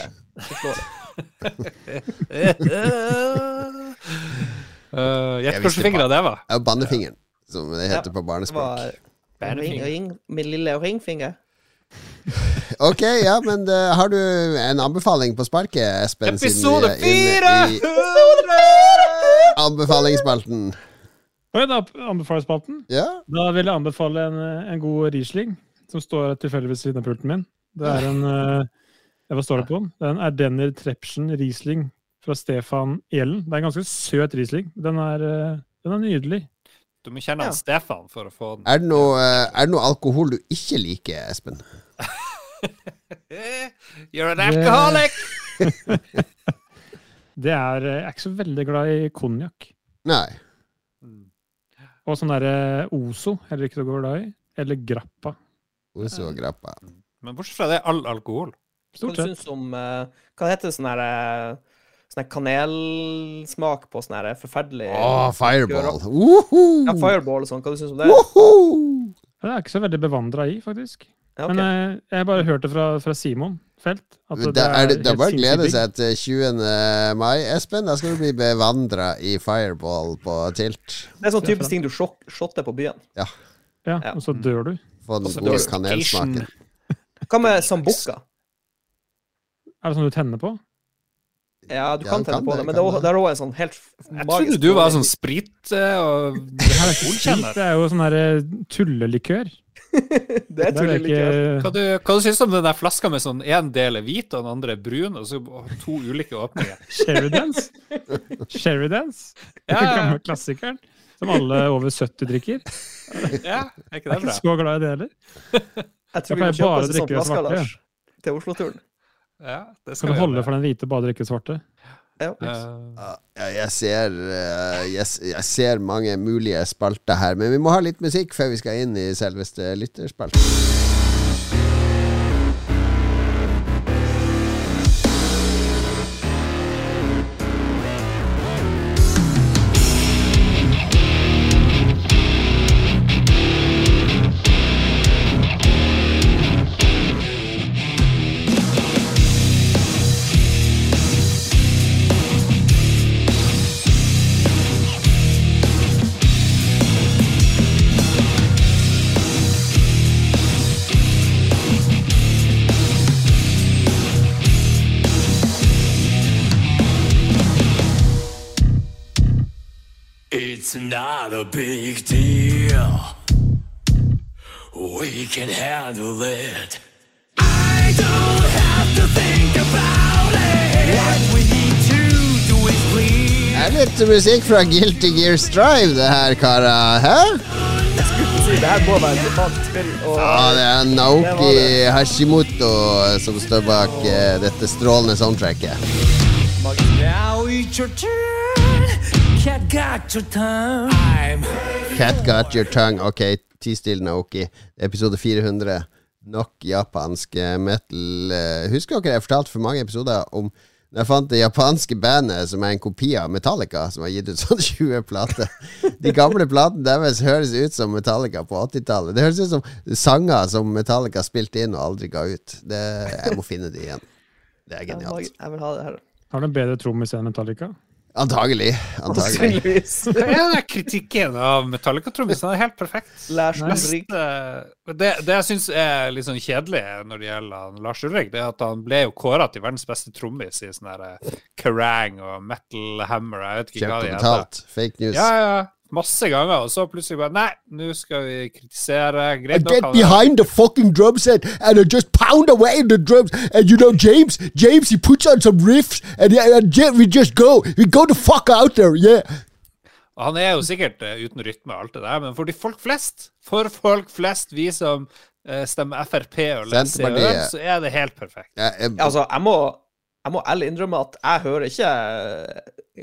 Uh, Gjett hvilke fingre det var. Ja, bannefingeren, som det heter på barnespråk. ring, ring, min lille ringfinger. Ok, ja, men eh, har du en anbefaling på sparket, Espen? Episode fire! Anbefalingsspalten. Oi, da anbefaler spalten. Ja, Da vil jeg anbefale en, en god Riesling, som står tilfeldigvis ved siden av pulten min. Det er en eh, Hva står det på den? Det er en Ardenner Trepschen Riesling fra Stefan Elen. Det er en ganske søt Riesling. Den er, eh, den er nydelig. Du må kjenne Ja. han Stefan for å få den. er det, noe, eh, er det noe alkohol du ikke liker, Espen? You're an alcoholic! Det er, jeg er ikke så veldig glad i konjakk. Nei. Og sånn derre Ozo heller ikke så glad i. Eller Grappa. Oso og grappa. Men bortsett fra det, all alkohol. Stort sett. sett. syns om eh, Hva heter det sånn her eh, Sånn kanelsmak på sånn her forferdelig Åh, fireball. Ja, Fireball og sånn. Hva du syns om det? Det er jeg ikke så veldig bevandra i, faktisk. Ja, okay. Men jeg, jeg bare hørte det fra, fra Simon Felt. Altså, Da er det, det er bare å glede seg til 20. mai, Espen. Da skal du bli bevandra i fireball på tilt. Det er sånn typisk ting du sjok- shotter på byen. Ja, Ja. og så dør du. Få den gode kanelsmaken. Hva med sambukka? Er det sånn du tenner på? Ja, du Ja, kan tenne kan på det, det, men det det. er òg en sånn helt Jeg trodde du var sånn sprit eh, og Det her er ikke sprit, det er jo sånn der tullelikør. Det er er ikke Hva du, hva du syns du om den der flaska med sånn én del er hvit og den andre er brun, og så to ulike åpninger? Sherrydance. Sherrydance. Ja, Den ja. gamle klassikeren. Som alle over 70 drikker. Ja, er ikke Jeg er det bra? ikke så glad i det heller. Jeg tror vi kjøpe oss en sånn flaske. Lars. Til Oslo-turen. Ja, det Skal kan du vi holde gjøre. for den hvite, bare drikke svarte? Ja. Eh, Ja, jeg ser, eh, jeg, jeg ser mange mulige spalter her, men vi må ha litt musikk før vi skal inn i selveste lytterspalten. It's not a big deal. We can handle it. I don't have to think about it. What we need to do is clean. Det er litt musikk fra Guilty Gear Strive, det her, karer. Hæ? Det her må være et brutalt spill. Ja, det er Naoki Hashimoto som står bak eh, dette strålende soundtracket. Now eat your turn. Cat got your tongue. I'm Cat got your tongue. Ok, ti still Naoki. Episode 400. Nok japansk eh, metal. Eh, Husker dere jeg fortalte for mange episoder om da jeg fant det japanske bandet som er en kopi av Metallica, som har gitt ut sånn 20 plater. De gamle platene deres høres ut som Metallica på 80-tallet. Det høres ut som sanger som Metallica spilte inn og aldri ga ut. Det, jeg må finne de igjen. Det er genialt. Jeg vil ha det her. Har du en bedre trommis enn Metallica? Antagelig. Antagelig. Er kritikken av Metallica-trommisen? Er helt perfekt. Lars Ulrik. Det, det, det jeg syns er litt sånn kjedelig når det gjelder Lars Ulrik, det er at han ble jo kåra til verdens beste trommis i sånn eh, Kerrang og Metal Hammer Jeg vet ikke Kjøpt hva og heter. Fake news. Ja, ja, masse ganger, og så plutselig bare Nei, nå skal vi kritisere. Greit nok. get han er- behind the fucking drum set and I just pound away the drums. And you know, James, James, he puts on some riffs and, and yeah, we just go. We go the fuck out there, yeah. Og Han er jo sikkert eh, uten rytme og alt det der, men for de folk flest, for folk flest, vi som eh, stemmer Frp og leser så er det helt perfekt. Ja, jeg, Altså, jeg må, jeg må ærlig innrømme at jeg hører ikke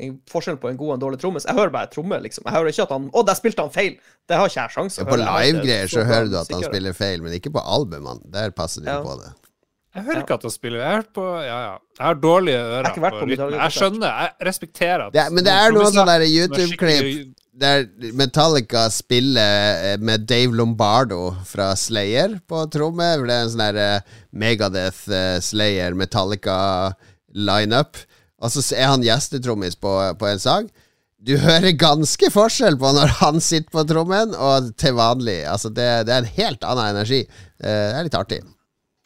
eh, forskjell på en god og en dårlig trommis. Jeg hører bare tromme, liksom. Jeg hører ikke at han Å, der spilte han feil! Det har ikke jeg sjanse på høre. på live-greier så så hører du at han spiller feil, men ikke på albumene. Der passer de Ja. på det. Jeg hører ikke at han spiller. Jeg har på Ja, ja. Jeg har dårlige ører Jeg på på. Metallica Jeg skjønner. Jeg respekterer at det men det er noen sånne der YouTube-klipp der Metallica spiller eh, med Dave Lombardo fra Slayer på tromme. Det er en sånn eh, Megadeth, Slayer, Slayer, Metallica-lineup. Og så er han gjestetrommis på, på en sang. Du hører ganske forskjell på når han sitter på trommen, og til vanlig. Altså det, det er en helt annen energi. Eh, Det er litt artig.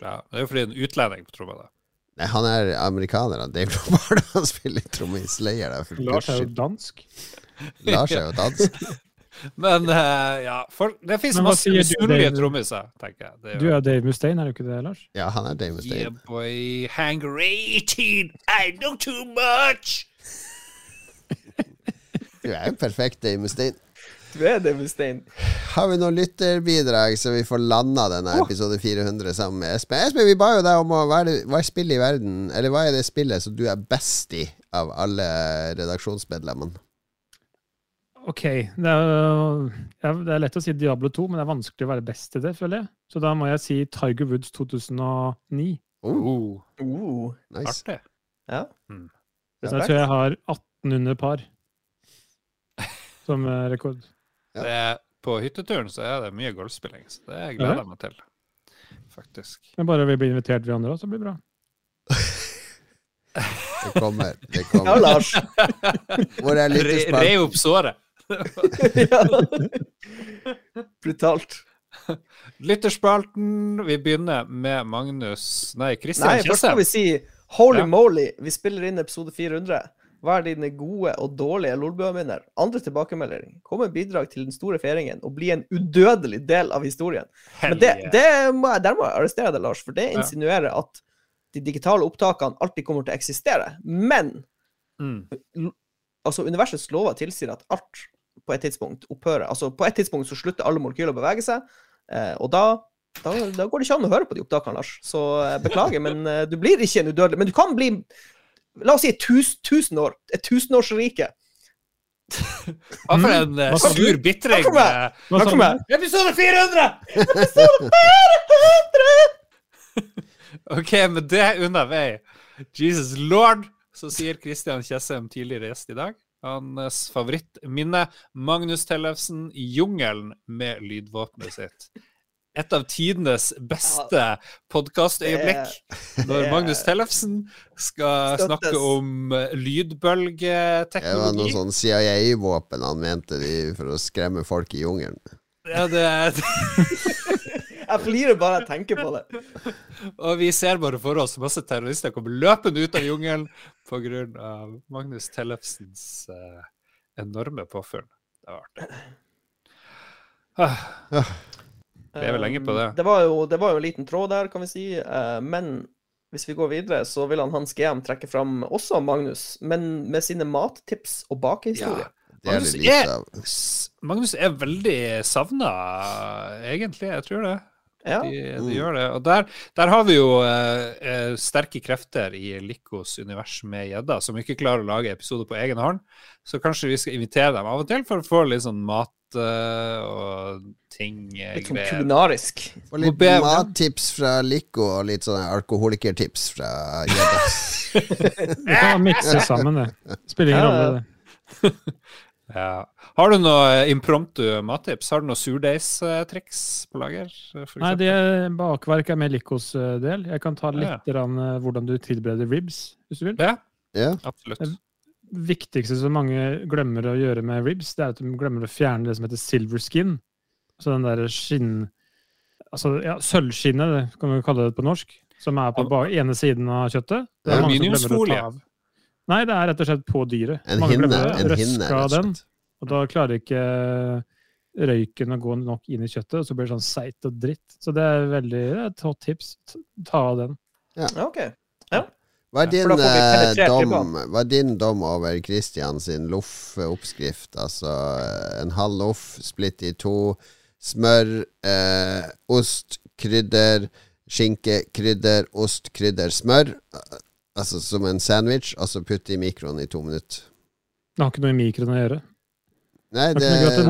Ja, det er jo fordi en utlending på tromma. da. Nei, han er amerikaner, han. Dave Lombardo. Han spiller for Lars er jo dansk. Lars er jo dansk. Men uh, ja, for, det fins masse Dave? trommiser, tenker jeg. Det er Du er Dave Mustaine, er du ikke det, Lars? Ja, han er Dave yeah, Mustaine. boy, hanger 18, I know too much. Du er jo perfekt Dave Mustaine. Du er det, Mustaine. Har vi noen lytterbidrag, så vi får landa denne episode 400 sammen med Espen? Espen, vi ba jo deg om å hva er, det, hva er spillet i verden Eller hva er det spillet som du er best i av alle redaksjonsmedlemmene? Ok, det er, det er lett å si Diablo 2, men det er vanskelig å være best til det, føler jeg. Så da må jeg si Tiger Woods 2009. Oh, Oh. Nice. artig. ja. Så jeg tror jeg har 1800 par som eh, rekord. Ja. Det er, på hytteturen så er det mye golfspilling, så det gleder jeg meg til. Faktisk. Men bare vi blir invitert, vi andre òg, så blir det bra. Det kommer. Det kommer. ja. Lars. Hvor er Re, re lytterspalten? opp såret. Brutalt. Lytterspalten. Vi begynner med Magnus Nei, Kristian Nei, først skal vi si holy Ja. moly, vi spiller inn episode 400. Hva er dine gode og dårlige Lolbua-minner? Andre tilbakemelding. Kom med bidrag til den store feiringen og bli en udødelig del av historien. Men det, det må jeg, der må jeg arrestere deg, Lars, for det insinuerer at de digitale opptakene alltid kommer til å eksistere. Men Mm. altså, universets lover tilsier at alt på et tidspunkt opphører. Altså, på et tidspunkt så slutter alle molekyler å bevege seg, eh, og da, da, da går det ikke an å høre på de opptakene, Lars. Så eh, beklager, men eh, du blir ikke en udødelig. Men du kan bli La oss si et tus, tusen år. Et tusenårsrike. Hva for en Hva du? sur bitring. Takk for meg. Episode Hva for meg. Episode 400! OK, med det unna vei. Jesus lord, så sier Kristian Tjessem, tidligere gjest i dag. Hans favorittminne, Magnus Tellefsen i jungelen med lydvåpenet sitt. Et av tidenes beste podkastøyeblikk. Når Magnus Tellefsen skal Støttes. snakke om lydbølgeteknologi. Det var noe sånn CIA-våpen han mente de for å skremme folk i jungelen. Ja, det er Jeg flirer bare jeg tenker på det. Og vi ser bare for oss masse terrorister komme løpende ut av jungelen pga. Magnus Tellefsens eh, enorme påfunn. Det var artig. Ah, Lever lenge på det. Um, Det var, jo, det var jo en liten tråd der, kan vi si. eh, Men hvis vi går videre, så vil han Hans GM trekke fram også Magnus, men med sine mattips og bakehistorie. Det er Magnus er- Magnus er veldig savna, egentlig. Jeg tror det. Ja. De, Mm. de gjør det. Og der, der har vi jo eh, eh, sterke krefter i Likos univers med gjedda, som ikke klarer å lage episoder på egen hånd. Så kanskje vi skal invitere dem av og til for å få litt sånn mat eh, og ting eh, Litt sånn kulinarisk. Og litt be- mattips fra Lico og litt sånne alkoholikertips fra Gjedda. Vi kan mikse sammen, det. Spiller ingen Ja, rolle, det. Ja. Har du noe eh, impromptu mattips? Har du noe surdeigstriks på lager? eh, Nei, det bakverk er mer Likos eh, del. Jeg kan ta litt Ja. grann, eh, hvordan du tilbereder ribs, hvis du vil. Ja, Ja. absolutt. viktigste som mange glemmer å gjøre med ribs, det er at de glemmer å fjerne det som heter silver skin. Så den der skinn... Altså, ja, sølvskinnet, det kan vi kalle det på norsk, som er på ene siden av kjøttet. Det er mange som glemmer å ta Aluminiumsfolie. Nei, det er rett og slett på dyret. En mange hinne, glemmer en hinne, den, og da klarer ikke røyken å gå nok inn i kjøttet, og så blir det sånn seigt og dritt. Så det er veldig et hot tips. Ta av den. Ja, OK. Hva er din, vi eh, dom, hva er din dom over Christian sin loff-oppskrift? Altså eh, en halv loff splitt i to, smør, eh, ost, krydder, skinke, krydder, ost, krydder, smør. Altså som en sandwich, og så putte i mikroen i to minutter. Det har ikke noe i mikroen å gjøre. Nei, Det ikke.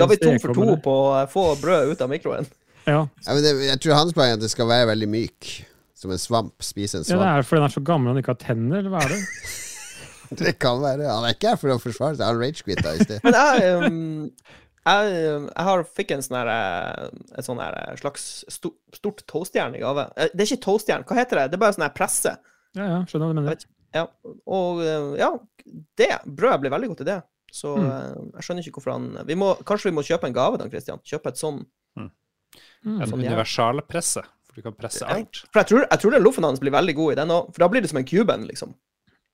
Da er vi to, for to på å få brød ut av mikroen. Ja. ja, men det, jeg tror hans poeng er at det skal være veldig myk. Som en svamp. Spise en ja, det svamp. er fordi den er så gammel han ikke har tenner, eller hva er det? Det kan være. Han er ikke her for å forsvare seg. Han rage-quitta i sted. Men jeg, um, jeg, jeg har, fikk en sånn eh, et sånn eh, slags stort toastjern i gave. Eh, Det er ikke toastjern, hva heter det? Det er bare sånn presse. Ja, ja, skjønner hva du mener. Ja, og eh, ja, det brødet blir veldig godt i det. Så Mm. eh, jeg skjønner ikke hvorfor han vi må, Kanskje vi må kjøpe en gave, da, Christian? Kjøpe et sånn. Mm. En Sånn, universalpresse, for du kan presse alt. alt. For jeg tror, jeg tror den loffen hans blir veldig god i den òg, for da blir det som en kuben, liksom.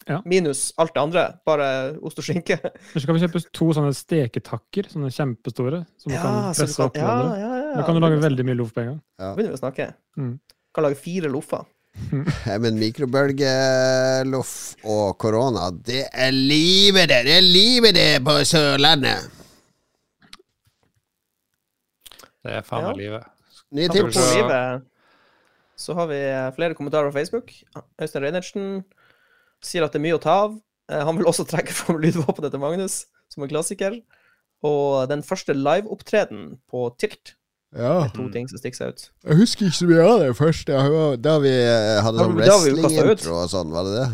Ja. Minus alt det andre. Bare ost og skinke. Så kan vi kjøpe to sånne steketakker, sånne kjempestore, som du kan presse kan- opp ja, ja, ja, Da kan du lage veldig mye loff på en gang. da Begynner vi å snakke. Mm. Kan lage fire loffer. Nei, Men mikrobølgeloff og korona, det er livet det! Det er livet det på Sørlandet! Det er faen meg Ja. livet. Nye tips. Livet, så har vi eh, flere kommentarer på Facebook. Øystein Reinertsen sier at det er mye å ta av. Eh, Han vil også trekke fram lydvåpenet til Magnus, som en klassiker. Og den første liveopptredenen på Tilt. Ja, To ting som stikker seg ut. jeg husker ikke så mye av det først. Jeg var- Da vi eh, hadde sånn wrestling-intro og sånn, var det det?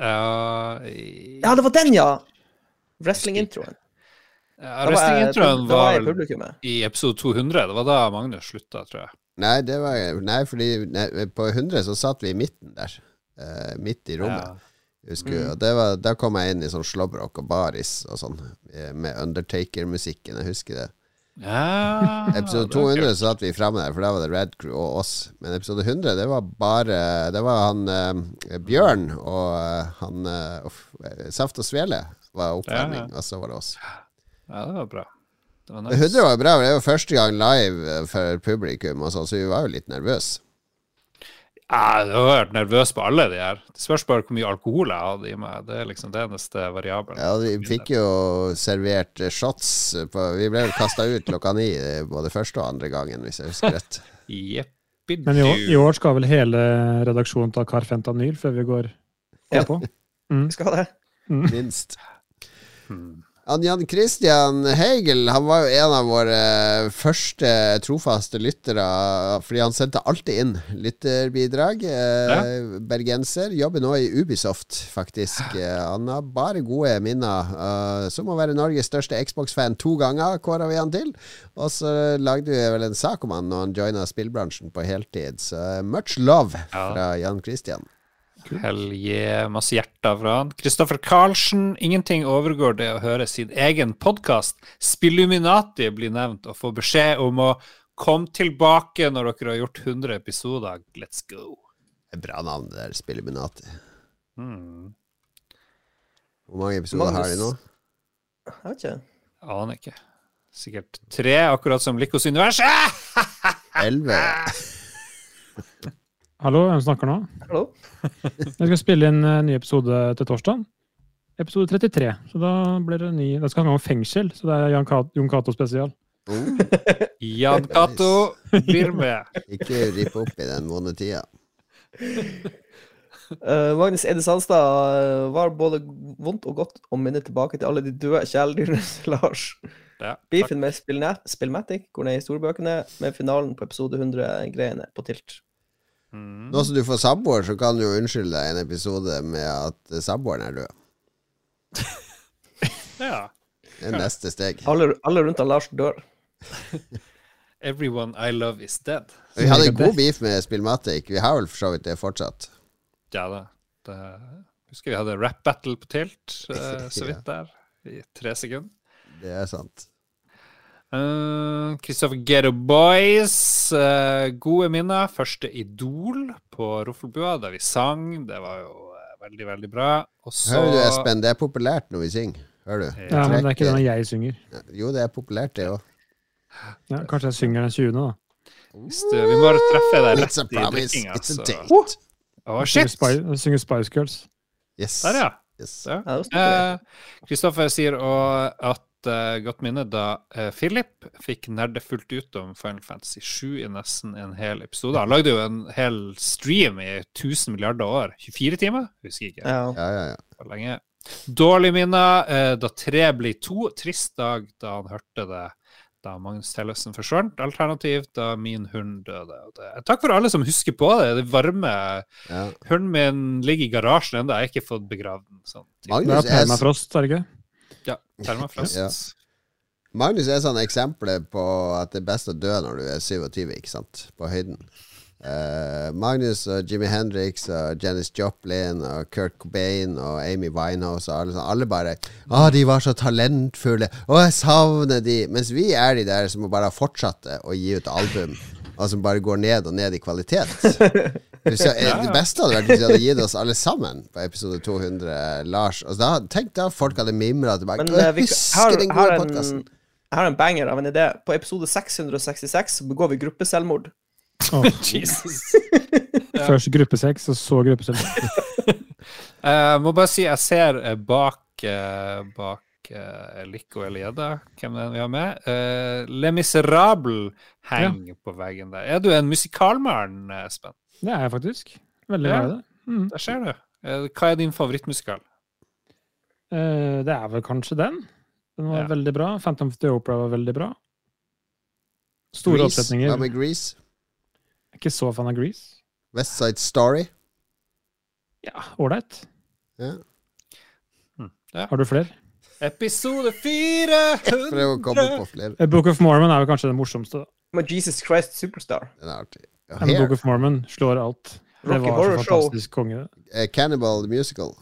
Ja, i- Ja, det var den, ja! Wrestling-introen. ja var jeg- Wrestling-introen Da var var i i episode 200. Det var da Magnus slutta, tror jeg. Nei, det var, nei fordi nei, på 100 så satt vi i midten der. Uh, midt i rommet. Ja. Husker, Mm. og det var, Da kom jeg inn i sånn slåbrok og baris og sånn, med Undertaker-musikken. Jeg husker det. Ja, Episode 200 kult. satt vi framme der, for da var det Red Crew og oss. Men episode 100, det var bare Det var han eh, Bjørn og eh, han uh, Saft og Svele var oppvarming, Ja, og så var det oss. Ja, det var bra. Det var nice. 100 var bra, det var første gang live eh, for publikum, og så, så vi var jo litt nervøse. Ja, jeg har vært nervøs på alle de her. Det spørs bare hvor mye alkohol jeg hadde i meg. Det er liksom det eneste variabelen. Ja, vi fikk jo servert eh, shots på Vi ble kasta ut klokka ni eh, både første og andre gangen, hvis jeg husker rett. Jeppidu. Men i år, i år skal vel hele redaksjonen ta Carfentanyl før vi går Ja. på? Vi skal det. det. Minst. Hmm. Jan Christian Heigel Han var jo en av våre første trofaste lyttere, fordi han sendte alltid inn lytterbidrag. Ja. Bergenser. Jobber nå i Ubisoft, faktisk. Eh, han har bare gode minner. Eh, som å være Norges største Xbox-fan to ganger, kåra vi han til. Og så lagde vi vel en sak om han når han joina spillbransjen på heltid. Så eh, much love fra Jan Christian. Helge, masse hjerter fra han. Kristoffer Karlsen. Ingenting overgår det å høre sin egen podkast. Spilluminati blir nevnt og får beskjed om å komme tilbake når dere har gjort 100 episoder. Let's go. Det er Bra navn, det der Spilluminati. Hmm. Hvor mange episoder har de nå? Jeg vet ikke. Aner ikke. Sikkert tre, akkurat som Likos univers. Elleve? Hallo, hvem snakker nå? Hallo? Jeg skal spille inn en ny episode til torsdag. Episode 33. Så da blir det ny Det skal handle om fengsel, så det er Jan Kato Jon Cato spesial. Oh, Jan Cato blir med. ikke ripp opp i den vonde tida. Uh, Magnus Eide Sandstad eh, var både vondt og godt å minne tilbake til alle de døde kjæledyrene til Lars. Ja. Beefen med Spillmatic går ned i storbøkene, med finalen på episode 100-greiene på tilt. Mm. Nå som du får samboer, så kan du jo unnskylde deg en episode med at eh, samboeren er død. Ja. Det er neste steg. Alle, alle rundt av Lars dør. Everyone I love is dead. Vi hadde en god beef med Spillmatic. Vi har vel for så vidt det fortsatt. Ja da. Det, husker vi hadde rap battle på tilt, uh, så vidt der, i tre sekunder. Det er sant. Uh, Christopher Ghetto Boys, uh, gode minner. Første Idol på Roffelbua, der vi sang. Det var jo uh, veldig, veldig bra. Også... Hører du, Espen? Det er populært når vi synger. Hører du? Ja, men det er ikke den jeg synger. Jo, det er populært, det òg. Ja, kanskje jeg synger den 20., da. Hvis du, Vi må bare treffe deg It's a rett i drikkinga. It's a så- date. Synger shit! Jeg synger Spice Girls. Yes. Der, ja. Yes. ja. Det Eh, Kristoffer sier at eh, godt minne da eh, Philip fikk nerde fullt ut om Final Fantasy 7 i nesten en hel episode. Han lagde jo en hel stream i 1000 milliarder år. 24 timer? Husker ikke. Ja. Ja, ja, ja. Lenge. Dårlige minner eh, da tre blir to. Trist dag da han hørte det da Magnus Tellefsen forsvant. Alternativt da min hund døde. Takk for alle som husker på det. Det varme ja. Hunden min ligger i garasjen ennå. Jeg har ikke fått begravd den. Sånn. Det Magnus er er, permafrost, er det ikke? Ja, permafrost. Ja. Magnus er sånn eksempel på at det er best å dø når du er 27, ikke sant? På høyden. Uh, Magnus og Jimmy Hendrix og Janis Joplin og Kurt Cobain og Amy Winehouse og alle, sånn, alle bare Å, de var så talentfulle. Å, jeg savner de. Mens vi er de der som bare har fortsatt å gi ut album, som bare går ned og ned i kvalitet. Hvis jeg, det beste hadde vært hvis de hadde gitt oss alle sammen på episode 200, Lars. Altså, da, tenk da folk hadde mimra tilbake. Men «Å, eh, vi husker har, den gode en, podkasten. jeg har en banger av en idé. På episode 666 begår vi gruppeselvmord. Oh. Jesus. Først gruppesex, og så gruppeselskap. Jeg må bare si jeg ser eh, bak uh, bak uh, Lico Elieda, hvem det er vi har med. Eh, Le Miserable henger på veggen der. Er du en musikalmann, Espen? Det er jeg faktisk. Veldig glad i det. Mm. Der ser du. Eh, hva er din favorittmusikal? Eh, det er vel kanskje den. Den var Ja. veldig bra. Phantom of the Opera var veldig bra. Store Grease. oppsetninger. Hva med Grease? Jeg er Ikke så fan av Grease. West Side Story? Ja, ålreit. Ja. Har du flere? Episode 400! Prøv å komme på flere. Eh, Book of Mormon er jo kanskje det morsomste. Men Jesus Christ Superstar. Den er artig. Ja, Men Book of Mormon slår alt. Det Rocky var så så Show. fantastisk konge. Eh, Cannibal the Musical.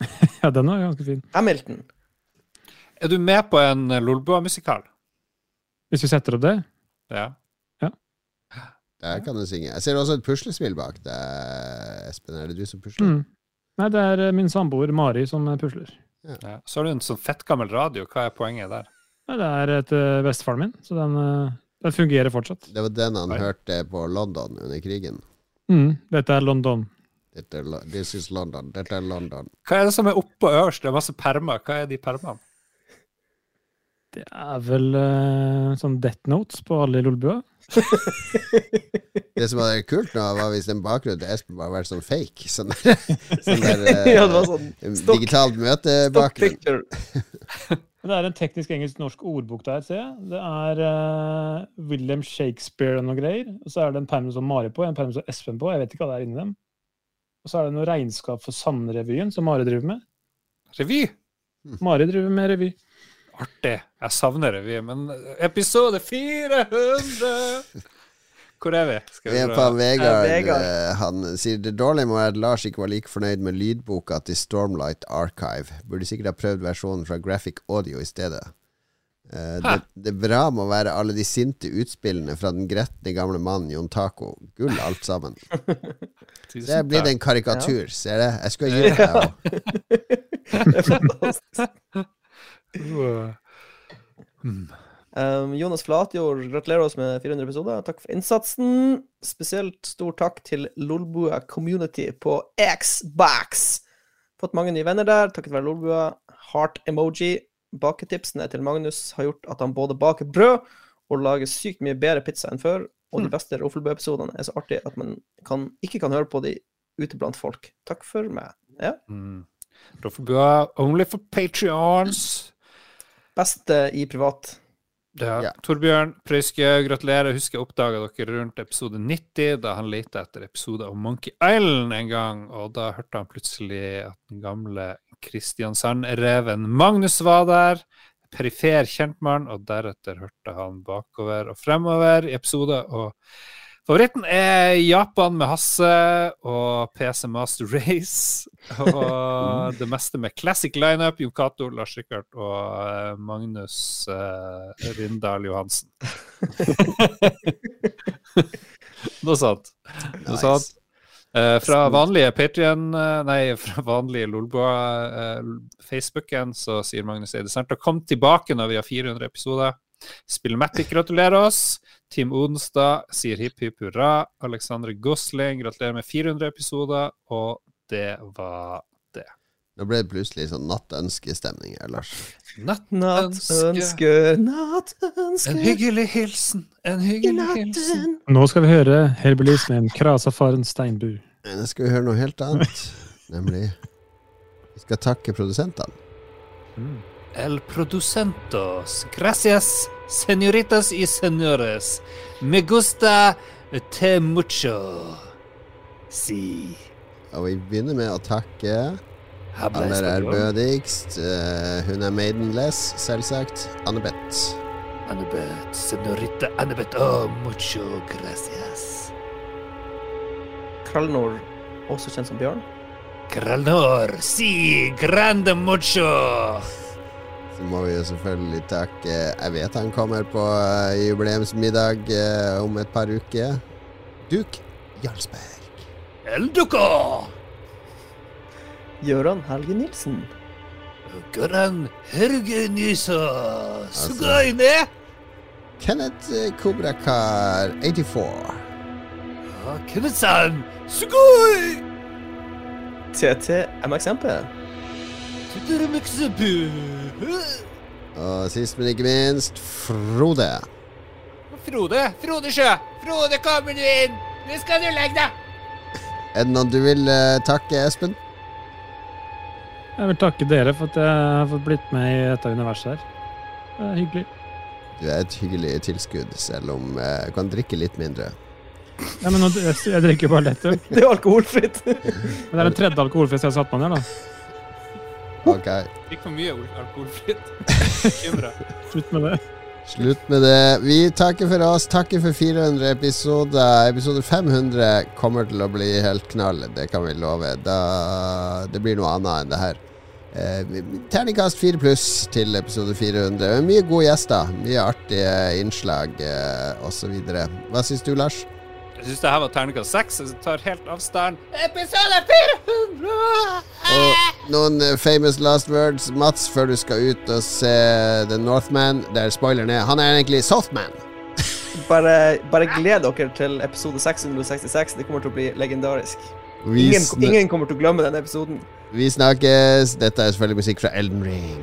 Ja, den var ganske fin. Hamilton. Er du med på en eh, Lolbua-musikal? Hvis vi setter opp det Ja. Der kan du synge. Jeg ser også et puslespill bak deg, Espen. Er det du som pusler? mm. Nei, det er min samboer Mari som pusler. Ja. Så har du en sånn fettgammel radio. Hva er poenget der? Det er etter bestefaren min, så den, eh, den fungerer fortsatt. Det var den han Oi. hørte på London under krigen. Mm. Dette er London. Dette er, This is London. Dette er London. Hva er det som er oppå øverst? Det er masse permer. Hva er de permene? Det er vel uh, sånn death notes på alle i Lolbua. Det som var kult nå, var hvis den bakgrunnen til Espen bare var sånn fake. Sånn der, sånn der eh, ja, det var sånn stock, digitalt stock møtebakgrunn. det er en teknisk engelsk-norsk ordbok der, ser jeg. Det er uh, William Shakespeare og noe greier. Og så er det en perm som Mari på, en perm som Espen på. Jeg vet ikke hva det er inni dem. Og så er det noe regnskap for Sandrevyen som Mari driver med. Revy? Mari driver med revy. Artig. Jeg savner revy, men episode 400 Hvor er vi? Skal Vi er på Vegard. Vegard. eh, Han sier det dårlige må være at Lars ikke var like fornøyd med lydboka til Stormlight Archive. Burde sikkert ha prøvd versjonen fra Graphic Audio i stedet. Eh, det, det bra må være alle de sinte utspillene fra den gretne gamle mannen Jon Taco. Gull alt sammen. Det er blitt en karikatur, ser jeg. Jeg skulle ha òg. Det er fantastisk. Uh, Um, Jonas Flatjord, gratulerer oss med 400 episoder. Takk for innsatsen. Spesielt stor takk til Lolbua Community på Xbox. Fått mange nye venner der, takket være Lolbua. Heart emoji. baketipsene til Magnus har gjort at han både baker brød og lager sykt mye bedre pizza enn før. Og de beste Roffelbø-episodene er så artige at man kan, ikke kan høre på de ute blant folk. Takk for meg. Ja. Mm. Roffelbø only for Patreons. Beste i privat. Ja. Ja. Torbjørn Prøyske, gratulerer. Husker jeg oppdaga dere rundt episode 90, da han lette etter episode om Monkey Island en gang. Og da hørte han plutselig at den gamle Kristiansand-reven Magnus var der. Perifer kjentmann, og deretter hørte han bakover og fremover i episoder. Og favoritten er Japan med Hasse og PC Master Race. Og det meste med classic lineup. Jon Cato, Lars Rikard og eh, Magnus uh, Rindal Johansen. Noe sånt. Noe Nice. sånt. Uh, fra vanlige Patrion, uh, nei, fra vanlige Lolboa eh, Facebooken, så sier Magnus Eide å komme tilbake når vi har 400 episoder. Spillmatic gratulerer oss. Team Odenstad sier hipp hipp hurra. Alexandre Gosling gratulerer med 400 episoder. Og det var det. Nå ble det plutselig sånn nattønskestemning her, Lars. Nattønske. Nattønske, En hyggelig hilsen. En hyggelig hilsen. Nå skal vi høre Herbelis med en krasafaren Steinbu. Nå skal vi høre noe helt annet. Nemlig Vi skal takke produsentene. El producentos. Gracias, señoritas y señores. Me gusta te mucho. Si. Og vi begynner med å takke Habla aller ærbødigst. eh, hun er maidenless, selvsagt. Annebeth. Annabeth, señorita Annabeth. Oh, mucho gracias. Kralnor, også kjent som Bjørn. Kralnor. Si. Grande mucho. Så må vi jo selvfølgelig takke Jeg vet han kommer på eh, jubileumsmiddag eh, om et par uker. Duk Jarlsberg. El Duco. Gøran Helge Nilsen. Goran Hergenisa. Sugaine. Kenneth eh, Kobrakar 84. Kenneth-san. Sugoi. TT MXMP. Og sist, men ikke minst, Frode. Frode, Frode Sjø. Frode, kommer du inn? Nå skal du legge deg. Er det noen du vil uh, takke, Espen? Jeg vil takke dere for at jeg har fått blitt med i dette universet her. Det er hyggelig. Du er et hyggelig tilskudd, selv om jeg du kan drikke litt mindre. Nei, men nå, jeg, jeg drikker jo bare lettøl. Det er jo alkoholfritt. Men det er den tredje alkoholfritt jeg har satt meg ned, da. Ok, Drikk for mye alkoholfritt. Bekymra. Slutt med det. slutt med det. Vi takker for oss. Takker for 400 episoder. Episode 500 kommer til å bli helt knall, det kan vi love. Da, det blir noe annet enn det her. Eh, terningkast 4 pluss til episode 400. Mye gode gjester, mye artige innslag eh, osv. Hva syns du, Lars? Jeg syns det her var terningkast seks. Jeg tar helt avstand. Episode 400! Og noen eh, famous last words, Mats, før du skal ut og se The Northman, der spoileren er Han er egentlig Softman. Bare, bare gled dere til episode 666. Det kommer til å bli legendarisk. Ingen, ingen kommer til å glemme den episoden. vi snakkes. Dette er selvfølgelig musikk fra Elden Ring.